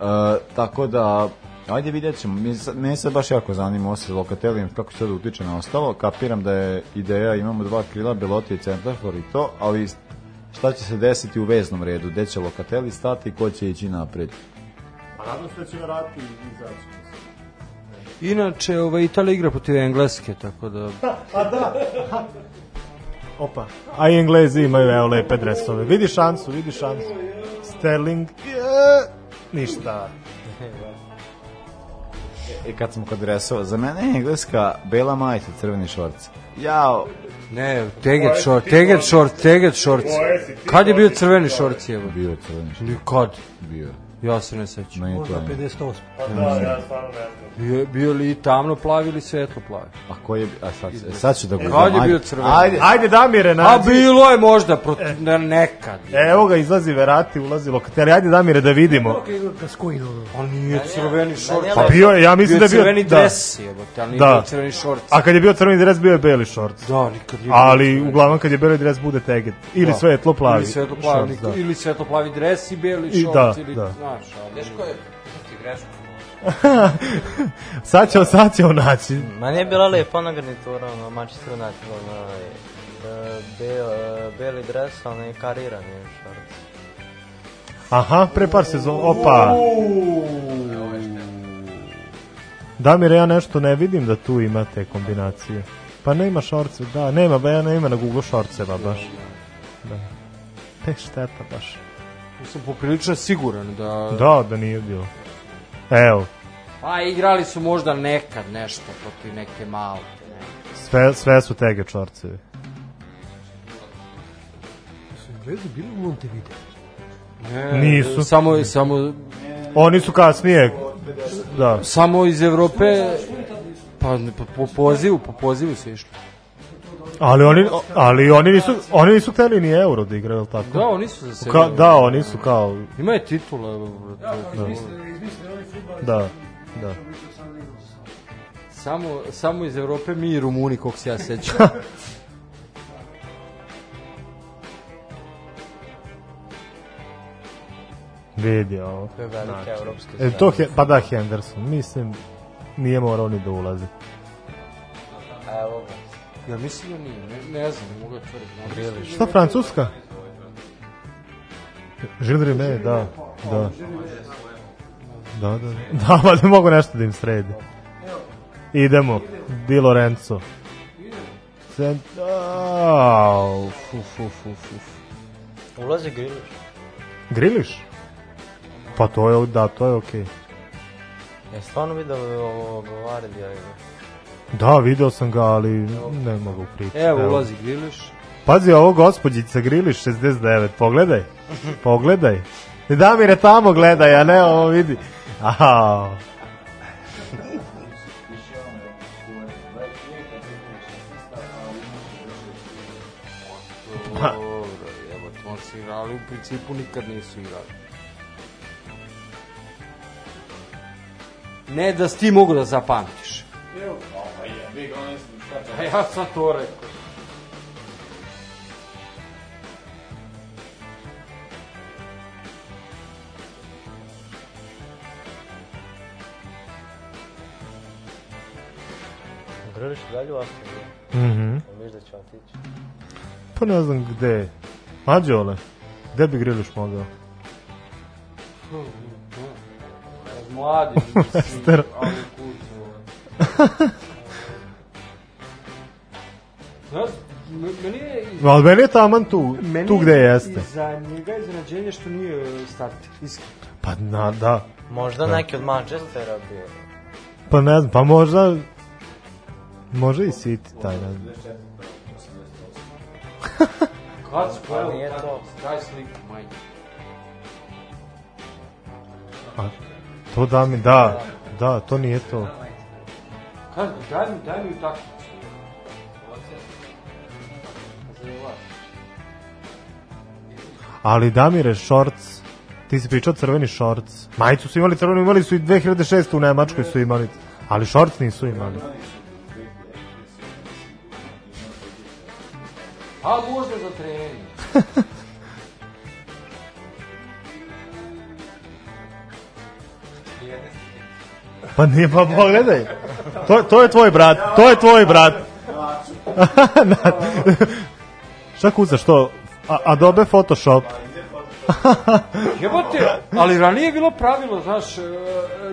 S18: Uh, tako da, ajde vidjet ćemo. Mene se, baš jako zanimo ovo sa Lokatelijem, kako se sad utiče na ostalo. Kapiram da je ideja, imamo dva krila, Beloti i Centarfor i to, ali šta će se desiti u veznom redu? Gde će Lokateli stati ko će ići napred?
S23: Pa nadam se da će
S24: vratiti
S23: i
S24: izaći. Inače, ova Italija igra protiv Engleske, tako da...
S23: A pa da!
S19: Opa, a i Englezi imaju evo lepe dresove. Vidi šansu, vidi šansu. Sterling, ništa.
S18: E, kad smo kod dresova, za mene je engleska bela majica, crveni šorci. Jao.
S19: Ne, teget šort, teget šort, teget šorci. Kad je bio crveni šorci, evo?
S18: Bio crveni
S19: šorci. Kad? Bio. Ja se ne sećam.
S23: Možda je. 58.
S19: Pa da, ja stvarno ne znam. Bio, bio li tamno plavi ili svetlo plavi?
S18: A koji je, a sad, e, sad ću da e,
S19: gledam. Kad je bio crveno? Ajde, ajde Damire, nađi. A bilo je možda, proti, e. ne, nekad. E, evo ga, izlazi Verati, ulazi Lokateri, ajde Damire da vidimo.
S18: Pa
S19: nije da, crveni da, šort.
S18: Pa bio je, ja mislim da
S19: je bio. Crveni dres
S18: je,
S19: ali nije bio crveni šort.
S18: A kad je bio crveni dres, bio je beli šort. Da, nikad nije. Ali uglavnom kad je beli dres bude teget.
S19: Ili
S18: svetlo
S19: plavi. Ili svetlo plavi, ili svetlo plavi dres i beli šort. Da, da
S18: znaš, ali... Teško je puti grešku. sad će, sad će naći.
S24: Ma nije bila lepa ona garnitura, ono, Manchester United, ono, e, be, e, beli dres, onaj je šart.
S18: Aha, pre par sezona, opa. Damir, ja nešto ne vidim da tu imate kombinacije. Pa nema šorce, da, nema, ba ja nema na Google šorceva baš. Da. Pe šteta baš
S19: sam poprilično siguran da...
S18: Da, da nije bilo. Evo.
S24: Pa igrali su možda nekad nešto protiv neke male. Ne.
S18: Sve, sve su tege čorcevi.
S23: Su Englezi bili u Montevideo? Ne,
S18: Nisu.
S19: Samo, samo...
S18: Oni su kasnije. Da.
S19: Samo iz Evrope... Pa, po pozivu, po pozivu se išli.
S18: Ali oni, ali oni nisu, oni nisu hteli ni euro da igraju, tako?
S19: Da, oni su za sebe.
S18: Ka, da, oni su kao...
S19: Ima je titula.
S18: Da, da. da, da.
S19: Samo, samo iz Evrope mi i Rumuni, kog se ja sećam.
S18: Vidi ovo. To je velika znači. evropska strana. E, to he, pa da, Henderson. Mislim, nije morao ni da ulazi.
S24: Evo ga.
S19: Ja mislim
S18: da nije, ne,
S19: ne znam, mogu
S18: da tvrdim. Da Šta, Francuska? Žil Rime, da da. da, da. Da, da. Da, pa da mogu nešto da im sredi. Idemo, Di Lorenzo. Cent... Au, fu, fu, fu,
S24: fu. Ulazi Griliš.
S18: Griliš? Pa to je, da, to je okej. Okay.
S24: Ja stvarno vidim da ovo govare Diego.
S18: Da, video sam ga, ali ne mogu pričati.
S24: Evo, evo, ulazi Griliš.
S18: Pazi, ovo gospođica Griliš 69, pogledaj, pogledaj. Damire tamo gledaj, a ne ovo vidi. Ao. Pa. Dobro, evo, on su
S19: igrali, u principu nikad nisu igrali. Ne da s ti mogu da zapamtiš. Evo,
S24: 2012. šta
S18: to? A ja sam to rekao. Grliš dalje
S24: u Austriju?
S18: Mhm. Mm Umiš da
S24: će
S18: otići? Pa ne znam gde. Mađole, gde
S23: bi
S18: Griliš mogao? Mladi, ali kuću. Znaš, meni je... Ali meni je taman tu, meni tu gde jeste.
S23: Za
S18: njega je što nije e,
S23: starter,
S18: iskreno. Pa na, da.
S24: Možda
S18: da.
S24: neki od Manchestera bio.
S18: Pa ne znam, pa možda... Može i City, taj ne znam. Pa kad to. daj sliku, majke. A, to da mi, da, da, to nije to. Kad, daj mi, daj mi u takvu. Ali Damire, shorts, ti si pričao crveni shorts. Majicu su imali crvenu, imali su i 2006. u Nemačkoj su imali, ali shorts nisu imali.
S23: A možda za
S18: trening. pa ne, pa pogledaj. To, to je tvoj brat, to je tvoj brat. Šta kucaš to? Adobe Photoshop.
S19: Jebote, ali ranije je bilo pravilo, znaš, e,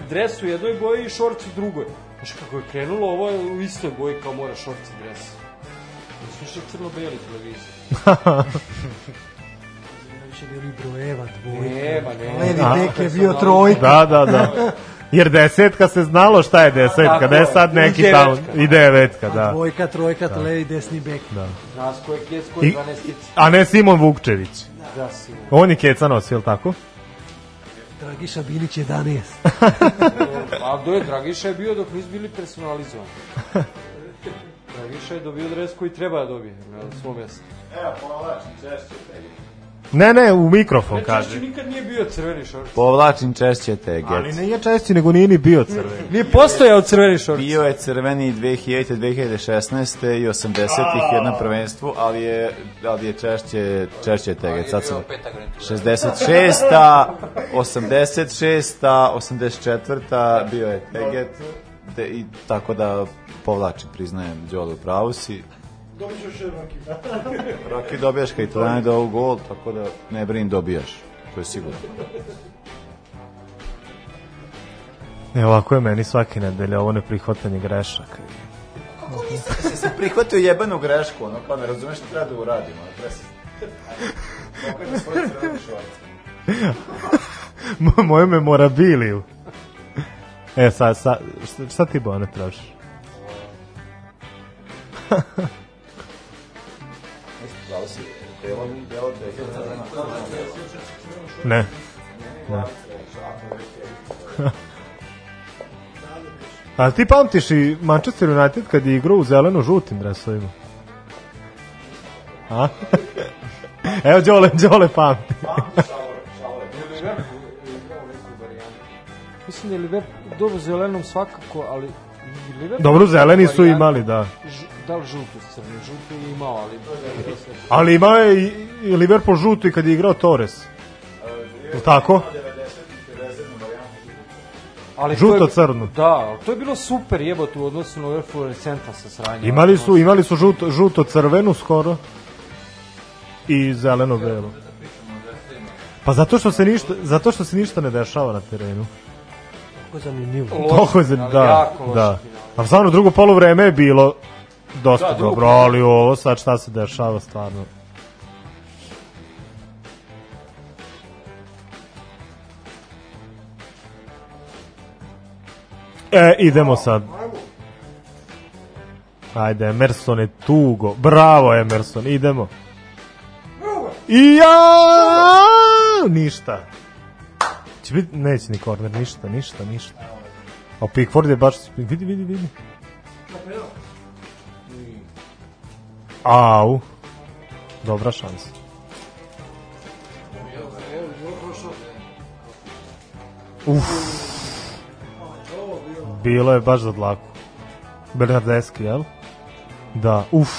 S19: dres u jednoj boji i šorci u drugoj. Znaš, kako je krenulo, ovo je u istoj boji kao mora i dres. Slušaj crno-beli televizor.
S23: Znači, bili Broeva dvojka. Nema, nema. Lady Dek je bio trojka.
S18: Da, da, da. Jer desetka se znalo šta je desetka, da je sad neki I tamo. I da. devetka, da. Dvojka,
S23: trojka, da. levi, desni bek. Da. Rasko je Kecko i
S18: A ne Simon Vukčević. Da, Simon. On je Keca nosio, ili tako?
S23: Dragiša Bilić 11.
S19: A gde je Dragiša je bio dok nisu bili personalizovani. Dragiša je dobio dres koji treba da dobije na svom mjestu. Evo, povlači,
S18: češće tebi. Ne, ne, u mikrofon ne, kaže. Češće znači,
S19: nikad nije bio crveni šorc.
S18: Povlačim češće te, get.
S19: Ali nije češće, nego nije ni bio crveni. Nije
S18: postojao crveni šorc.
S19: Bio je crveni 2000, 2016. i 80-ih jedno prvenstvo, ali je, ali je češće, češće te, get. Sad sam 66. 86. 84. bio je Teget, i tako da povlači, priznajem, Đolo, pravo si. Dobit ćeš Rakija. Rakija dobijaš kad i trane da gol, tako da ne brin dobijaš. To je sigurno.
S18: Ne, ovako je meni svake nedelje ovo
S19: ne
S18: neprihvatanje grešaka. Kako
S19: nisam se sam prihvatio jebanu grešku, ono kao pa ne razumeš šta treba da uradim,
S18: ono treba se... Kako je da svoje crvene Moju memorabiliju. E, sad, sad, šta, šta ti, Bone, tražiš? Ne. Ne. A ti pamtiš i Manchester United kad je igrao u zeleno-žutim dresovima? A? Evo Đole, Đole pamti. Pa, da
S19: Mislim da je Liverpool dobro zelenom svakako, ali
S18: Liverpool Dobro zeleni su imali, da
S19: da li
S18: žutu s crnim, žutu
S19: je imao, ali...
S18: ali ima je i Liverpool žutu i kad je igrao Torres. Je tako? Ali žuto crno.
S19: Da, to je bilo super jebote u odnosu na UEFA sa sranjem.
S18: Imali su imali su žuto žuto crvenu skoro i zeleno belo. Pa zato što se ništa zato što se ništa ne dešava na terenu. Kako za zanimljivo. Loši, Toliko je zanimljivo. Da, da. da. A stvarno drugo poluvreme je bilo dosta da, dobro, ali ovo sad šta se dešava stvarno. E, idemo sad. Ajde, Emerson je tugo. Bravo, Emerson, idemo. I ja! Ništa. Će biti, neće ni korner, ništa, ništa, ništa. A Pickford je baš, vidi, vidi, vidi. Au. Dobra šansa. Uf. Bilo je baš za dlaku. Bernardeski, jel? Da, uf.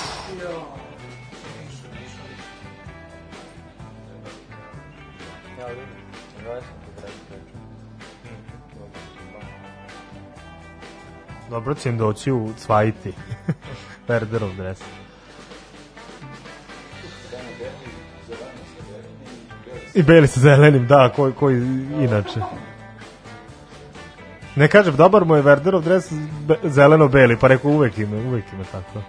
S18: Dobro će im doći u cvajiti. Perderov dres. I beli sa zelenim, da, koji, koji inače. Ne kažem, dobar mu je Werderov dres zeleno-beli, pa rekao uvek ima, uvek ima tako.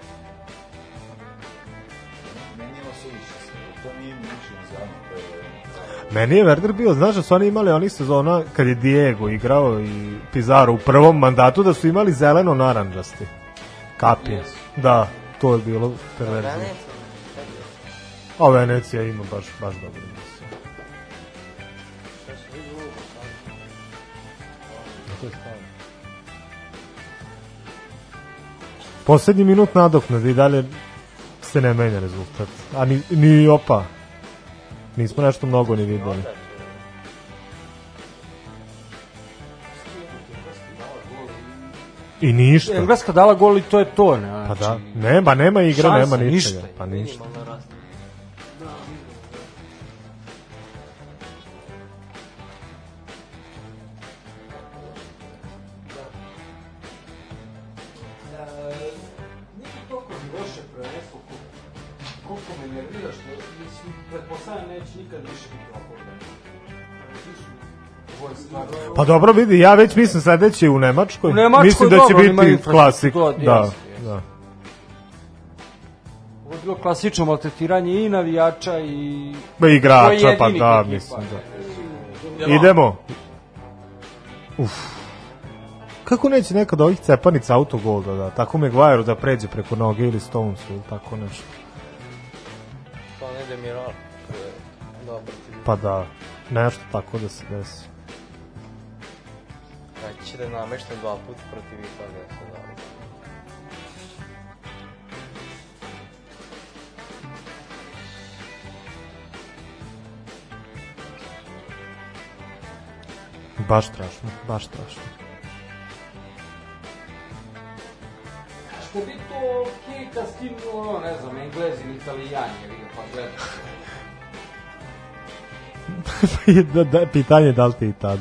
S18: Meni je Werder bio, znaš da su oni imali onih sezona kad je Diego igrao i Pizarro u prvom mandatu da su imali zeleno-naranđasti. Kapije. Yes. Da, to je bilo perverzije. A Venecija ima baš, baš dobro. poslednji minut nadoknade i dalje se ne menja rezultat. A ni, ni opa. Nismo nešto mnogo ni videli. I ništa.
S19: Engleska dala gol i to je to. Ne, pa da.
S18: Znači- nema, nema igra, nema ničega. Ništa. Pa ništa. stan neće nikad više biti okoljen. Pa dobro vidi, ja već mislim sledeće u Nemačkoj. U Nemačkoj mislim da će dobro, biti klasik. da, da. da.
S19: Ovo je bilo klasično maltretiranje i navijača i...
S18: Pa igrača, pa da, mislim. Da. Idemo. Uf. Kako neće nekad ovih cepanica autogol da da? Tako me Maguire da pređe preko noge ili Stonesu ili tako nešto.
S24: Pa ne Demiral
S18: napada, nešto tako da se desi.
S24: Znači će da nameštam dva put protiv Italije. Da baš
S18: strašno, baš strašno.
S23: Što bi to Kita skinuo, ne znam, Englezin, Italijan, jer ga pa gledam.
S18: da, da, pitanje da li ti tad.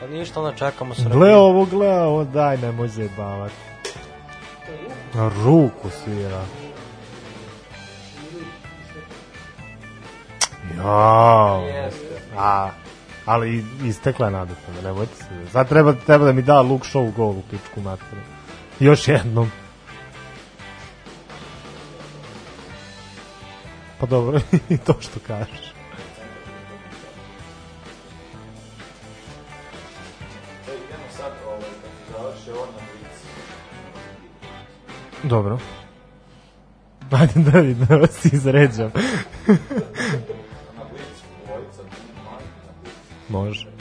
S24: Pa ništa, onda čekamo Srbiju.
S18: Gle ovo, gle ovo, daj, nemoj zajebavati. Na ruku svira. Jao. Jeste. A, ali istekla je nadoknada, nemojte se. Sad treba, treba da mi da Luke Show gol u pičku materiju. Još jednom. Pa dobro, i to što kažeš. Ovaj, da dobro. Ajde da vidim da vas izređam. Može.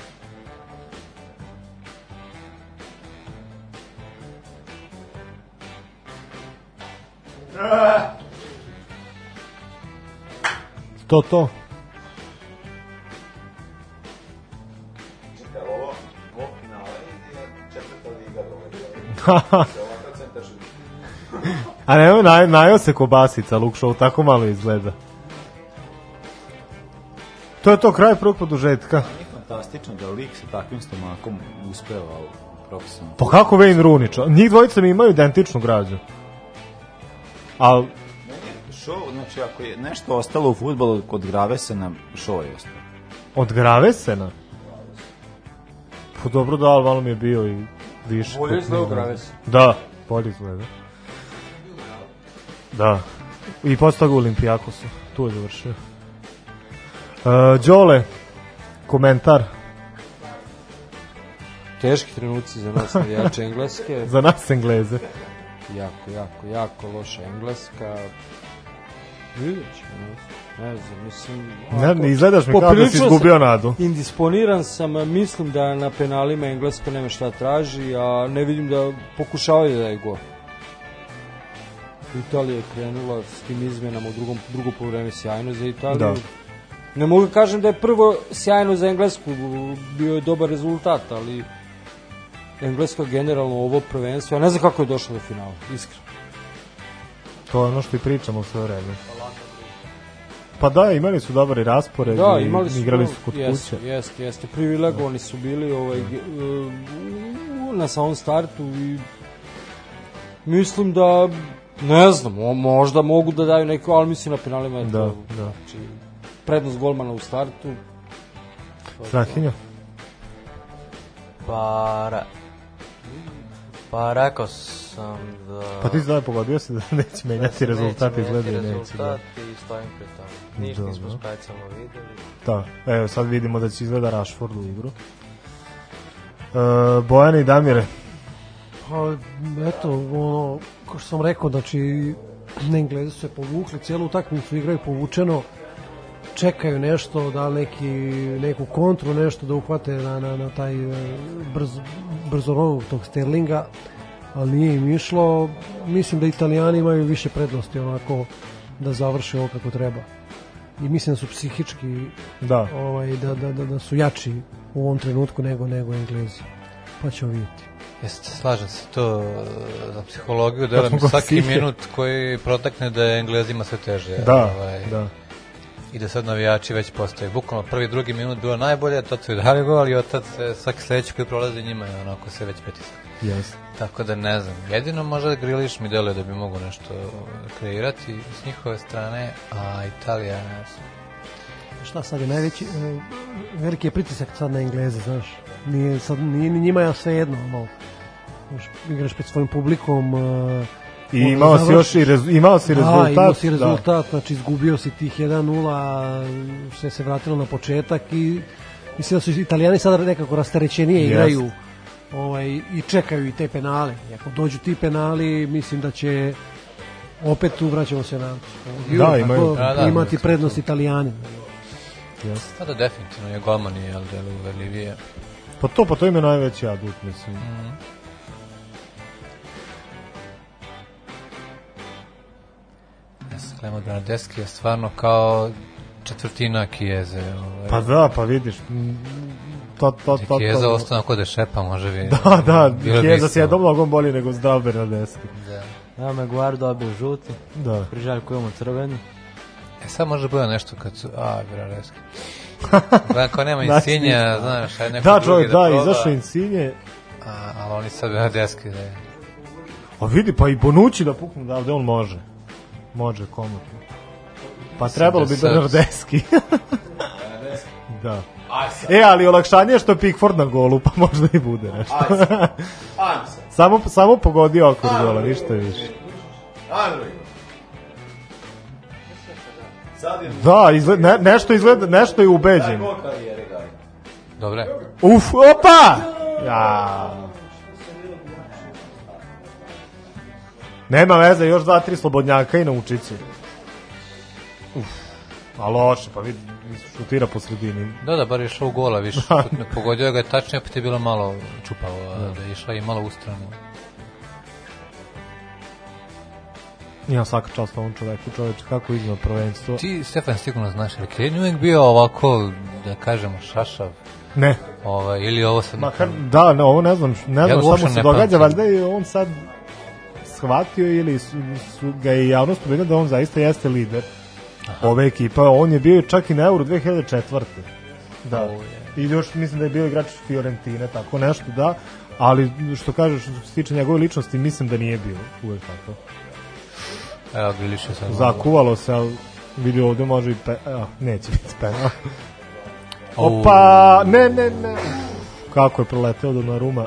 S18: to to. A ne, naj, najao se kobasica, Luke Show, tako malo izgleda. To je to kraj prvog podužetka.
S24: Pa fantastično da lik sa takvim stomakom uspeva profesionalno.
S18: Pa kako Wayne Rooney? Njih dvojica mi imaju identičnu građu. Ali
S24: šo, znači ako je nešto ostalo u futbolu kod Gravesena, šo je ostalo.
S18: Od Gravesena? Pa dobro da, ali malo mi je bio i više.
S23: Bolje izgleda od Gravesena.
S18: Da, bolje izgleda. Da. I posle toga u Olimpijakosu. Tu je završio. Uh, Đole, komentar.
S19: Teški trenuci za nas navijače engleske.
S18: za nas engleze.
S19: Jako, jako, jako loša engleska. Vidjet ćemo, ne znam,
S18: mislim... Ne,
S19: ne
S18: izgledaš mi kao da si izgubio sam, nadu.
S19: Indisponiran sam, mislim da na penalima Engleska nema šta traži, a ne vidim da pokušavaju da je gol. Italija je krenula s tim izmenama u drugom, drugom povreme sjajno za Italiju. Da. Ne mogu kažem da je prvo sjajno za Englesku, bio je dobar rezultat, ali Engleska generalno ovo prvenstvo, ja ne znam kako je došlo do finala, iskreno.
S18: To je ono što i pričamo sve vreme. Pa da, imali su dobar raspored da, i imali su, igrali su kod jest,
S19: kuće. Jeste, jeste. Privilegovani su bili ovaj, e, na samom startu i mislim da ne znam, možda mogu da daju neko, ali mislim na penalima je
S18: da, to. Da. Znači,
S19: prednost golmana u startu.
S18: Strahinja?
S19: Pa, ra... pa rekao sam da...
S18: Pa ti znaš, pogodio si da neće menjati da rezultati, izgledaju neće. Da. Rezultati
S19: i stojim pri tome. Ništa nismo specijalno
S18: videli. Da, evo sad vidimo da će izgleda Rashford u igru. E, Bojane i Damire.
S19: Pa, eto, ono, kao što sam rekao, znači, na Englezi su se povukli, cijelu utakmicu igraju povučeno, čekaju nešto, da neki, neku kontru, nešto da uhvate na, na, na taj e, brz, brzo tog Sterlinga, ali nije im išlo. Mislim da Italijani imaju više prednosti onako da završe ovo kako treba i mislim da su psihički da. Ovaj, da, da, da, da su jači u ovom trenutku nego, nego Englezi. Pa ćemo vidjeti. Jeste, slažem se to eh, za psihologiju, da mi svaki stihe. minut koji protakne da je Englezima sve teže.
S18: Da, ovaj, da.
S19: I da sad navijači već postaju. Bukvalno prvi, drugi minut bilo najbolje, tad su i dalje gol i otad se, svaki sledeći koji prolazi njima je onako sve već pritisak.
S18: Yes.
S19: Tako da ne znam. Jedino možda Griliš mi deluje da bi mogu nešto kreirati s njihove strane, a Italija ne znam šta sad je najveći e, veliki je pritisak sad na Engleze znaš nije sad nije ni njima ja sve jedno malo znaš, igraš pred svojim publikom e,
S18: I imao si još i rezu, imao si rezultat. Da, imao
S19: si da. rezultat, da. znači izgubio si tih 1:0, sve se vratilo na početak i mislim da su Italijani sad nekako rasterećenije yes. igraju ovaj, i čekaju i te penale. I ako dođu ti penali, mislim da će opet tu vraćamo se na Euro,
S18: da, imaju, da, da,
S19: imati da, prednost Italijani. Yes. Da, pa da, definitivno je golman i Aldelu Verlivije.
S18: Pa to, pa to im je najveći adut, mislim. Mm -hmm.
S19: Clemo Bernardeski da je stvarno kao četvrtina Kijeze. Ovaj.
S18: Pa da, pa vidiš,
S19: to, to, to, to. Kijeza ostao onako da šepa, može bi...
S18: Da, da, Kijeza se jednom nogom boli nego zdrav Bernardeski. Da.
S19: Ja, Maguire dobio žuti, da. pri Željku imamo crveni. E sad može bude nešto kad su... A, Bernardeski. Znači, da, ako nema Insinja, znaš, aj neko da, čovjek, da, da proba.
S18: izašao Insinje.
S19: A, ali oni sad Bernardeski da je.
S18: A vidi, pa i Bonucci da puknu da ovde on može. Može komotno. Pa trebalo bi Bernardeski. da. E, ali olakšanje je što Pickford na golu, pa možda i bude nešto. Ajde sad. Samo, samo pogodio okvir gola, ništa više. Ajde Da, izgled, ne, nešto izgleda, nešto je ubeđen.
S19: Dobre.
S18: Uf, opa! Ja. Nema veze, još dva, tri slobodnjaka i na učicu. Uf, a loše, pa vidi, šutira po sredini.
S19: Da, da, bar je šao gola više. Da. Pogodio ga je tačnije, opet je bilo malo čupavo, da, da je išla
S18: i
S19: malo u stranu.
S18: Ja svaka čast ovom čoveku, čoveče, kako izgleda prvenstvo.
S19: Ti, Stefan, sigurno znaš, ali Kirin uvijek bio ovako, da kažemo, šašav.
S18: Ne.
S19: Ova, ili ovo sad... Makar,
S18: da, ne, ovo ne znam, ne znam ja šta mu se događa, valjda je on sad shvatio ili su, su ga je javnost povedala da on zaista jeste lider ove ekipa. On je bio čak i na Euro 2004. Da. I još mislim da je bio igrač Fiorentine, tako nešto, da. Ali što kažeš, što se tiče njegove ličnosti, mislim da nije bio uvek tako.
S19: Evo, griliše
S18: se. Zakuvalo se, ali vidio ovde može i pe... A, neće biti penal. Opa, ne, ne, ne. Kako je proleteo do Naruma.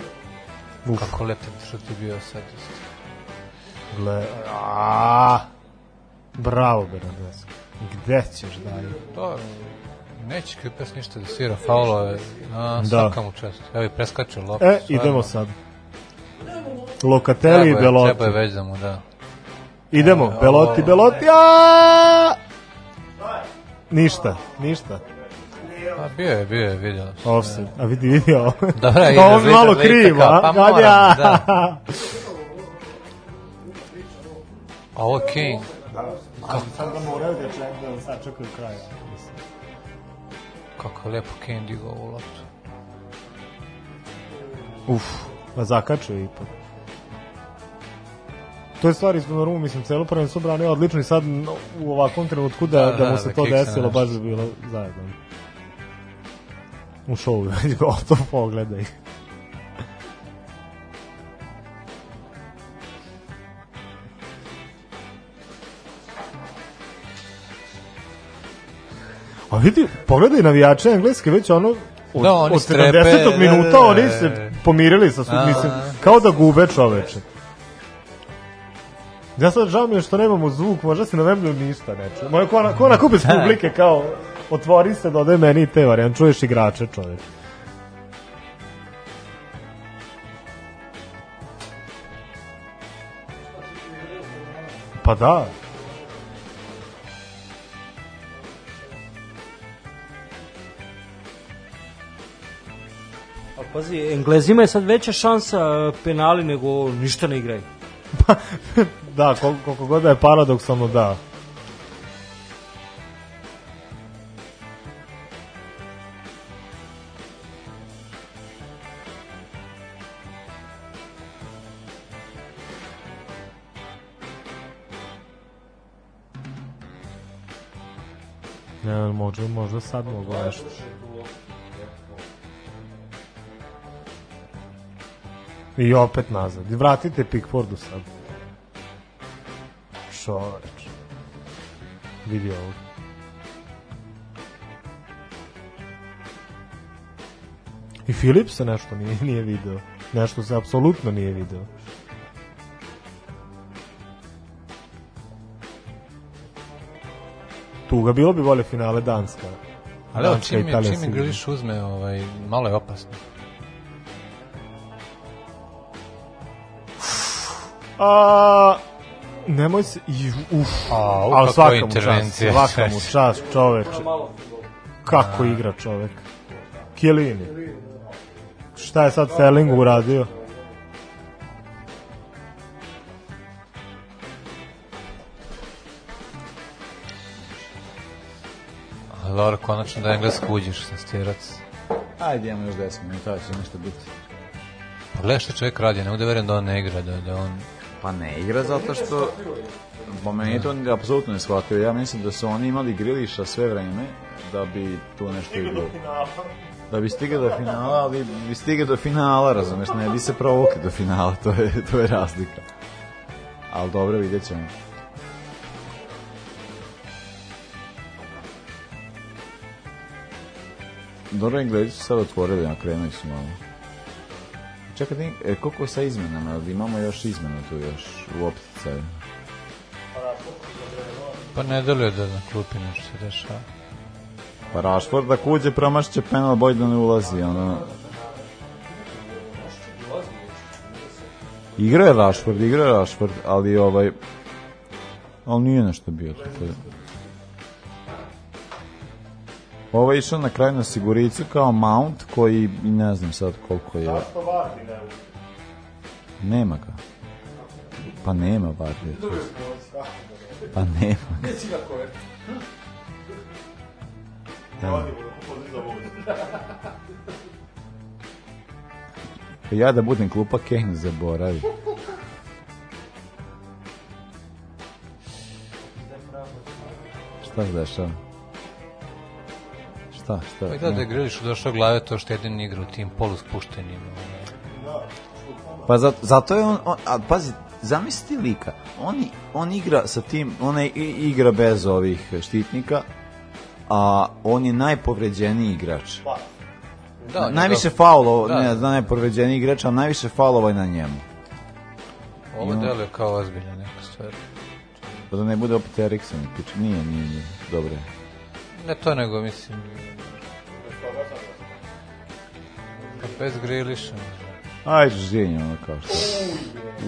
S19: Uf. Kako lete, što ti bio sad isto.
S18: Gle, aaa. Bravo, Bernadesco. Gde ćeš dalje? To,
S19: neće Kripas ništa da svira faulove. A, da. Svaka mu čast. Evo i preskače loptu.
S18: E, stvarno. idemo sad. Lokateli i Beloti. Treba
S19: je već da mu da.
S18: Idemo, e, Beloti, ovo, Beloti, a! Ništa, ništa. A
S19: pa bio je, bio je, vidio.
S18: Offset, a vidi,
S19: vidio.
S18: Dobra, ide, je da, da malo krivo, a? Pa moram, da.
S19: A ovo King. Da, Ali sad ga moraju da čekaju da sačekaju kraj. Kako lepo Candy
S18: go ovu loptu. Uf, da zakačio ipak. To je stvar na rumu, mislim, celo prvenstvo branio odlično i sad u ovakvom trenutku da, da, da, da mu se da, to desilo, baš bi bilo zajedno. U šovu, već gotovo pogledaj. vidi, pogledaj navijače engleske, već ono od, da, oni od 70. Da, da, minuta da, oni da, se pomirili sa sud, mislim, kao da gube čoveče. Ja sad žao mi je što nemamo zvuk, možda se na Vemblju ništa neče. Moja kona, kona kupi s publike kao otvori se, dodaj meni i te varijan, čuješ igrače čoveče. Pa da.
S19: Pazi, Englezima je sad veća šansa e, penali nego ništa ne igraju.
S18: Pa, da, koliko, koliko god da je paradoksalno, da. Ne, možda, možda sad mogu nešto. I opet nazad. I vratite Pickfordu sad. Šoreč. Vidi ovo. I Philipsa nešto nije, nije video. Nešto se apsolutno nije video. Tuga, bilo bi bolje finale Danska.
S19: Ali evo, čim,
S18: je,
S19: čim je Griliš uzme, ovaj, malo je opasno.
S18: A, nemoj se, uf, A, uf ali svaka mu čast, svaka mu čast, čoveč. Kako A. igra čovek? Kilini. Šta je sad Sterlingu uradio?
S19: Lor, konačno da englesku uđeš sa stjerac. Ajde, imamo još 10 minuta, da će nešto biti. Pogledaj pa što čovjek radi, ne mogu da verujem da on ne igra, da, da on Pa ne igra zato što po pa meni to apsolutno ne shvatio. Ja mislim da su oni imali griliša sve vreme da bi tu nešto igrao. Da bi stigao do finala, ali bi stigao do finala, razumeš, ne bi se provukli do finala, to je, to je razlika. Ali dobro, vidjet ćemo. Dobro, Englezi su sad otvorili, a krenuli su malo. Čekaj, e, koliko sa izmenama? Ali Imamo još izmenu tu još u opticaju. Pa ne deluje da na klupi nešto se dešava. Pa Rashford da kuđe promašće penal, boj da ne ulazi. Ono. Igra je Rashford, igra je Rashford, ali ovaj ali nije nešto bio tako da. Ovo je išao na kraju na siguricu kao mount koji ne znam sad koliko je. ne Nema ga. Pa nema Bardi. Pa nema ga. Da. Ja da budem klupa Kane zaboravi. Šta se dešava? šta, šta? Pa i da, da je Griliš došao glave to što jedin igra u tim poluspuštenim. Pa za, zato je on, on a, pazi, zamisli lika, on, on igra sa tim, on je, igra bez ovih štitnika, a on je najpovređeniji igrač. Pa. Da, najviše da, faulova, da. ne, da najpovređeniji igrač, a najviše faulova je na njemu. Ovo on... deluje kao ozbiljna neka stvar. Pa da ne bude opet Eriksen, pič, nije, nije, nije, dobro je. Ne to nego, mislim, Pa bez griliša. Ajde, ženje, ono kao što.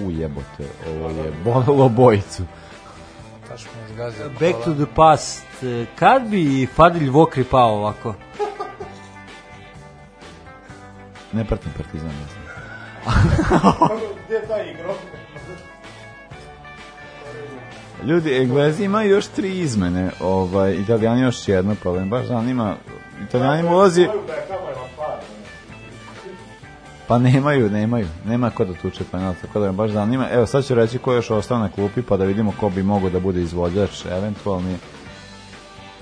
S19: U jebote, ovo je bolelo bojicu. Taš mu Back to the past. Kad bi Fadilj Vokri pao ovako? Ne pratim partizan, ne znam. Gde je taj igro? Ljudi, Englezi imaju još tri izmene, ovaj, Italijani još jedno, pa me baš zanima, Italijani ulazi... Pa nemaju, nemaju. Nema ko da tuče penal, tako da me baš zanima. Evo, sad ću reći ko je još ostao na klupi, pa da vidimo ko bi mogao da bude izvođač, eventualni.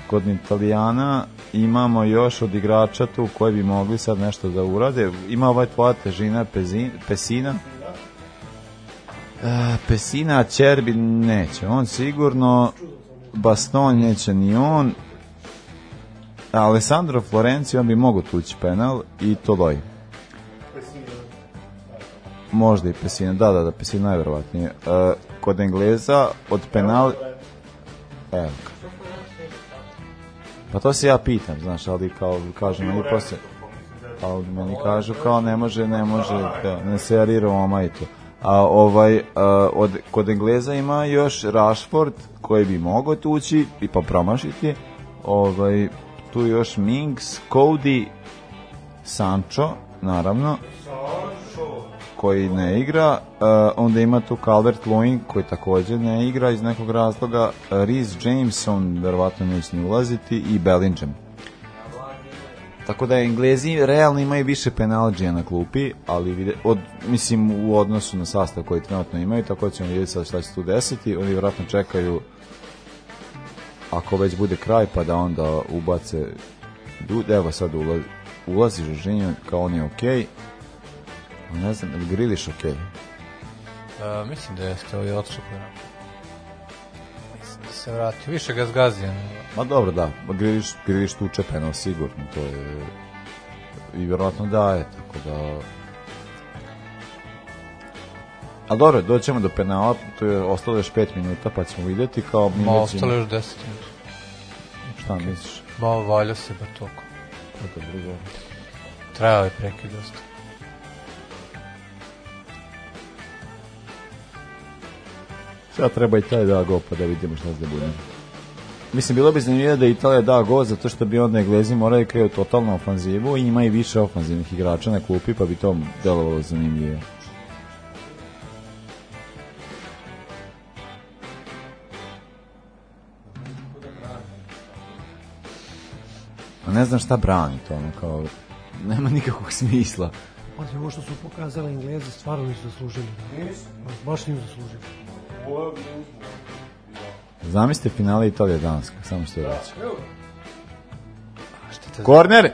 S19: Kod Italijana imamo još od igrača tu koji bi mogli sad nešto da urade. Ima ovaj tvoja težina Pezin, Pesina. E, Pesina, Čerbi neće. On sigurno, Baston neće ni on. Alessandro Florenci, on bi mogo tući penal i to doji. Možda i Pesina, da, da, da, Pesina najverovatnije. Uh, kod Engleza od penal... Evo Pa to se ja pitam, znaš, ali kao kažem, ali posle... Pa meni kažu kao ne može, ne može, da, ne se jariramo to. A ovaj, a, e, od, kod Engleza ima još Rashford koji bi mogao tući i pa promašiti. Ovaj, tu još Minks, Cody, Sancho, naravno koji ne igra, e, onda ima tu Calvert Lewin koji takođe ne igra iz nekog razloga, e, Rhys Jameson verovatno neće ni ulaziti i Bellingham. Tako da Englezi realno imaju više penalđija na klupi, ali vide, od, mislim u odnosu na sastav koji trenutno imaju, tako da ćemo vidjeti sad šta će tu desiti. Oni vjerojatno čekaju ako već bude kraj pa da onda ubace ljude. Evo sad ulazi, ulazi Žužinjo kao on je okej. Okay Ne znam, ili griliš ok? A, mislim da je skao i odšupljeno. Da. Mislim da se vratio. Više ga zgazio. Ma dobro, da. Griliš, griliš tu čepeno, sigurno. To je... I vjerojatno da, je, tako da... Ali dobro, doćemo do penala, to je ostalo još 5 minuta, pa ćemo vidjeti kao... Mi Ma, ostalo još 10 minuta. Šta misliš? Ma, valja se bar toliko. Kako drugo? Trajao je prekid dosta. Sad treba i taj da go, pa da vidimo šta se bude. Mislim, bilo bi zanimljivo da Italija da go, zato što bi onda Englezi morali kriju totalnu ofanzivu i ima i više ofanzivnih igrača na klupi, pa bi to delovalo zanimljivo. Pa ne znam šta brani to, ono kao, nema nikakvog smisla. Pazi, ovo što su pokazali Englezi, stvarno nisu zaslužili. Baš nisu zaslužili. Zamislite finale Italije Danska, samo što je reći. Da, korner!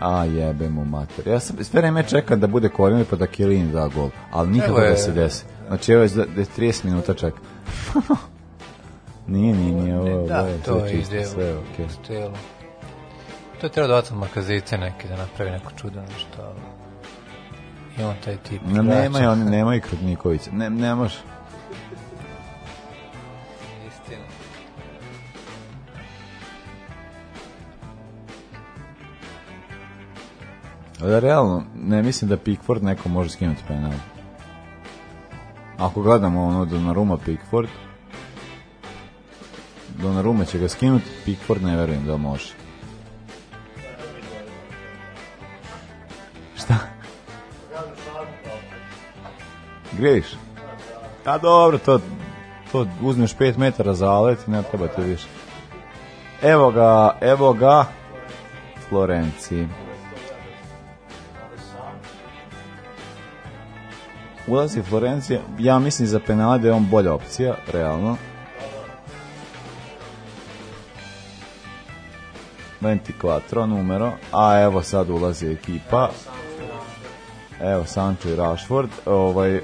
S19: A jebe mu mater. Ja sam sve vreme čekam da bude korner pa da Kilin da gol, ali nikako da se desi. Znači evo je 30 da minuta čak. nije, nije, nije ovo. Da, ovo, to je ide sve, okay. telo. To je trebao da otam makazice neke da napravi neko čudo nešto. I on taj tip. Ne, nema, on, nema i Krutnikovića. Ne, ne može. realno, ne mislim da Pickford neko može skinuti penal. Ako gledamo ono Donnarumma Pickford, Donnarumma će ga skinuti, Pickford ne verujem da može. Šta? Greš? A pa dobro, to, to uzmeš 5 metara za alet i ne treba te više. Evo ga, evo ga, Florenci. ulazi Florencija, ja mislim za penale da je on bolja opcija, realno. Ventiquattro numero, a evo sad ulazi ekipa. Evo Sancho i Rashford, ovaj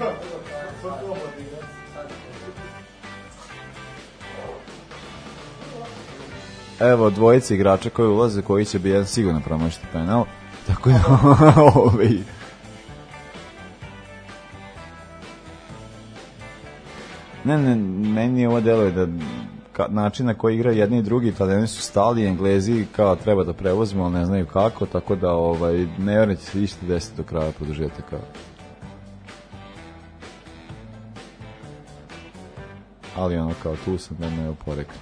S19: Evo dvojice igrača koji ulaze koji će bi jedan sigurno promašiti penal. Tako da ovaj Ne, ne, meni ovo deluje da ka, način na koji igra jedni i drugi italijani pa da su stali, englezi kao treba da prevozimo, ali ne znaju kako, tako da ovaj, ne vjerujem da će se ište desiti do kraja produžetka kao. Ali ono kao tu sam, nema da je oporekla.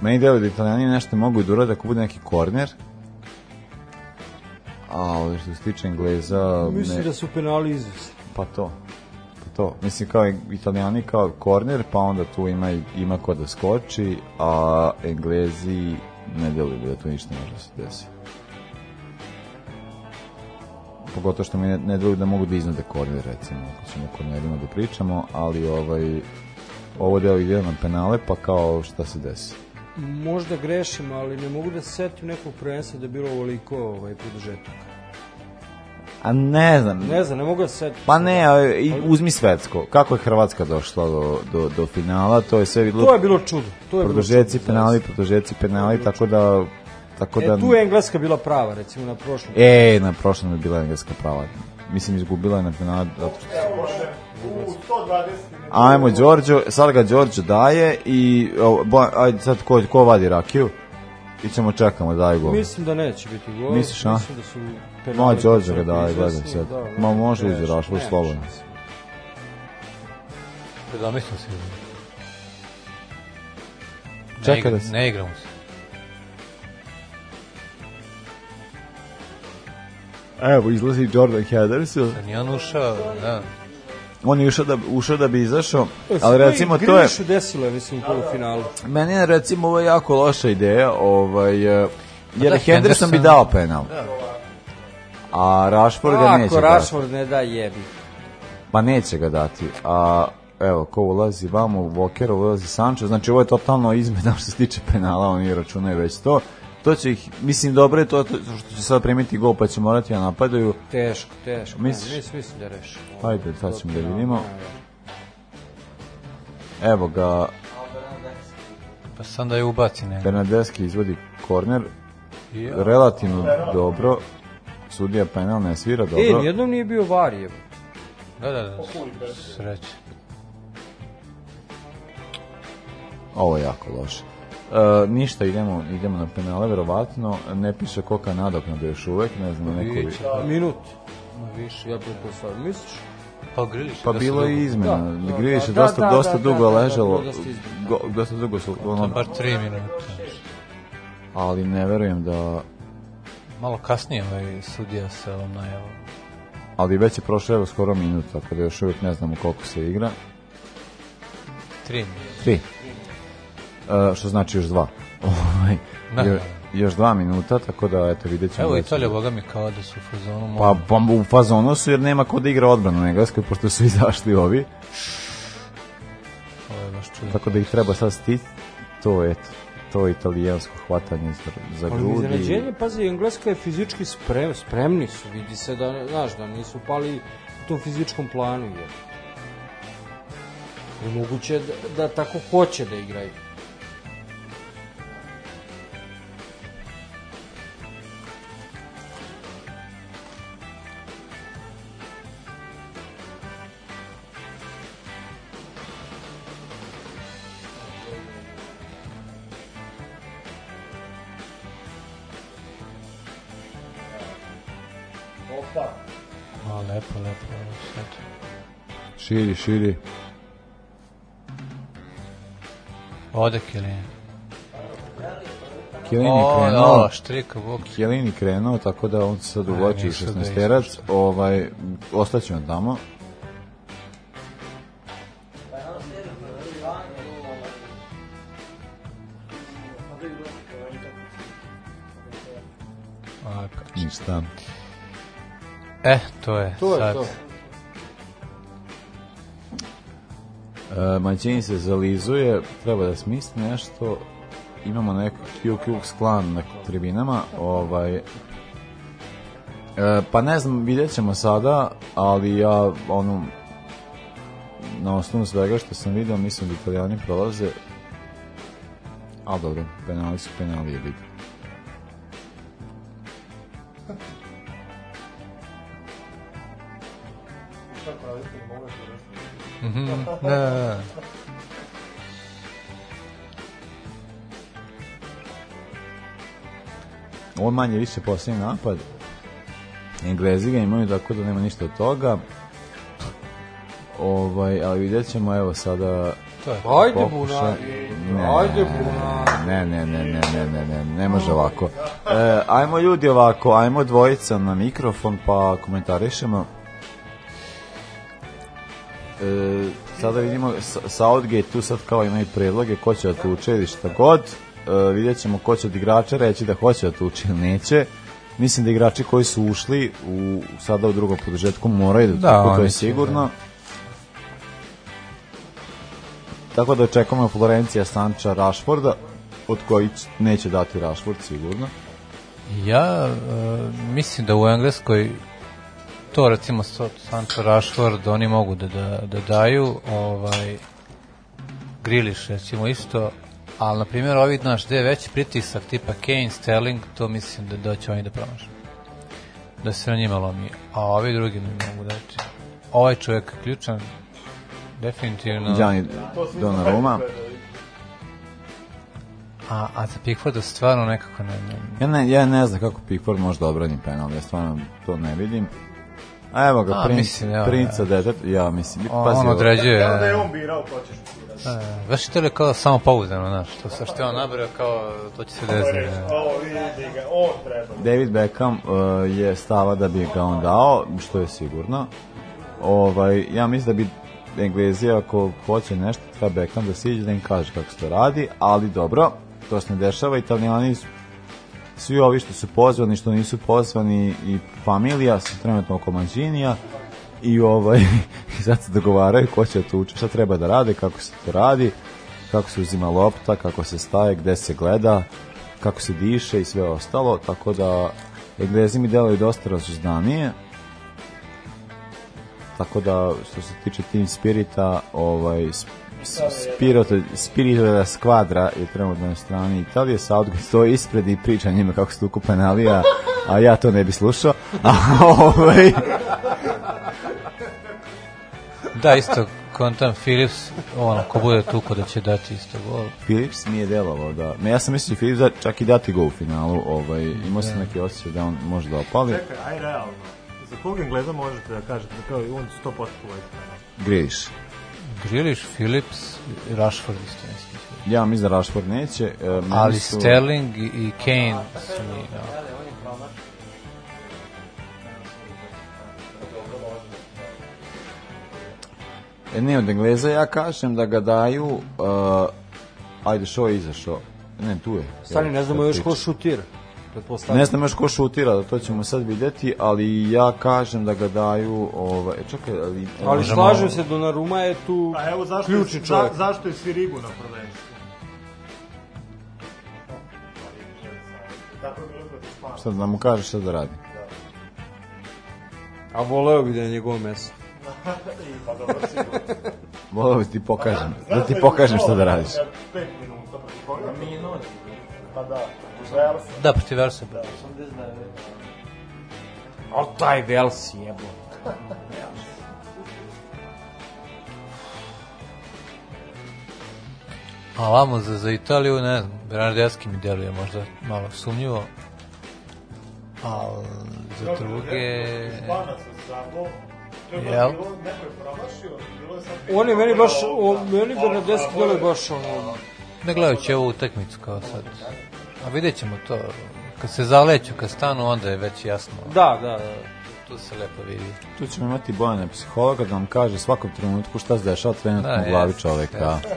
S19: Meni deluje da italijani nešto mogu da urade ako bude neki korner, a što se tiče Engleza... Mislim ne... da su penali izvesti. Pa to. Pa to. Mislim, kao italijani kao korner, pa onda tu ima, ima ko da skoči, a englezi ne deluju da tu ništa može da se desi. Pogotovo što mi ne, ne deluju da mogu da iznade korner, recimo, ako ćemo o kornerima da pričamo, ali ovaj, ovo deo ide na penale, pa kao šta se desi? Možda grešim, ali ne mogu da se setim nekog prvenstva da je bilo ovoliko ovaj, produžetaka A ne znam. Ne znam, ne mogu da se... Pa ne, i uzmi svetsko. Kako je Hrvatska došla do, do, do finala, to je sve bilo... To je bilo čudo. To je produžeci, da, da. bilo penali, produžeci, penali, tako da... Tako e, da... tu je Engleska bila prava, recimo, na prošlom. E, na prošlom je bila Engleska prava. Mislim, izgubila je na finalu. Zato što... Ajmo, Đorđo, sad ga Đorđo daje i... Ajde, sad, ko, ko vadi rakiju? I ćemo čekamo da je gol. Mislim da neće biti gol. Misliš, a? Mislim da su Peroni. Može Đorđe ga da gledam sad. Da, da. Ma može iz Rašla slobodno. Zamislio si. Čekaj da se. Ne igramo se. Evo, izlazi Jordan Henderson. San Jan ušao, da. On je ušao da, ušao da bi izašao, e, ali recimo to je... Sve je desilo, mislim, u polufinalu. Meni je recimo ovo jako loša ideja, ovaj, eh, jer Henderson, pa da, Henderson bi dao penal. Da a Rashford ga neće Ako Rashford ne da jebi. Pa neće ga dati. A evo, ko ulazi vamo, Walker ulazi Sanchez, znači ovo je totalno izmena što se tiče penala, oni računaju već to. To će ih, mislim, dobro je to, što će sad primiti gol, pa će morati da napadaju. Teško, teško. Misliš? Ne, mislim, mislim da reši. Ajde, sad ćemo da vidimo. Evo ga. Pa sam da je ubaci ne. Bernardeski izvodi korner. Relativno dobro sudija penal ne svira e, dobro. E, nijednom nije bio var, je. Da, da, da. Pa Sreće. Ovo je jako loše. E, ništa, idemo, idemo na penale, verovatno. Ne piše ko nadoknada još uvek, ne znam, neko... Da, minut. Ma Više, ja bih pretpostavljam. Misliš? Pa Griliš Pa da bilo je izmena. Da, da, Griliš je da, dosta, da, dosta da, dugo da, da ležalo. Da, da, dosta dugo su... Pa ono, bar 3 minuta. Ali ne verujem da Malo kasnije ovaj sudija se ovom najavao. Ali već je prošlo evo skoro minut, tako da još uvijek ne znamo koliko se igra. Tri. Tri. E, što znači još dva. Ovaj, da, jo, još dva minuta, tako da eto vidjet ćemo. Evo Italija, da boga mi kao da su u fazonu. Pa, pa u fazonu su jer nema ko da igra odbranu na Engleskoj, pošto su izašli ovi. Ovo je baš čudno. Tako da ih treba sad stiti, to eto to italijansko hvatanje za, za grudi. Ali izrađenje, pazi, Engleska je fizički sprem, spremni su, vidi se da, znaš, da nisu pali u tom fizičkom planu. Je. Nemoguće da, da tako hoće da igraju. Hvala. A, lepo, lepo. Sveto. Širi, širi. Ode Kelini. Kelini o, krenuo. O, štrika, bok. Kelini krenuo, tako da on se sad e, uvlači u 16 terac. Ovaj, ostaće on tamo. Ništa. Ništa. E, to je. To je to. Uh, Mađin se zalizuje, treba da smisli nešto. Imamo neko QQ sklan na tribinama, ovaj e, pa ne znam, vidjet ćemo sada, ali ja ono na osnovu svega što sam vidio, mislim da italijani prolaze. A dobro, penali su penali je liga. da, da. Ovo manje više posljednji napad. Englezi ga imaju, tako da nema ništa od toga. Ovaj, ali vidjet ćemo, evo sada
S25: Ajde bunari, ajde
S19: bunari. Ne, ne, ne, ne, ne, ne, ne, ne može ovako. E, ajmo ljudi ovako, ajmo dvojica na mikrofon pa komentarišemo e, sada vidimo, Southgate tu sad kao imaju predloge ko će da tuče ili šta god. E, vidjet ćemo ko će od igrača reći da hoće da tuče ili neće. Mislim da igrači koji su ušli u, sada u drugom podužetku moraju da, da tako, to je sigurno. Da. Tako da očekujemo Florencija, Sanča, Rashforda, od kojih neće dati Rashford sigurno.
S25: Ja uh, mislim da u Engleskoj to recimo Sancho Rashford, oni mogu da, da, da daju, ovaj, Griliš recimo isto, ali na primjer ovi naš gde je veći pritisak tipa Kane, Sterling, to mislim da, da oni da promašu. Da se na njima lomi, a ovi drugi ne mogu dati. Ovaj čovjek je ključan, definitivno.
S19: Gianni Donnarumma.
S25: A, a za Pickforda stvarno nekako ne,
S19: ne...
S25: Ja, ne,
S19: ja ne znam kako Pickford može da obrani penal, ja stvarno to ne vidim. Evo ga, A, princ, mislim, evo, princa ja. detet, ja mislim.
S25: On, pazi, on određuje. Ja, e. da
S19: je
S25: on birao ko ćeš birati. Znaš što je kao samo pouzdano, znaš, to sa što je on nabrao kao to će se desiti. E. Ovo vidi ga, on
S19: treba. David Beckham uh, je stava da bi ga on dao, što je sigurno. Ovaj, ja mislim da bi Englezi ako hoće nešto, treba Beckham da siđe da im kaže kako se to radi, ali dobro, to se ne dešava, italijani su svi ovi što su pozvani, što nisu pozvani i familija su trenutno oko Mađinija i ovaj, sad se dogovaraju ko će to učiti, šta treba da rade, kako se to radi, kako se uzima lopta, kako se staje, gde se gleda, kako se diše i sve ostalo, tako da Englezi mi delaju dosta razuzdanije, tako da što se tiče Team Spirita, ovaj, Spirito, Spirito skvadra je trenutno na strani Italije, Southgate stoji ispred i priča njima kako se tuku penalija, a ja to ne bi slušao. A, ovaj...
S25: da, isto, kontam Philips, ono, ko bude tuko da će dati isto gol.
S19: Philips nije delovao, da. Me ja sam mislio da Philips da čak i dati gol u finalu, ovaj, imao sam da. neki osjećaj da on može da opali. Čekaj, aj realno, za kog gleda možete da kažete da kao on 100% ulazi? Grijiš.
S25: Kaže, ili Phillips, Rashford isto
S19: neće. Ja mislim da Rashford neće.
S25: E, Ali su... Sterling i Kane su njih. Da.
S19: E, ne, od Engleza ja kažem da ga daju... Uh, ajde, šo je izašao. Ne, tu je.
S25: Stani, ne znamo još ko šutira.
S19: Ne znam još ko šutira, to ćemo sad vidjeti, ali ja kažem da ga daju, ovaj, e, čekaj,
S25: ali... Ali možemo... slažem se, Donnarumma je tu A pa evo zašto ključni čovjek. Za, zašto je Sirigu na
S19: prvenstvu? Šta da mu kažeš šta da radi?
S25: A voleo bi da je njegovo meso.
S19: pa dobro, sigurno. Voleo bi ti pokažem, da ti pokažem šta da radiš. 5 minuta, pa
S25: da. Velsa. Da, protiv Velsa. Da, 89. O, da taj Vels jebo. A vamo za, za Italiju, ne znam, Bernardeski mi deluje možda malo sumnjivo, ali za druge... Jel? On je meni baš, on, meni Bernardeski deluje baš ono... Ne gledajući ovu utakmicu kao sad. A vidjet ćemo to. Kad se zaleću, kad stanu, onda je već jasno. Da, da, da. Tu se lepo vidi.
S19: Tu ćemo imati Bojana psihologa da nam kaže svakom trenutku šta se dešava trenutno da, u glavi jest, čoveka. Jest, da.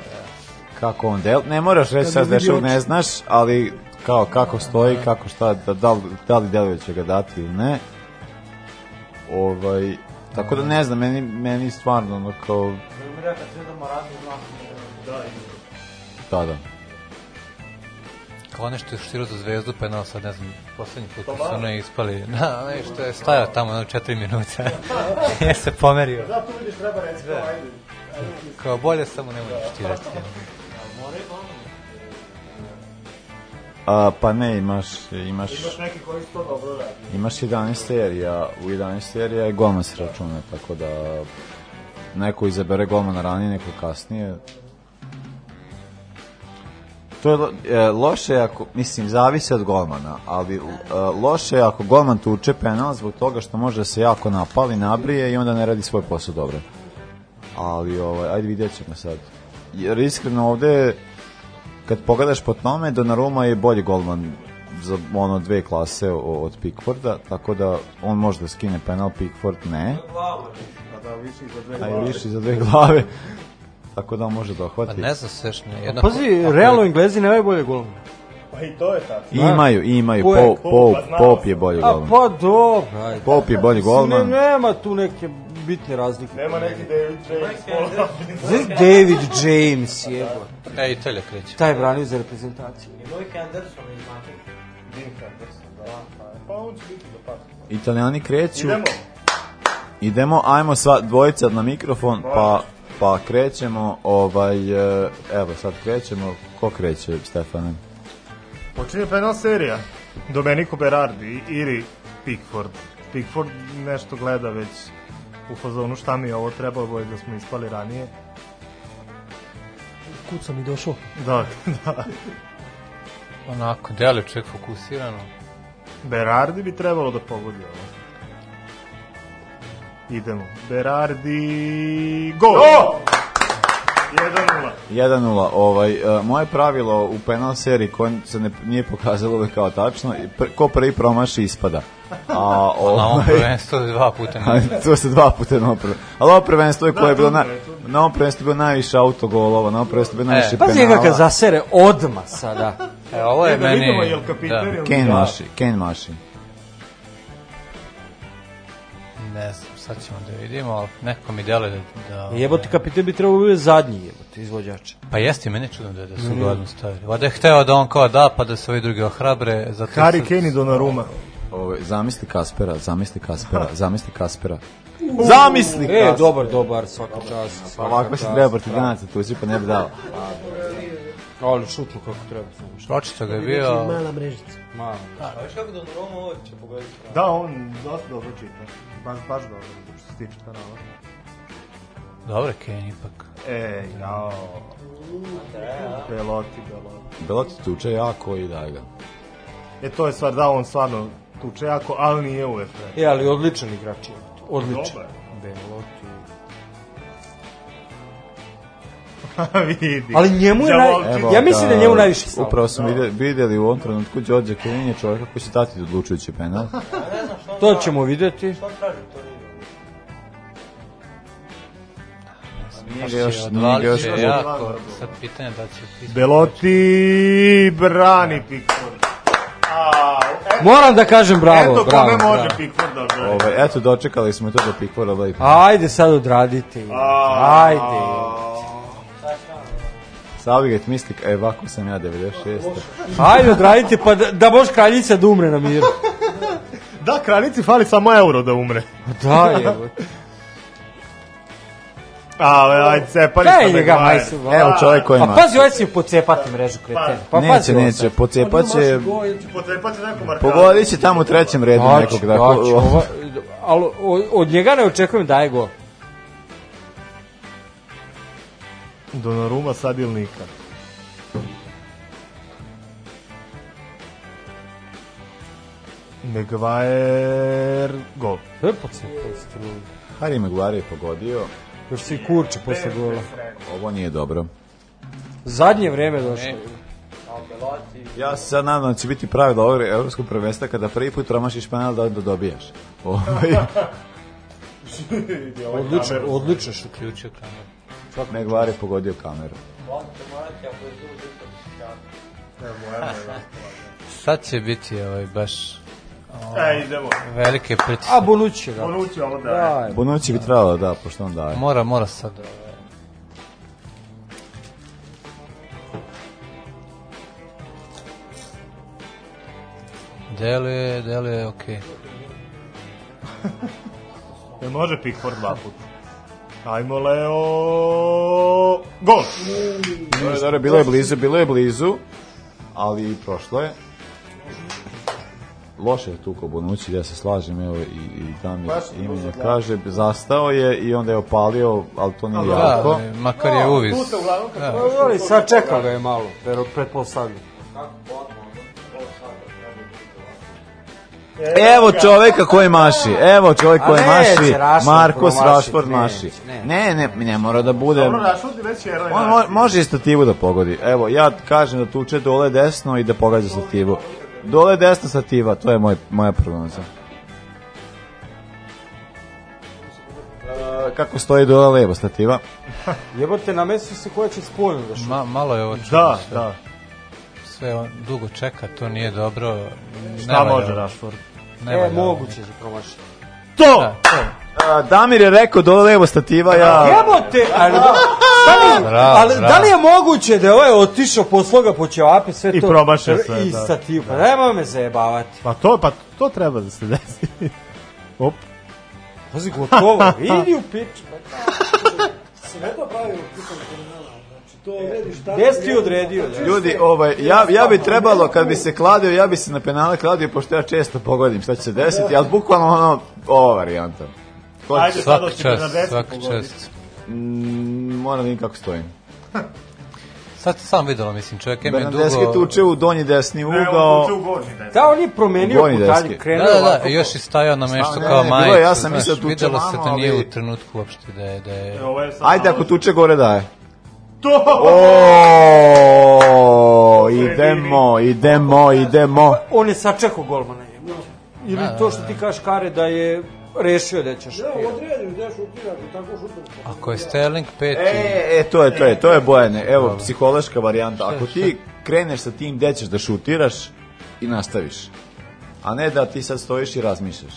S19: Kako on del... Ne moraš reći sad se dešava, ne znaš, ali kao kako stoji, da. kako šta, da, da, li, da li deluje će ga dati ili ne. Ovaj, tako da, da. ne znam, meni, meni stvarno ono kao... Da, da, da
S25: ponešto nešto širo za zvezdu, pa jedno sad, ne znam, poslednji put kad su pa ono ispali, na, onaj što je stajao tamo na četiri minuta, je se pomerio. Zato vidiš, treba reći, da. Kao bolje samo nemoj da. štirati.
S19: A, pa ne, imaš, imaš... Imaš neki koji to dobro radi. Imaš 11 serija, u 11 serija je golman se računa, tako da neko izabere golmana ranije, neko kasnije, To je e, loše ako, mislim, zavisi od golmana, ali e, loše je ako golman tuče penal zbog toga što može da se jako napali, nabrije i onda ne radi svoj posao dobro. Ali, ovaj, ajde vidjet ćemo sad. Jer iskreno ovde, kad pogledaš po tome, Donnarumma je bolji golman za ono dve klase od Pickforda, tako da on može da skine penal, Pickford ne. Glave. Pa da, više za dve glave. A više za dve glave tako da on može da ohvati.
S25: Pa ne znam sve što ne. Pa Jedna... Pazi, po... realno Englezi nemaju bolje golmane. Pa i to je tako.
S19: Imaju, imaju. Ko je, pa Pop, Pop, pa Pop je bolji golman. A
S25: pa dobro.
S19: Ajde. Pop je bolji golman.
S25: Ne, nema tu neke bitne razlike. Nema neki David James. Da. Znaš David James je. Da, e, Italija kreće. Taj branio za reprezentaciju. I Mojke Anderson iz Manchester. Dean Henderson,
S19: da. Pa on će biti do pasa. Italijani kreću. Idemo. Idemo, ajmo sva dvojica na mikrofon, pa Pa krećemo, ovaj, e, evo sad krećemo, ko kreće Stefane?
S26: Počinje penal serija, Domenico Berardi, Iri Pickford. Pickford nešto gleda već u fazonu šta mi je ovo trebao boje da smo ispali ranije.
S25: Kud sam i došao.
S26: Da, da.
S25: Onako, deli čovjek fokusirano.
S26: Berardi bi trebalo da pogodi ovo idemo. Berardi, gol!
S19: Go! 1-0. 1-0. Ovaj, uh, moje pravilo u penal seriji koje se ne, nije pokazalo uvek kao tačno, pr, ko prvi promaši ispada.
S25: A, ovaj, na ovom ovaj,
S19: prvenstvu dva
S25: puta
S19: A, To se dva puta na prvenstvo. Ali ovo prvenstvo je koje je bilo na... Na ovom prvenstvu je bilo najviše autogolova, na ovom prvenstvu bilo e, najviše
S25: e,
S19: penala. Pazi ga kad
S25: zasere odma sada. E, ovo je e, da meni...
S19: Vidimo, jel kapitan da. Ken da. maši, Ken maši.
S25: Ne znam sad ćemo da vidimo, ali neko mi dele da... da e, jebote, kapitan bi trebao biti zadnji jebote, izvođač. Pa jeste, meni čudno da, da su mm. godinu stavili. Vada je hteo da on kao da, pa da se ovi drugi ohrabre.
S26: Zato Harry Kane i Donnarumma.
S19: Ovo, zamisli Kaspera, zamisli Kaspera, zamisli Kaspera. Uh,
S25: zamisli e, Kaspera.
S19: E, dobar, dobar, svaka čast. Pa ovako da da. se treba protiv tu si pa ne bi dao.
S25: Ali šutno kako treba. Pročito ga je da bio... Mala mrežica. Mala. A viš kako da Roma ovo će pogoditi? Pa? Da, on dosta dobro čita. Baš, baš dobro, što se tiče ta kanala. Dobre, Ken, ipak. E, jao. Beloti,
S19: Beloti. Beloti tuče jako i da ga.
S25: E, to je stvar, da, on stvarno tuče jako, ali nije uvek. E, ali odličan igrač je. Odličan. Dobar. Beloti. vidi. Ali njemu je naj... Evo, ja mislim da, da njemu najviše
S19: stalo. Upravo smo da. videli, videli u ovom trenutku Đorđe je čovjek koji će dati odlučujući penal.
S25: to ćemo videti. Šta traži
S26: to Nije ga
S25: još,
S26: nije ga još. Jako, sad pitanje da će pisati. Beloti brani da. Pickford.
S25: Moram da kažem bravo,
S19: eto,
S25: bravo. Eto kome može bravo.
S19: Pickford da odredi. Ove, eto, dočekali smo to da Pickforda lepo. Ajde
S25: sad odradite. A, Ajde.
S19: Sa Abigail misli, e, ovako sam ja 96.
S25: Hajde, odradite, pa da, da može kraljica da umre na miru.
S26: da, kraljici fali samo euro da umre.
S25: Pa da, jebote.
S26: Ale, ajde, cepali ste me. ga,
S19: Evo čovjek koji pa ima.
S25: Ovaj pa, pa pazi, ovaj će pocepati mrežu kreten. Pa neće, neće,
S19: pocepat će... Pocepat će nekom markazu. Pogodit će tamo u trećem redu nekog. Da, ko...
S25: ali od njega ne očekujem da je gol.
S26: Donnarumma sad ili nikad. Maguire gol. Hrpacno postavljeno.
S19: Harry Maguire je pogodio.
S25: Još se i kurče posle gola.
S19: Ovo nije dobro.
S25: Zadnje vreme došlo.
S19: Ja se sad nadam da će biti pravilo ovog evropskog prvenstva kada prvi put promašiš penal da onda dobijaš. Ovo ovaj- je... odlično,
S25: odlično što ključio kameru.
S19: Nego Are pogodio kameru.
S25: Sad će biti ovaj baš E, idemo. Velike pritiske. A Bonucci, da. Bonucci ovo daje. Da,
S19: Bonucci bi trebalo da, pošto on daje.
S25: Mora, mora sad. Ovaj. Deluje, deluje, okej. Okay.
S26: Jel može Pickford dva puta? Ajmo Leo! Gol!
S19: Dobro, dobro, bilo je blizu, bilo je blizu, ali prošlo je. Loše je tu ko Bonucci, ja se slažem, evo, i, i tam je imenje kaže, zastao je i onda je opalio, ali to nije da, jako.
S25: Da, da, makar je da, uvis. Da, ali sad čekao ga je malo, pretpostavljam. Kako
S19: Evo čoveka koji maši. Evo čovek koji maši. Marko Rašford maši. Ne, ne, ne mora da bude. Dobro, Rašford je već heroj. On može i stativu da pogodi. Evo, ja kažem da tuče dole desno i da pogađa stativu. Dole desno stativa, to je moj, moja prognoza. E, kako stoji dole levo stativa.
S25: Jebote, na mesu se koja će spoljno da Ma, malo je ovo čudno.
S19: Da, da.
S25: Sve on dugo čeka, to nije dobro.
S19: Šta može Rashford? Nema e,
S25: moguće
S19: da promaši. To! Da, to. Da, uh, Damir je rekao do da
S25: levo stativa
S19: ja. Jebote, ali da,
S25: stani, ali da li je moguće da je ovaj otišao po sloga po ćevape sve to
S19: i promašio sve
S25: i da. stativ. Pa da. nema me zajebavati.
S19: Pa to pa to treba da se desi. Op.
S25: Pazi gotovo, vidi u pič. Sve to pravi u pitanju što odrediš šta... Jes odredio? Ja.
S19: Znači, Ljudi, ovaj, ja, ja bi trebalo, kad bi se kladio, ja bi se na penale kladio, pošto ja često pogodim šta će se desiti, al bukvalno ono, ova varijanta.
S25: Hoće Ajde, sad hoćete na deset svak čast. Mm,
S19: moram da vidim kako stojim.
S25: Sad sam videlo, mislim, čovjek je mi dugo... Bernardeski
S19: tuče u donji desni ugao. Ne, u
S25: gornji desni. Da, on je promenio putalje, krenuo da, da, da, još i stajao na mešto Stavno, kao ne, majicu. ja sam mislio da tuče Videlo se da nije u trenutku uopšte da je... Da je... E,
S19: Ajde, ako tuče gore daje. To! O, idemo, idemo, idemo.
S25: On je sačekao golmana. Ili da, to da, što ti da. kažeš Kare da je rešio da će šutirati. Ja, odredim da tako šutirati. Ako je Sterling peti...
S19: E, e, to je, to je, to je Bojane. Evo, psihološka varijanta. Ako ti kreneš sa tim gde ćeš da šutiraš i nastaviš. A ne da ti sad stojiš i razmišljaš.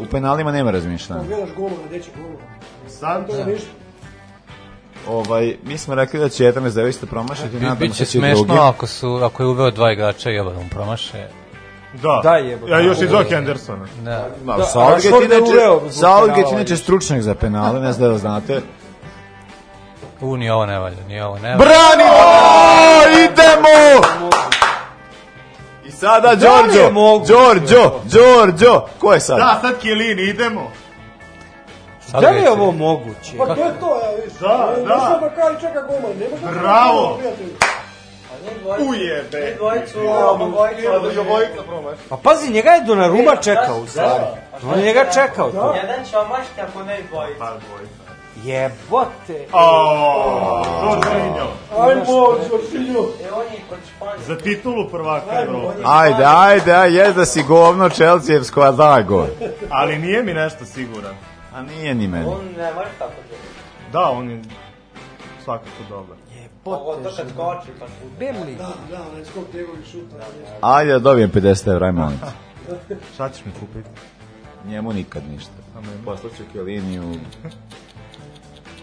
S19: U penalima nema razmišljanja. Pogledaš golova, gde će golova. Sad to je ništa ovaj, mi smo rekli da će 11 devojista promašiti, nadamo se će drugi. Biće smešno
S25: ako, su, ako je uveo dva igrača i da
S26: ovom
S25: promaše. Da. Da jebote.
S26: Ja još i Doc Andersona.
S19: Da. Da, da Southgate inače, Southgate inače stručnjak za penale, ne znam da znate.
S25: U, ni ovo ne valja, ni ovo ne valja.
S19: Branimo! O, idemo! I sada da Đorđo, Đorđo, Đorđo, ko je sad?
S26: Da, sad Kilini, idemo.
S25: Da li je ovo moguće? Pa to je to, ja vidiš. Da,
S26: da. Nisam da kao i čeka golman, ne može da Bravo! Ujebe!
S25: Pa pazi, njega je Donnarumma e, čekao da, u da. stvari. On je njega čekao. Jedan će čomaška, ako ne dvojica. Pa dvojica. Jebote! Jorginho!
S26: Ajmo, Jorginho! E, Za titulu prvaka Evrope.
S19: Ajde, ajde, ajde, da si govno Čelcijevsko, a da go.
S26: Ali nije mi nešto siguran.
S19: A nije ni meni. On ne može tako da.
S26: Da, on je svakako dobar. Jebote. Ovo to
S19: kad skoči pa šuta. Bemli. Da, da, onaj skok njegovih šuta. Ajde, da dobijem 50 evra, ajmo.
S26: Šta ćeš mi kupiti?
S19: Njemu nikad ništa. Poslaću Kjeliniju.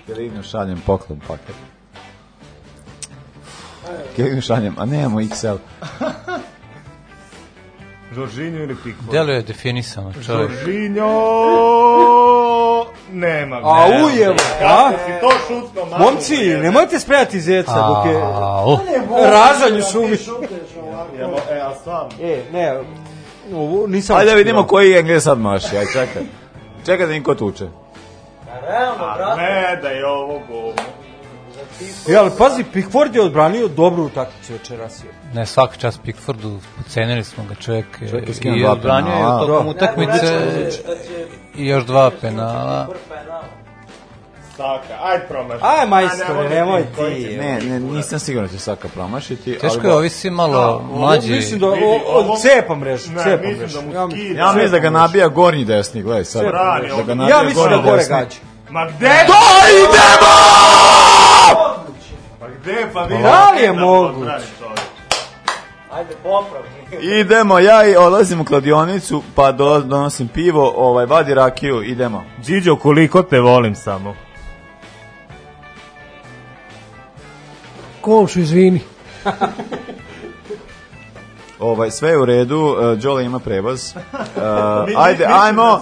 S19: Kjeliniju šaljem poklon paket. Kjeliniju šaljem, a nemamo XL.
S26: Jorginho ili Pickford?
S25: Delo je definisano, čovjek.
S26: Jorginho! Nema. nema.
S25: A ujevo, a? Si to
S26: šutno,
S25: mamu, Momci, nema. nemojte sprejati zeca dok je... Razanju da šumi. E, a sam?
S19: E, ne, ovo nisam... Ajde da vidimo koji je Engle sad maši, aj čekaj. Čekaj da niko tuče. A
S26: realno, brate. Ne, da je ovo bomo.
S25: E, ali pazi, Pickford je odbranio dobru utakmicu večeras. Ne, svaki čas Pickfordu ocenili smo ga, čovjek, čovjek je i odbranio je tokom utakmice i još dva penala. Saka, aj promaši. Aj majstore, nemoj ti.
S19: Ne, ne, nisam siguran da će Saka promašiti.
S25: Teško je, ovisi malo da, mlađi. Mislim da o, o, cepa mrežu, ne,
S19: mrežu. Da mu ja, ja mislim da ga nabija gornji desni, gledaj sad.
S25: da ga nabija ja mislim da gore gađa.
S19: Ma gde? To idemo!
S25: Gde pa vi? Pa da li je da moguće?
S19: Ajde, popravi. Idemo, ja i odlazim u kladionicu, pa donosim pivo, ovaj, vadi rakiju, idemo.
S26: Điđo, koliko te volim samo.
S25: Komšu, izvini.
S19: Ovaj sve je u redu, e, Đole ima prevoz. E, ajde, ajmo.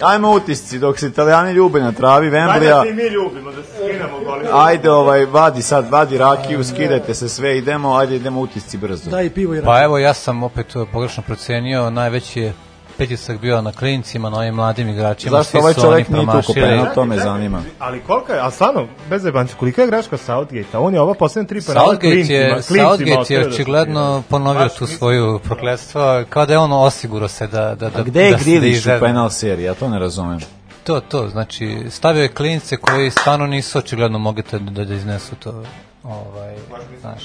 S19: Ajmo utisci dok se Italijani ljube na travi da Vemblija. Ajde, mi ljubimo da se skinemo goli. Ajde, ovaj vadi sad, vadi rakiju, skidajte se sve, idemo, ajde idemo utisci brzo.
S25: Daj pivo i pa rakiju. Pa evo ja sam opet pogrešno procenio, najveći je pritisak bio na klincima, na ovim mladim igračima. Zašto ovaj čovjek nije tuko penal, to me
S19: zanima.
S26: Ali kolika je, a stvarno, bez jebanci, kolika je greška Southgate-a? On je ova poslednja tri penala
S25: klincima. Je, Southgate je da očigledno da. ponovio tu svoju prokletstvo, kao da je on osiguro se da... da, da A
S19: gde je da Grilić u penal seriji? Ja
S25: to ne razumem. To,
S19: to,
S25: znači, stavio je klince koji stvarno nisu očigledno mogli da, da da iznesu to, ovaj, znaš.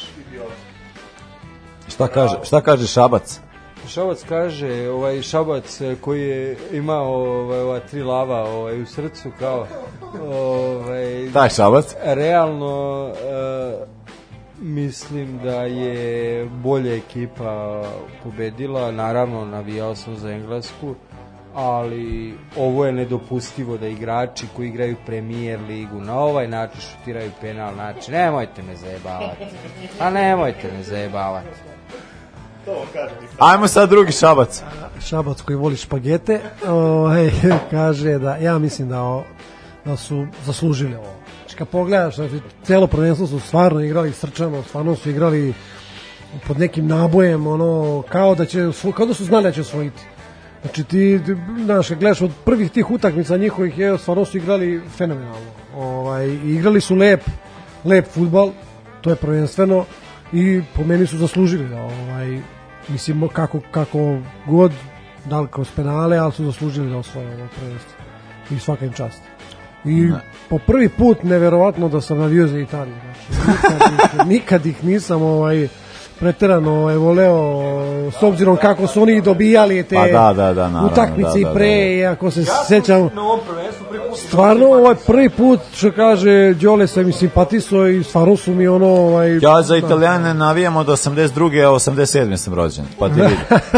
S19: Šta kaže, šta kaže Šabac?
S27: Šabac kaže, ovaj Šabac eh, koji je imao ovaj, ova tri lava ovaj, u srcu kao
S19: ovaj Taj Šabac
S27: realno uh, mislim da je bolja ekipa pobedila, naravno navijao sam za Englesku ali ovo je nedopustivo da igrači koji igraju premier ligu na ovaj način šutiraju penal, znači nemojte me zajebavati. A nemojte me zajebavati.
S19: Ajmo sad drugi šabac.
S28: Šabac koji voli špagete, ovaj, kaže da, ja mislim da, o, da su zaslužili ovo. Znači, kad pogledaš, znači, celo prvenstvo su stvarno igrali srčano, stvarno su igrali pod nekim nabojem, ono, kao da, će, kao da su znali da će osvojiti. Znači ti, znaš, gledaš od prvih tih utakmica njihovih je stvarno su igrali fenomenalno. Ovaj, igrali su lep, lep futbal, to je prvenstveno i po meni su zaslužili da ovaj mislim kako, kako god da li kroz penale, ali su zaslužili da osvoje ovo prvenstvo. I svaka im čast. I ne. po prvi put neverovatno da sam navio za Italiju. Znači, nikad, nikad, nikad ih nisam ovaj, preterano je voleo s obzirom kako su oni dobijali te
S19: pa da, da, da, naravno, da,
S28: utakmice
S19: i da,
S28: da, pre i ako se ja sećam stvarno ovaj prvi put što kaže Đole se mi simpatiso i stvarno su mi ono ovaj,
S19: ja za Italijane navijam od 82. a 87. sam rođen pa ti vidi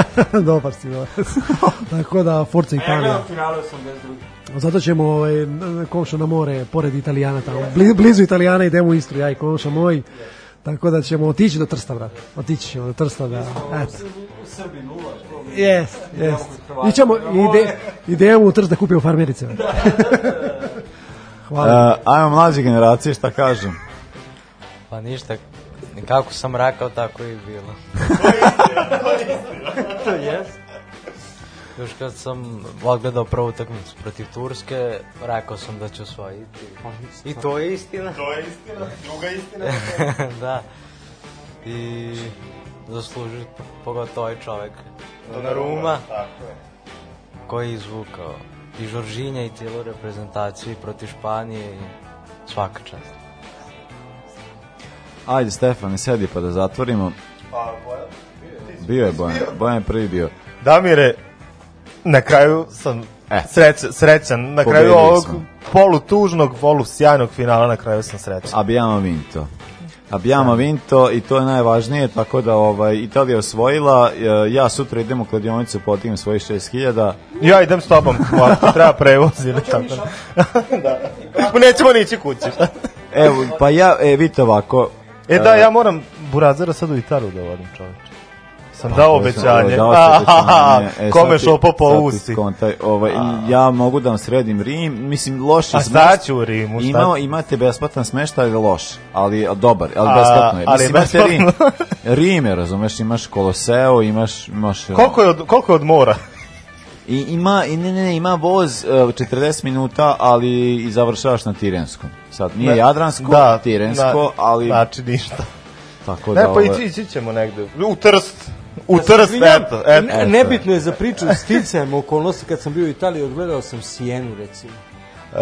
S19: dobar si
S28: dobar tako da forca e, Italija ja finalu 82. Zato ćemo ovaj, komšo na more, pored Italijana tamo. Blizu Italijana idemo u Istru, ja i komšo moj. Tako da ćemo otići do Trsta, brate. Otići ćemo do Trsta da... Eto. U Srbiji nula. Jest, jest. I ćemo, ide, idemo u Trst da kupimo farmerice.
S19: Da, da, da, da Hvala. Uh, ajmo mlađe generacije, šta kažem?
S29: Pa ništa, kako sam rakao, tako i bilo. to je istina. to je Još kad sam odgledao prvu utakmicu protiv Turske, rekao sam da će osvojiti. I to je istina.
S26: To je istina, druga istina.
S29: da. I zaslužio pogotovo ovaj čovek. Donnarumma. Tako je. Koji je izvukao i Žoržinja i cijelu reprezentaciju protiv Španije i svaka čast.
S19: Ajde, Stefane, sedi pa da zatvorimo. Pa, Bojan, bio je Bojan, Bojan je prvi bio.
S26: Damire, na kraju sam E. Sreć, srećan. Na kraju ovog smo. polu sjajnog finala na kraju sam srećan.
S19: Abijamo Vinto. Abijamo ja. Da. Vinto i to je najvažnije, tako da ovaj, Italija osvojila, e, ja sutra idem u kladionicu, potignem svoje 6000.
S26: Ja idem s tobom, treba prevoz ili tako. da. Nećemo nići kući.
S19: Evo, pa ja, e, vidite ovako.
S26: E da, e, ja moram Burazera sad u Italiju da vodim čoveče sam dao obećanje. Dao obećanje. E, Kome šopo po
S19: usti. Kontaj, ovaj, ja mogu da vam sredim Rim, mislim loš A šta
S26: ću u Rimu?
S19: Šta? Imao, imate besplatan smeštaj loš, ali dobar, ali besplatno je. Ali mislim, besplatno. Rim, Rim je, razumeš, imaš Koloseo, imaš... imaš
S26: e, koliko, je od, koliko je od mora?
S19: I ima i ne, ne, ne, ima voz uh, e, 40 minuta, ali i završavaš na Tirenskom. Sad nije ne, da, Jadransko, da, Tirensko, da, ali
S26: znači ništa. Tako ne, da, pa ovaj- ići, ići ćemo negde. U Trst. U Trst, eto,
S25: eto. Ne, nebitno je za priču, sticajem okolnosti, kad sam bio u Italiji, odgledao sam Sijenu, recimo. Uh,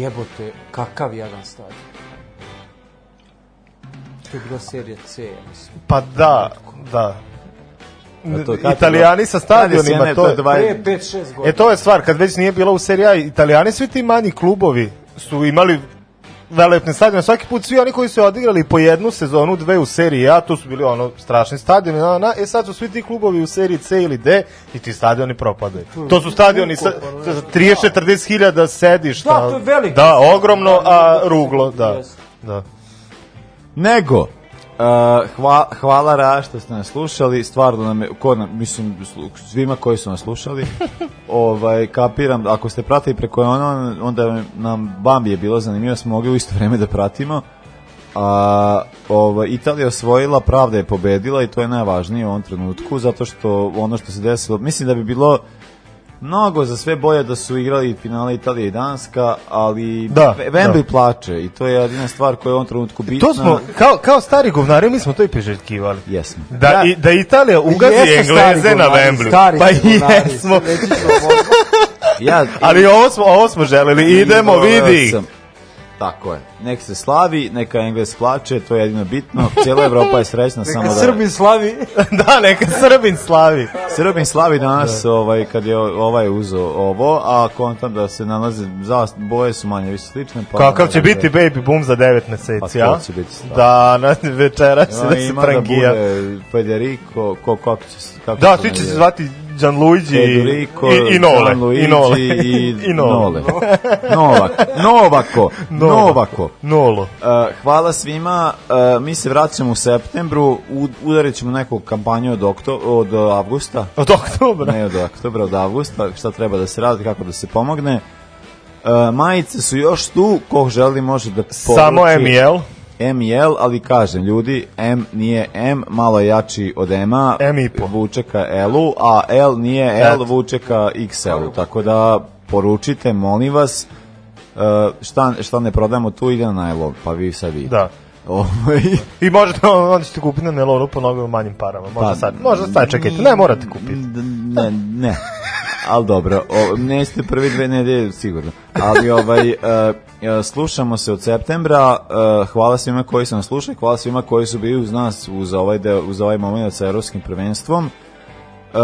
S25: Jebote, kakav jedan stadion. To je bila serija C, ja mislim.
S26: Pa da, da. A to, italijani sa stadionima, to je 5, 6 godina. E to je stvar, kad već nije bila u seriji A, italijani svi ti manji klubovi su imali velelepne stadione. Svaki put svi oni koji su odigrali po jednu sezonu, dve u seriji A, to su bili ono strašni stadioni. Na, na, e sad su svi ti klubovi u seriji C ili D i ti stadioni propadaju. To su stadioni sa, sa 30-40 hiljada sedišta. Da, to je veliko. Da, ogromno, a ruglo, da. Da.
S19: Nego, Uh, hva, hvala Ra što ste nas slušali, stvarno nam je, ko nam, mislim, svima koji su nas slušali, ovaj, kapiram, ako ste pratili preko ono, onda nam Bambi je bilo zanimljivo, da smo mogli u isto vreme da pratimo, a ovaj, Italija osvojila, pravda je pobedila i to je najvažnije u ovom trenutku, zato što ono što se desilo, mislim da bi bilo mnogo za sve bolje da su igrali finale Italije i Danska, ali da, Wembley da. plače i to je jedina stvar koja je u ovom trenutku bitna.
S26: To smo, kao, kao stari govnari, mi smo to i priželjkivali.
S19: Jesmo.
S26: Da, ja, i, da Italija ugazi Engleze na Wembley.
S25: Pa jesmo.
S26: ja,
S25: ali ovo smo, ovo smo želeli, idemo, vidi. Sam.
S19: Tako je. Nek se slavi, neka Engles plače, to je jedino bitno. Cijela Evropa je srećna samo da... Neka
S25: Srbin slavi. da, neka Srbin slavi.
S19: Srbin slavi danas da. ovaj, kad je ovaj uzo ovo, a kontam da se nalaze, zast, boje su manje više slične. Pa
S25: Kakav će da, biti da, baby boom za 9 meseci, ja? Pa to će biti slavi. Da, na, večera će no, da se prangija. Da
S19: bude Federico, ko, kako
S25: će se...
S19: Kako da, svi
S25: će se zvati Gianluigi Federico,
S19: i, i Nole. Gianluigi i Nole. I, I Nole. Novak. Novako. Novako.
S25: Nolo. Uh,
S19: hvala svima. Uh, mi se vraćamo u septembru. U, udarit ćemo neku kampanju od, okto, od uh, avgusta.
S25: Od oktobra.
S19: Ne od oktobra, od avgusta. Šta treba da se radi, kako da se pomogne. Uh, majice su još tu, ko želi može da poruči.
S25: Samo ML.
S19: ML, ali kažem, ljudi, M nije M, malo jači od M-a, M
S25: vuče ka
S19: L-u, a L nije L, vuče ka XL-u, tako da poručite, molim vas, e, šta, šta ne prodajemo tu, ide na najlog, pa vi sad vidite.
S25: Da. Ovaj. I možete, onda ćete kupiti na Nelonu po mnogo manjim parama. Možda pa, sad, možda sad čekajte, ne morate kupiti.
S19: Ne, ne. ali dobro, o, neste prvi dve nedelje sigurno. Ali ovaj, uh, slušamo se od septembra, uh, hvala svima koji su nas slušali, hvala svima koji su bili uz nas uz ovaj, deo, uz ovaj moment sa evropskim prvenstvom. E,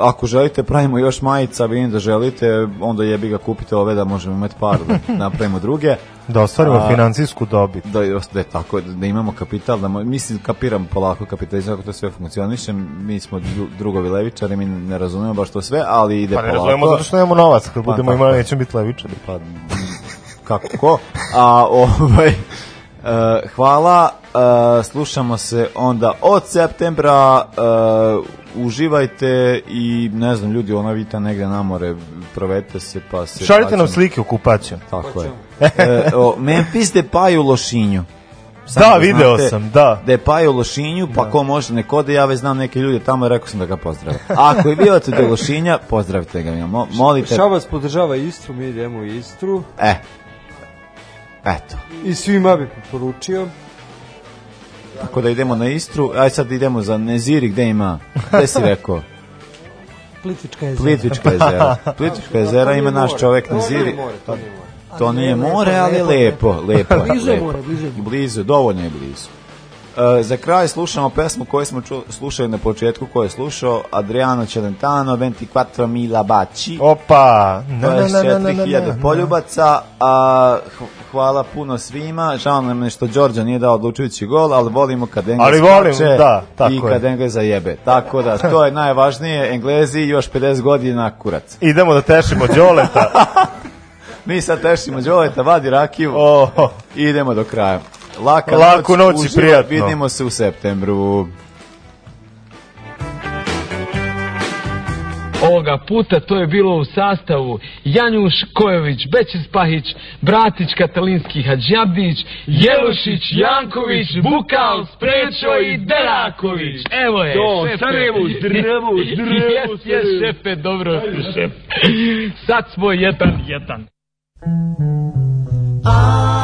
S19: ako želite pravimo još majica, vidim da želite, onda jebi ga kupite ove da možemo imati par da napravimo druge.
S25: Da ostvarimo financijsku dobit.
S19: Da, da, tako, da imamo kapital, da, mislim kapiram polako kapitalizam kako to sve funkcioniše, mi smo drugovi levičari, mi ne razumemo baš to sve, ali ide
S25: pa
S19: polako. Pa ne razumemo
S25: zato što nemamo novac, kad pa budemo imali nećemo biti levičari. Pa
S19: kako ko? A ovaj Uh, hvala, uh, slušamo se onda od septembra, uh, uživajte i ne znam ljudi, ona vita negde na more, provedite se pa se...
S25: Šalite nam slike u kupaciju.
S19: Tako je. uh, o, Memphis Depay u Lošinju. Sam da,
S25: da, video znate, sam, da.
S19: Da je Paj Lošinju, pa da. ko može neko da ja već znam neke ljude tamo i rekao sam da ga pozdravim. Ako je bio do Lošinja, pozdravite ga. Mo, molite.
S25: Šabac podržava Istru, mi idemo
S19: u
S25: Istru.
S19: E, eh. Eto.
S25: I svima bih poručio.
S19: Tako da idemo na Istru, aj sad idemo za Neziri, gde ima, gde si rekao?
S25: Plitvička jezera.
S19: Plitvička jezera. Plitvička jezera ima naš čovek Neziri. To nije more, to nije more ali je lepo, lepo. Blizu je more, blizu. Blizu, dovoljno je blizu. Eh, za kraj slušamo pesmu koju smo ču, slušali na početku, koju je slušao Adriano Celentano, 24 mila baci.
S25: Opa! Na,
S19: na, na, 4000 poljubaca. A, hvala puno svima. Žao nam je što Đorđa nije dao odlučujući gol, ali volimo kad Englez ali
S25: volim, skače da,
S19: tako i je. kad Englez zajebe. Tako da, to je najvažnije. Englezi još 50 godina kurac.
S25: Idemo da tešimo Đoleta.
S19: Mi sad tešimo Đoleta, vadi rakiju oh. idemo do kraja.
S25: Laka Laku noć, noć i prijatno.
S19: Vidimo se u septembru. Ovoga puta to je bilo u sastavu Janjuš Kojović, Bećis Pahić, Bratić Katalinski Hadžabdić, Jelušić, Janković, Bukal, Sprečo i Deraković. Evo je, Do, šefe. Sarajevo, drevo, drevo. Jes, jes, šefe, dobro. Šef. Sad smo jedan, jedan. A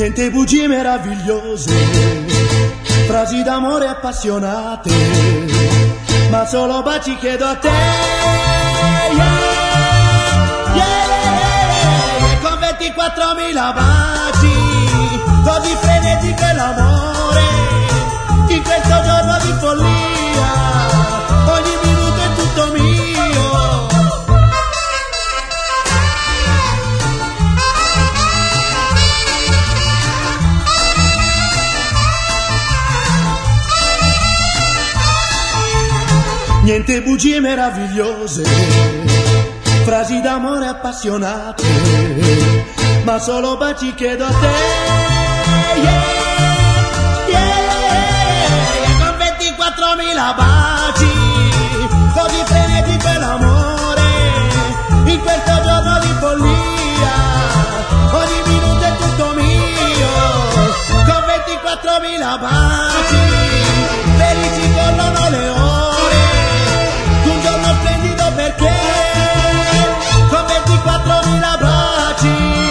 S19: niente bugie meravigliose, frasi d'amore appassionate, ma solo baci chiedo a te. Yeah, yeah, yeah, con 24.000 baci, così frenetico è l'amore, in questo giorno di follia, ogni minuto è tutto mio. Niente bugie meravigliose, frasi d'amore appassionate, ma solo baci chiedo a te. Yeah, yeah, con 24.000 baci, così freneti per l'amore, in questo giorno di follia, ogni minuto è tutto mio, con 24.000 baci, felici corrono le ore. perché come quatro mil bracci